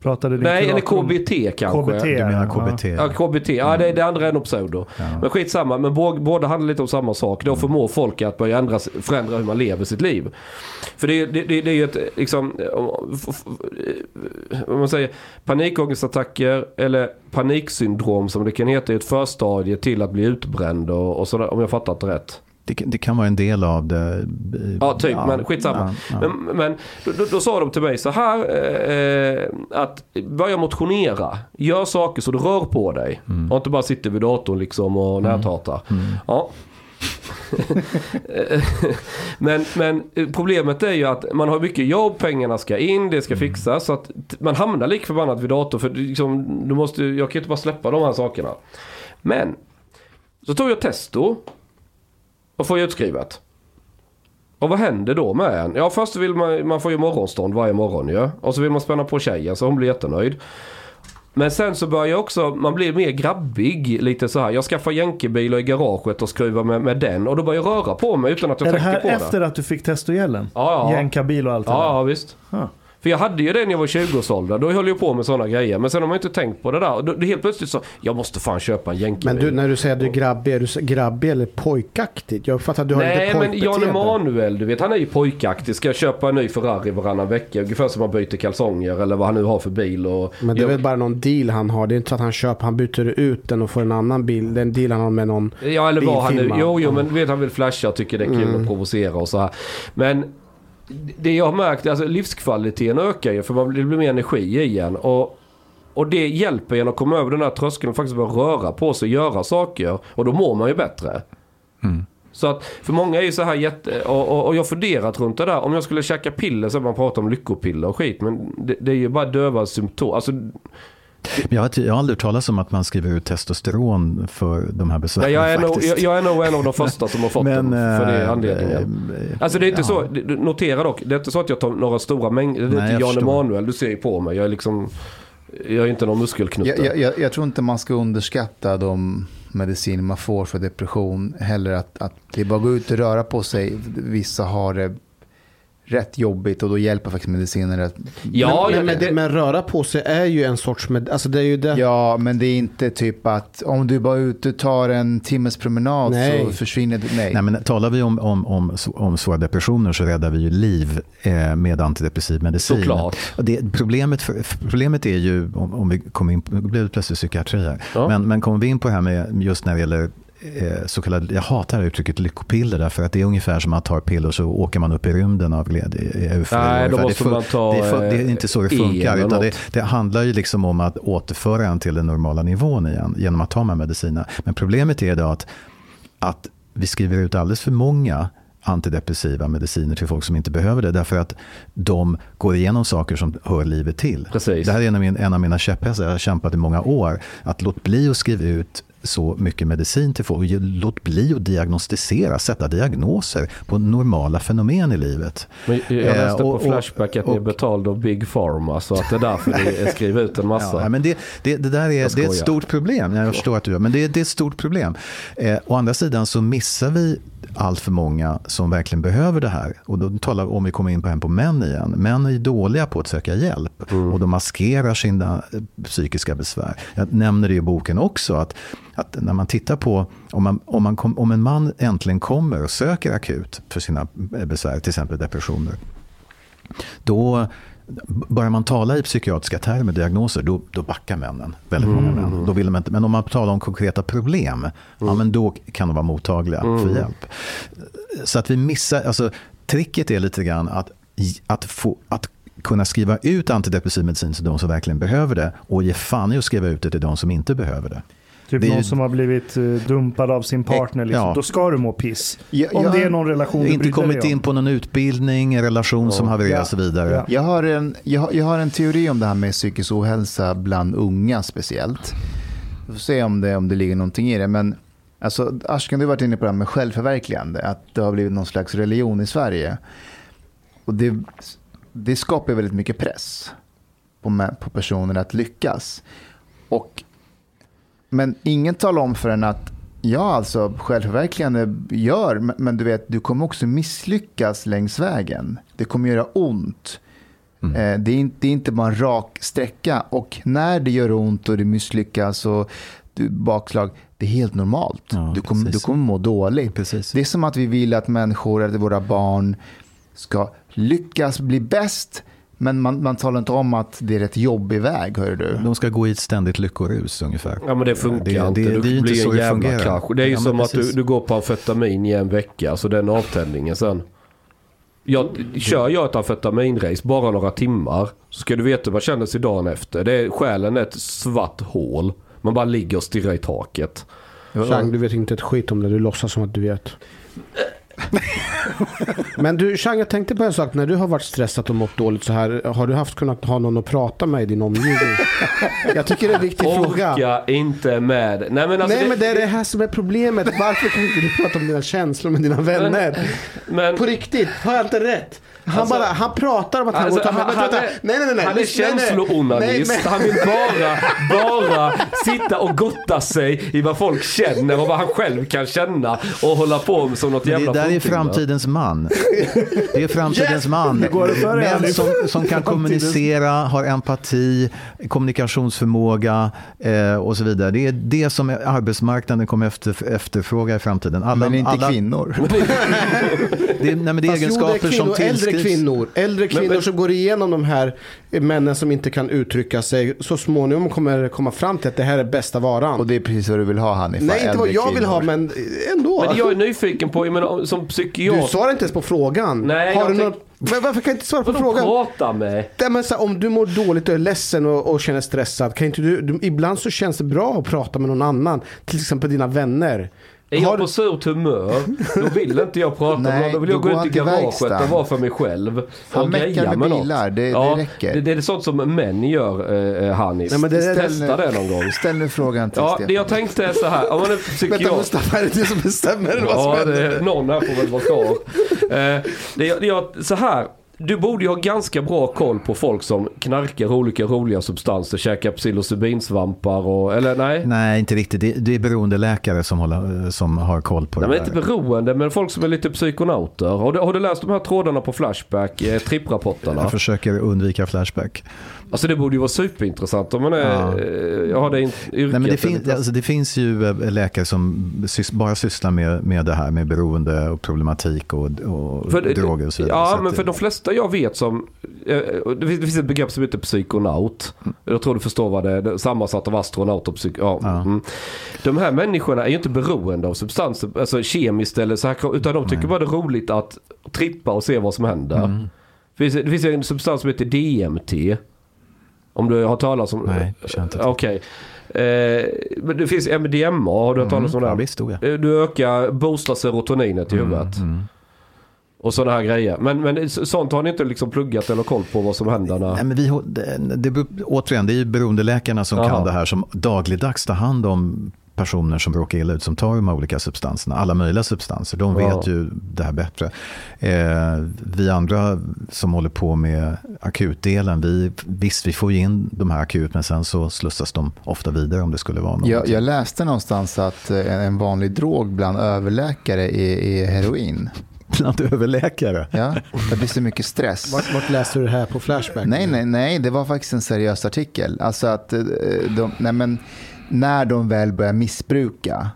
Pratade Nej, eller KBT kanske. KBT. Du menar ja. KBT? Ja, KBT. Ja, det, det andra är nog pseudo. Ja. Men skitsamma. Men bå- båda handlar lite om samma sak. Mm. Då förmår folk att börja ändra, förändra hur man lever sitt liv. För det, det, det, det är ju ett, liksom, om- eh, om man säger panikångestattacker eller paniksyndrom som det kan heta är ett förstadie till att bli utbränd och, och sådär, om jag fattat det rätt. Det, kan- det kan vara en del av det. Ja, typ. Men skitsamma. Ja, ja. Men, men då, då, sa de till mig så här eh, att börja motionera. Gör saker så du rör på dig. Mm. Och inte bara sitter vid datorn liksom och näthatar. Ja. (laughs) men, men problemet är ju att man har mycket jobb, pengarna ska in, det ska Mm. fixas. Så att man hamnar lik förbannat vid datorn. För liksom, du måste, jag kan inte bara släppa de här sakerna. Men så tog jag testo och får utskrivet. Och vad händer då med en? Ja först vill man, man får ju morgonstånd varje morgon ju. Och så vill man spänna på tjejen så hon blir jättenöjd. Men sen så börjar också, man blir mer grabbig lite så här. Jag skaffar jänkebilar i garaget och skruvar med, med den. Och då börjar jag röra på mig utan att jag Är det tänker här på efter det. att du fick testogällen? Ja, ja. Jänkarbil och allt det Ja, där? ja visst. Ah. För jag hade ju det när jag var 20-årsåldern. Då höll jag på med sådana grejer. Men sen har man inte tänkt på det där. Då, det helt plötsligt så, jag måste fan köpa en jänkebil. Men du, när du säger att du är grabbig, är du grabbig eller pojkaktigt? Jag uppfattar att du har Nej lite men Jan. Emanuel, du vet han är ju pojkaktig. Ska jag köpa en ny Ferrari varannan vecka? Ungefär som man byter kalsonger eller vad han nu har för bil. Och Men det är jag, väl bara någon deal han har. Det är inte så att han köper, han byter ut den och får en annan bil. Det är en deal han har med någon. Ja eller vad han nu... Jo jo men vet han vill flasha och tycker det är kul Mm. att provocera och så här. Men det jag har märkt, alltså livskvaliteten ökar ju för man blir, det blir mer energi igen. Och, och det hjälper en att komma över den här tröskeln och faktiskt börja röra på sig och göra saker. Och då mår man ju bättre. Mm. Så att för många är ju så här jätte... Och, och, och jag funderat runt det där. Om jag skulle käka piller så man pratar om lyckopiller och skit. Men det, det är ju bara döva symptom. Alltså, Jag, har, jag har aldrig talas om att man skriver ut testosteron för de här besvären. nej, jag, är nog, jag, jag är nog en av de första som har fått dem för det eh, anledningen. eh, Alltså det är inte ja. så, notera dock, det är inte så att jag tar några stora mängder. Det är Nej, inte Jan. Emanuel, du ser ju på mig. Jag är liksom, jag är inte någon muskelknutte. Jag, jag, jag, jag tror inte man ska underskatta de mediciner man får för depression. Heller att, att det är bara att gå ut och röra på sig. Vissa har det rätt jobbigt och då hjälper faktiskt mediciner rätt. Ja, men, men, det- men röra på sig är ju en sorts med, alltså det är ju det. Ja, men det är inte typ att om du bara är ute och tar en timmes promenad Nej. så försvinner det. Nej. Nej, men talar vi om, om, om, om svåra depressioner så räddar vi ju liv eh, med antidepressiv medicin. Såklart. Och det, problemet, för, problemet är ju, om, om vi kommer in på, nu blev det plötsligt psykiatri här, Ja. men, men kommer vi in på det här med just när det gäller så kallade, jag hatar uttrycket lyckopiller därför att det är ungefär som att ta piller så åker man upp i rymden av glädje. Nej, då måste det, man ta, det, är det är eh, inte så det funkar utan det, det handlar ju liksom om att återföra en till den normala nivån igen genom att ta de här medicinerna. Men problemet är då att, att vi skriver ut alldeles för många antidepressiva mediciner till folk som inte behöver det. Därför att de går igenom saker som hör livet till. Precis. Det här är en av, min, en av mina käpphästar. Jag har kämpat i många år. Att låt bli att skriva ut så mycket medicin till folk. Låt bli att diagnostisera, sätta diagnoser på normala fenomen i livet. Men jag Eh, läste och- på Flashback att ni är betald av Big Pharma. Så att det är därför ni (laughs) skriver ut en massa. Ja, men det, det, det där är, det är ett stort problem. Jag förstår att du gör, men det, det är ett stort problem. Eh, å andra sidan så missar vi allt för många som verkligen behöver det här. Och då talar om vi kommer in på hem på män igen. Män är dåliga på att söka hjälp Mm. och de maskerar sina eh, psykiska besvär. Jag nämner det i boken också att, att när man tittar på om, man, om, man kom, om en man äntligen kommer och söker akut för sina eh, besvär, till exempel depressioner. Då börjar man tala i psykiatriska termer, diagnoser, då, då backar männen. Väldigt många män. Då vill de inte, men om man talar om konkreta problem, ja, men då kan de vara mottagliga för hjälp. Så att vi missar, alltså tricket är lite grann att, att, få, att kunna skriva ut antidepressiv medicin till de som verkligen behöver det och ge fan i att skriva ut det till de som inte behöver det. Typ Det är någon ju- som har blivit eh, dumpad av sin partner. Liksom. Ja. Då ska du må piss. Ja, Om ja. det är någon relation du Inte kommit om. in på någon utbildning, en relation som havererar Ja. och så vidare. Ja. Jag har, en, jag, har- jag har en teori om det här med psykisk ohälsa bland unga speciellt. Vi får se om det, om det ligger någonting i det. Men alltså, Ashkan, du har varit inne på det här med självförverkligande. Att det har blivit någon slags religion i Sverige. Och det, det skapar väldigt mycket press på, på personer att lyckas. Och, men ingen talar om för en att Ja, alltså självförverkligande gör, men- du vet, du kommer också misslyckas längs vägen. Det kommer göra ont. Eh, Det, är inte, det är inte bara en rak sträcka. Och när det gör ont och du misslyckas och du bakslag, det är helt normalt. Ja, du, kommer, du kommer må dåligt. Precis. Det är som att vi vill att människor, eller våra barn, ska lyckas bli bäst. Men man, man talar inte om att det är ett jobbig väg, hör du. De ska gå i ett ständigt lyckorus ungefär. Ja men det funkar Det- inte. det- du det är ju inte så det fungerar. krasch. Det är ju Ja, som att du, du går på amfetamin i en vecka. Så den avtändningen sen. Jag, kör jag ett amfetaminrace bara några timmar. Så ska du veta hur man känner sig dagen efter. Det är, själen är ett svart hål. Man bara ligger och stirrar i taket. Chang, du vet inte ett skit om det. Du låtsas som att du vet. (laughs) Men du, Chang, jag tänkte på en sak. När du har varit stressad och mått dåligt så här. Har du haft kunnat ha någon att prata med i din omgivning? Jag tycker det är en viktig fråga. Orka inte med. Nej men alltså Nej men det är det här som är problemet. Varför kan inte du prata om dina känslor med dina vänner? men, På riktigt, har jag inte rätt? Han, Alltså- bara, han pratar om att han Alltså, går han, han, är, nej, nej, nej, nej. han är känsloonanist. Han vill bara, (laughs) bara sitta och gotta sig i vad folk känner och vad han själv kan känna. Och hålla på med som något jävla det där är framtidens man. Det är framtidens (laughs) man. för dig, Män som, som kan (laughs) kommunicera, har empati, kommunikationsförmåga eh, och så vidare. Det är det som arbetsmarknaden kommer efter, efterfråga i framtiden. Alla, Men inte alla, kvinnor. Det är, nej, men det är Fast jo, egenskaper det är som kvinnor, kvinnor, äldre kvinnor men- som går igenom de här männen som inte kan uttrycka sig. Så småningom kommer komma fram till att det här är bästa varan. Och det är precis vad du vill ha, Hanif. Nej, inte vad jag vill ha, kvinnor. men ändå. Men jag är nyfiken på, jag menar, som Du psykiater. svarar inte ens på frågan. Nej, har jag du. Men Varför kan jag inte svara på Vadå frågan? prata med? Nej, men så här, om du mår dåligt och är ledsen och, och känner stressad, kan inte du, du... Ibland så känns det bra att prata med någon annan. Till exempel dina vänner. Är Har jag du- på surt humör, då vill inte jag prata med Nej, någon. Då vill jag gå går ut i garaget och vara för mig själv. Han meckar med med bilar, det- det ja, räcker. Det, det är sånt som män gör, eh, Hanif. Nej, men det Testa det någon gång. Ställ nu frågan till Ja, Stefan. det jag tänkte är så här. Om man är Vänta psykiater. Mustafa, är det du som bestämmer eller vad som Ja, det, någon här får väl vara kvar. Eh, det, det, jag- så här. Du borde ju ha ganska bra koll på folk som knarkar olika roliga substanser, käkar psilocybinsvampar och, eller nej? Nej, inte riktigt. Det, det är beroendeläkare som, håller, som har koll på Nej, det men där. inte beroende, men folk som är lite psykonauter. Har du, har du läst de här trådarna på Flashback, eh, tripprapporterna? Jag försöker undvika Flashback. Alltså det borde ju vara superintressant om man är, Ja. eh, jag har det yrket. Nej, men det, fin, alltså, det finns ju eh, läkare som sys, bara sysslar med, med det här med beroende och problematik och, och För det- droger och så vidare. Ja, Så men det- för de flesta jag vet som... eh, Det finns, det ett begrepp som heter psykonaut. Jag tror du förstår vad det är. Det är Sammansatt av astronaut och psyk... Ja. Ja. Mm. De här människorna är ju inte beroende av substanser, alltså kemiskt eller så här, utan de tycker bara det är roligt att trippa och se vad som händer. Mm. Det, finns, det finns en substans som heter DMT. Om du har talat om... Nej, jag känner inte till. Okej. Eh, men det finns MDMA, har du hört talas om Mm, det? ja, visst, oh ja. Eh, Du ökar, boostar serotoninet i huvudet. Mm. Och sådana här grejer. Men, men så- sånt har ni inte liksom pluggat eller koll på vad som händer när... Nej, men vi, det, det, återigen, det är ju beroendeläkarna som Jaha. kan det här som dagligdags tar hand om personer som råkar illa ut som tar de här olika substanserna, alla möjliga substanser. De Ja. vet ju det här bättre. Eh, vi andra som håller på med akutdelen, vi, visst vi får ju in de här akut men sen så slussas de ofta vidare om det skulle vara något. Jag, jag läste någonstans att eh, en, en vanlig drog bland överläkare är, är heroin. Bland överläkare. Ja, det blir så mycket stress. Vart, vart läste du det här på Flashback? Nej, nej, nej, det var faktiskt en seriös artikel. Alltså att eh, de, nej, men, när de väl börjar missbruka,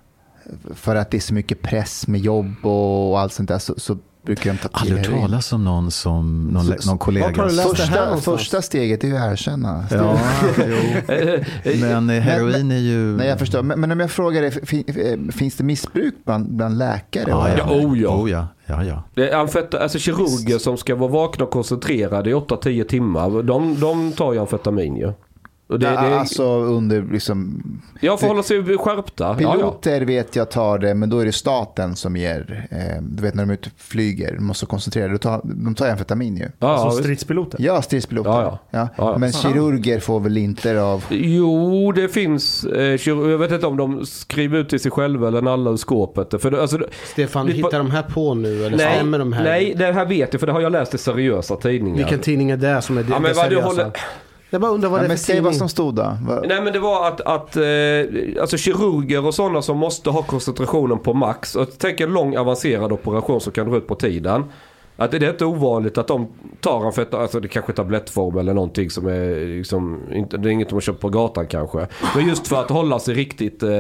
för att det är så mycket press med jobb och allt sånt där, så, så brukar de ta till Aldrig hört talas om någon, som, någon, Så- någon kollega. Första, första steget är ju att erkänna. Ja, jo. (laughs) Men eh, heroin är ju... Nej, jag förstår. Men, men om jag frågar dig, eh, finns det missbruk bland, bland läkare? Ja, ja. Ja, oh ja. Oh, ja. ja, ja. Det är alltså kirurger som ska vara vakna och koncentrerade i 8-10 timmar. De, de tar ju amfetamin ju. Och det, Ja, det, Alltså under liksom... ja, för att hålla sig skärpta. Ja, ja. Piloter vet jag tar det, men då är det staten som ger... Eh, du vet när de är ute flyger, de måste koncentrera sig. Tar, de tar amfetamin ju. Ja, ja, Alltså stridspiloter. Ja, stridspiloter. Ja, ja. Ja, ja. Men kirurger får väl inte av... Jo, det finns. Eh, kirurg- jag vet inte om de skriver ut till sig själva eller nallar ur skåpet. För det, alltså, Stefan, Det hittar de här på nu? Eller nej, stämmer de här? nej, det här vet jag för det har jag läst i seriösa tidningar. Vilken tidning är det som är det, Ja, men det vad du seriösa? håller- Jag bara undrar vad Ja, det är men för säg vad som stod. Va- Nej men det var att, att eh, alltså kirurger och sådana som måste ha koncentrationen på max. Och tänk en lång avancerad operation som kan dra ut på tiden. Att det är inte ovanligt att de tar amfetamin, alltså det kanske är tablettform eller någonting som är liksom, inte, det är inget de har köpt på gatan kanske. Men just för att hålla sig riktigt eh,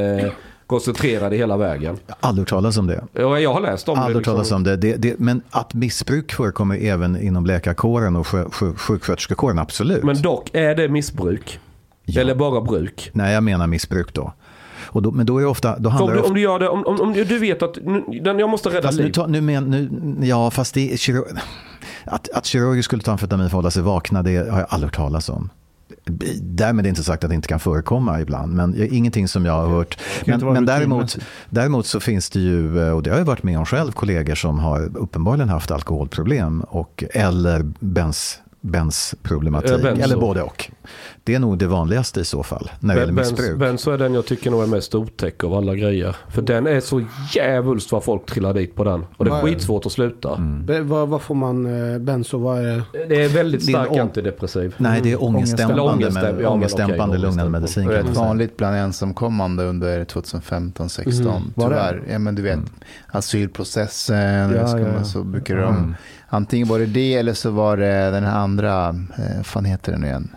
koncentrerade hela vägen. Aldrig hört talas om det. Ja, jag har läst om Aldrig det. hört talas Liksom. om det. Det, det. Men att missbruk förekommer även inom läkarkåren och sjö, sjö, sjuksköterskekåren, absolut. Men dock, är det missbruk? Ja. Eller bara bruk? Nej, jag menar missbruk då. Då men då är det ofta... Då handlar om, du, om du gör det, om, om, om du vet att nu, jag måste rädda Fast nu, liv. ta, nu, men, nu, ja, fast det är kirurg, (laughs) att, att kirurger skulle ta amfetamin för att hålla sig vakna, det har jag aldrig hört talas om. Därmed är inte sagt att det inte kan förekomma ibland, men ingenting som jag har hört. Men, men däremot, däremot så finns det ju, och det har jag varit med om själv, kollegor som har uppenbarligen haft alkoholproblem och, eller bens, bensproblematik, benzo. eller både och. Det är nog det vanligaste i så fall, när det gäller missbruk. Benzo är den jag tycker nog är mest otäck av alla grejer. För den är så jävulst vad folk trillar dit på den. Och det är är- skitsvårt att sluta. Be- vad, vad får man eh, benzo? Vad är det? Det är väldigt är stark ång- antidepressiv. Nej, det är ångestdämpande, Ångestdämpande, med, ja, ångestdämpande okej, lugnande ångestdämpande. medicin. Det är rätt vanligt bland ensamkommande under 2015-16. Mhm. Var det? Tyvärr. Ja, men du vet, asylprocessen. Ja, ja. så brukar de, Mm. Antingen var det det eller så var det den här andra. Eh, fan heter den nu igen?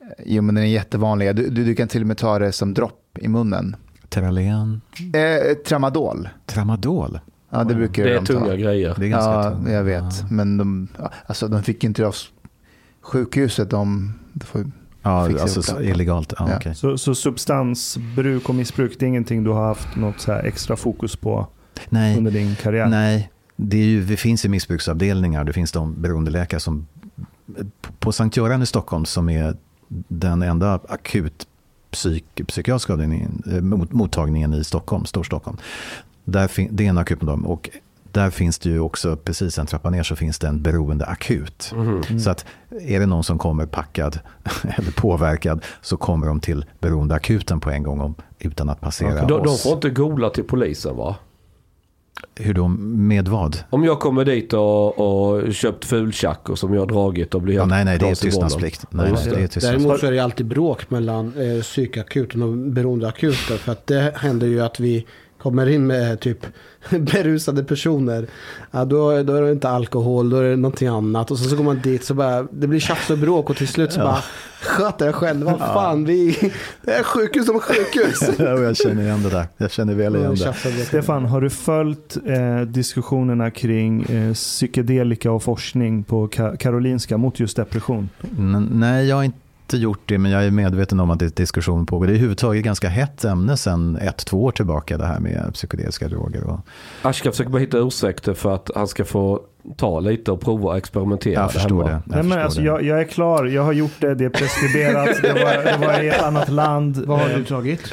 Eh, Jo, men den är jättevanliga. Du, du, du kan till och med ta det som dropp i munnen. Terralen, Eh, tramadol. tramadol. Ja, det brukar Det är de ta. tunga grejer. Det är ganska Ja, tungt. jag vet. Men de, ja, alltså, de fick inte det av sjukhuset. De, de får, Ja, alltså illegalt. Ja, Ja. okej. Så, så substansbruk och missbruk, det är ingenting du har haft något så här extra fokus på Nej, under din karriär? nej. Det, är ju, det finns ju missbruksavdelningar. Det finns de beroendeläkare som... På Sankt Göran i Stockholm som är den enda akut psyk, psykiatriska eh, mot, mottagningen i Stockholm, Storstockholm. Där fin, det är en akutmottagning. Och där finns det ju också, precis en trappa ner så finns det en beroende akut. Mhm. Så att är det någon som kommer packad (laughs) eller påverkad så kommer de till beroendeakuten på en gång om, utan att passera För de, de oss. får inte gola till polisen va? Hur då? Med vad? Om jag kommer dit och, och köpt fultjack och som jag har dragit och blir Ja, nej, nej, det är tystnadsplikt. Nej, nej, det. det är tystnadsplikt. Däremot så är det alltid bråk mellan eh, psykakuten och beroendeakuten. För att det händer ju att vi kommer in med typ (laughs) berusade personer. Ja, då, då är det inte alkohol, då är det någonting annat. Och så, så går man dit så bara, det blir tjafs och bråk och till slut så bara, sköt er själva. Fan, vi, det är sjukhus som sjukhus. (laughs) Ja, jag känner igen det där. Jag känner väl igen det. Stefan, har du följt eh, diskussionerna kring eh, psykedelika och forskning på Ka- Karolinska mot just depression? N- Nej, jag har inte gjort det, men jag är medveten om att det är diskussion pågår. Det är överhuvudtaget ett ganska hett ämne sedan ett, två år tillbaka, det här med psykedeliska droger. Och, Ashka försöker bara hitta ursäkter för att han ska få ta lite och prova och experimentera. jag förstår hemma. det. Jag Nej, men förstår alltså, det. jag, jag är klar, jag har gjort det, det är preskriberat, det var, det var i ett annat land. Vad har Eh, du tagit? (laughs)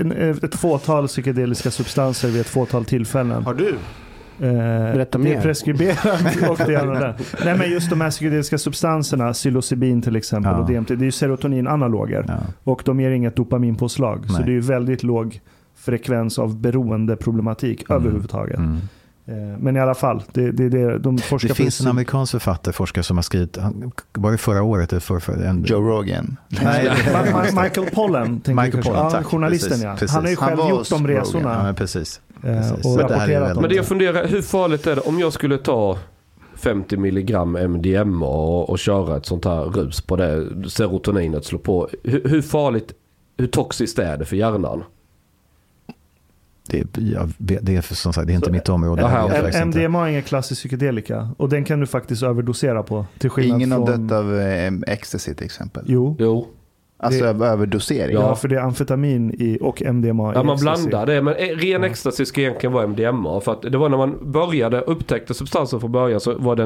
En- Ett fåtal psykedeliska substanser vid ett fåtal tillfällen. Har du? Berätta mer. Det är preskriberat (laughs) och det andra där. Nej men just de här psykedeliska substanserna, psilocybin till exempel Ja. och DMT, det är ju serotoninanaloger. Ja. Och de ger inget dopaminpåslag. Så Nej. det är ju väldigt låg frekvens av beroendeproblematik Mm. överhuvudtaget. Mm. Eh, Men i alla fall, det, det, det, de forskar Det finns en amerikansk författare, forskare som har skrivit, han- var det förra året? Eller för, för, en, Joe Rogan. (laughs) Nej, (laughs) Michael Pollan, Michael. Pollan, ja, journalisten Precis, ja. precis. Han har ju själv gjort de resorna. ja, precis. Eh, precis. och det rapporterat om Men det jag funderar, hur farligt är det om jag skulle ta 50 milligram MDMA och, och köra ett sånt här rus på det, serotoninet slår på. Hur, hur farligt, hur toxiskt är det för hjärnan? det, jag, vet- det är för, som sagt, det är inte Så- mitt område. Jaha, jag. MDMA är ingen klassisk psykedelika. Och den kan du faktiskt överdosera på. Till skillnad Ingen från... av av eh, ecstasy till exempel. Jo. Jo. Alltså Det- över- överdosering. Ja. Ja. för det är amfetamin i, och MDMA Ja, i man blandar det. Men eh, ren ecstasy ska egentligen vara MDMA. För att det var när man började, upptäckte substansen från början så var det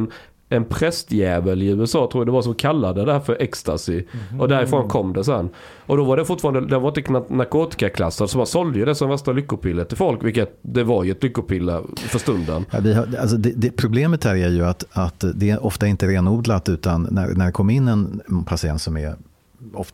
en, prästjävel i USA tror jag det var som kallade det här för ecstasy. Och därifrån kom det sen. Och då var det fortfarande, den var inte narkotikaklassad så man sålde ju det som värsta lyckopiller till folk. Vilket det var ju ett lyckopiller för stunden. Ja, vi har, alltså det, det, problemet här är ju att, att det är ofta inte renodlat utan när, när det kommer in en patient som är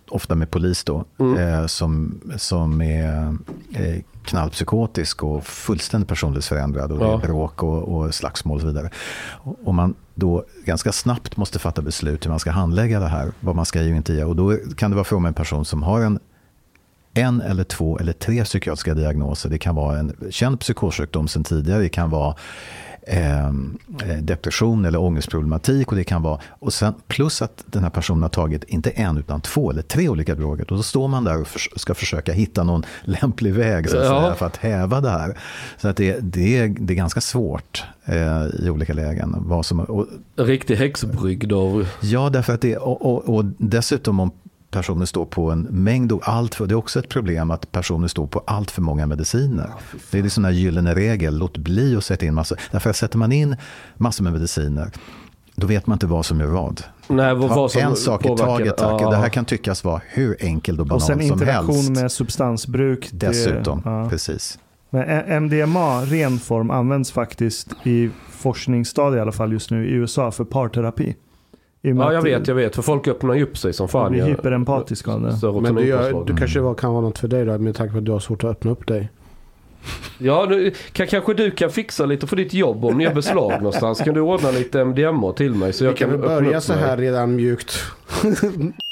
ofta med polis då, eh, som, som är eh, knallpsykotisk och fullständigt personlighetsförändrad och det Ja. är bråk och, och slagsmål och så vidare. Och, och man då ganska snabbt måste fatta beslut hur man ska handlägga det här, vad man ska ge och inte ge. Och då kan det vara fråga om en person som har en en eller två eller tre psykiatriska diagnoser. Det kan vara en känd psykossjukdom sedan tidigare. Det kan vara eh, depression eller ångestproblematik. Och det kan vara, och sen, plus att den här personen har tagit inte en utan två eller tre olika droger. Och då står man där och förs- ska försöka hitta någon (laughs) lämplig väg så att Ja. säga, för att häva det här. Så att det, det, är, det är ganska svårt eh, i olika lägen. Vad som, och, riktig häxbrygd av... Ja, därför att det, och, och, och dessutom om personer står på en mängd, och allt för, det är också ett problem att personer står på allt för många mediciner. det är liksom en gyllene regel, låt bli att sätta in massor. Därför att sätter man in massor med mediciner, då vet man inte vad som är vad. Nej, vad, vad som en sak i taget, tack. Ja. Det här kan tyckas vara hur enkelt och Och banalt sen som interaktion helst. med substansbruk. det- Dessutom, ja. precis. Men MDMA, ren form, används faktiskt i forskningsstadie i alla fall just nu i USA för parterapi. Ja, jag vet, jag vet. För folk öppnar ju upp sig som fan. Man blir Jag- hyperempatisk av det. Men du, gör, du kanske var, kan vara något för dig då, med tanke på att du har svårt att öppna upp dig. Ja, nu, kan, kanske du kan fixa lite för ditt jobb om ni har beslag (laughs) någonstans. Kan du ordna lite MDMA till mig? Så jag Vi kan öppna börja så här redan mjukt. (laughs)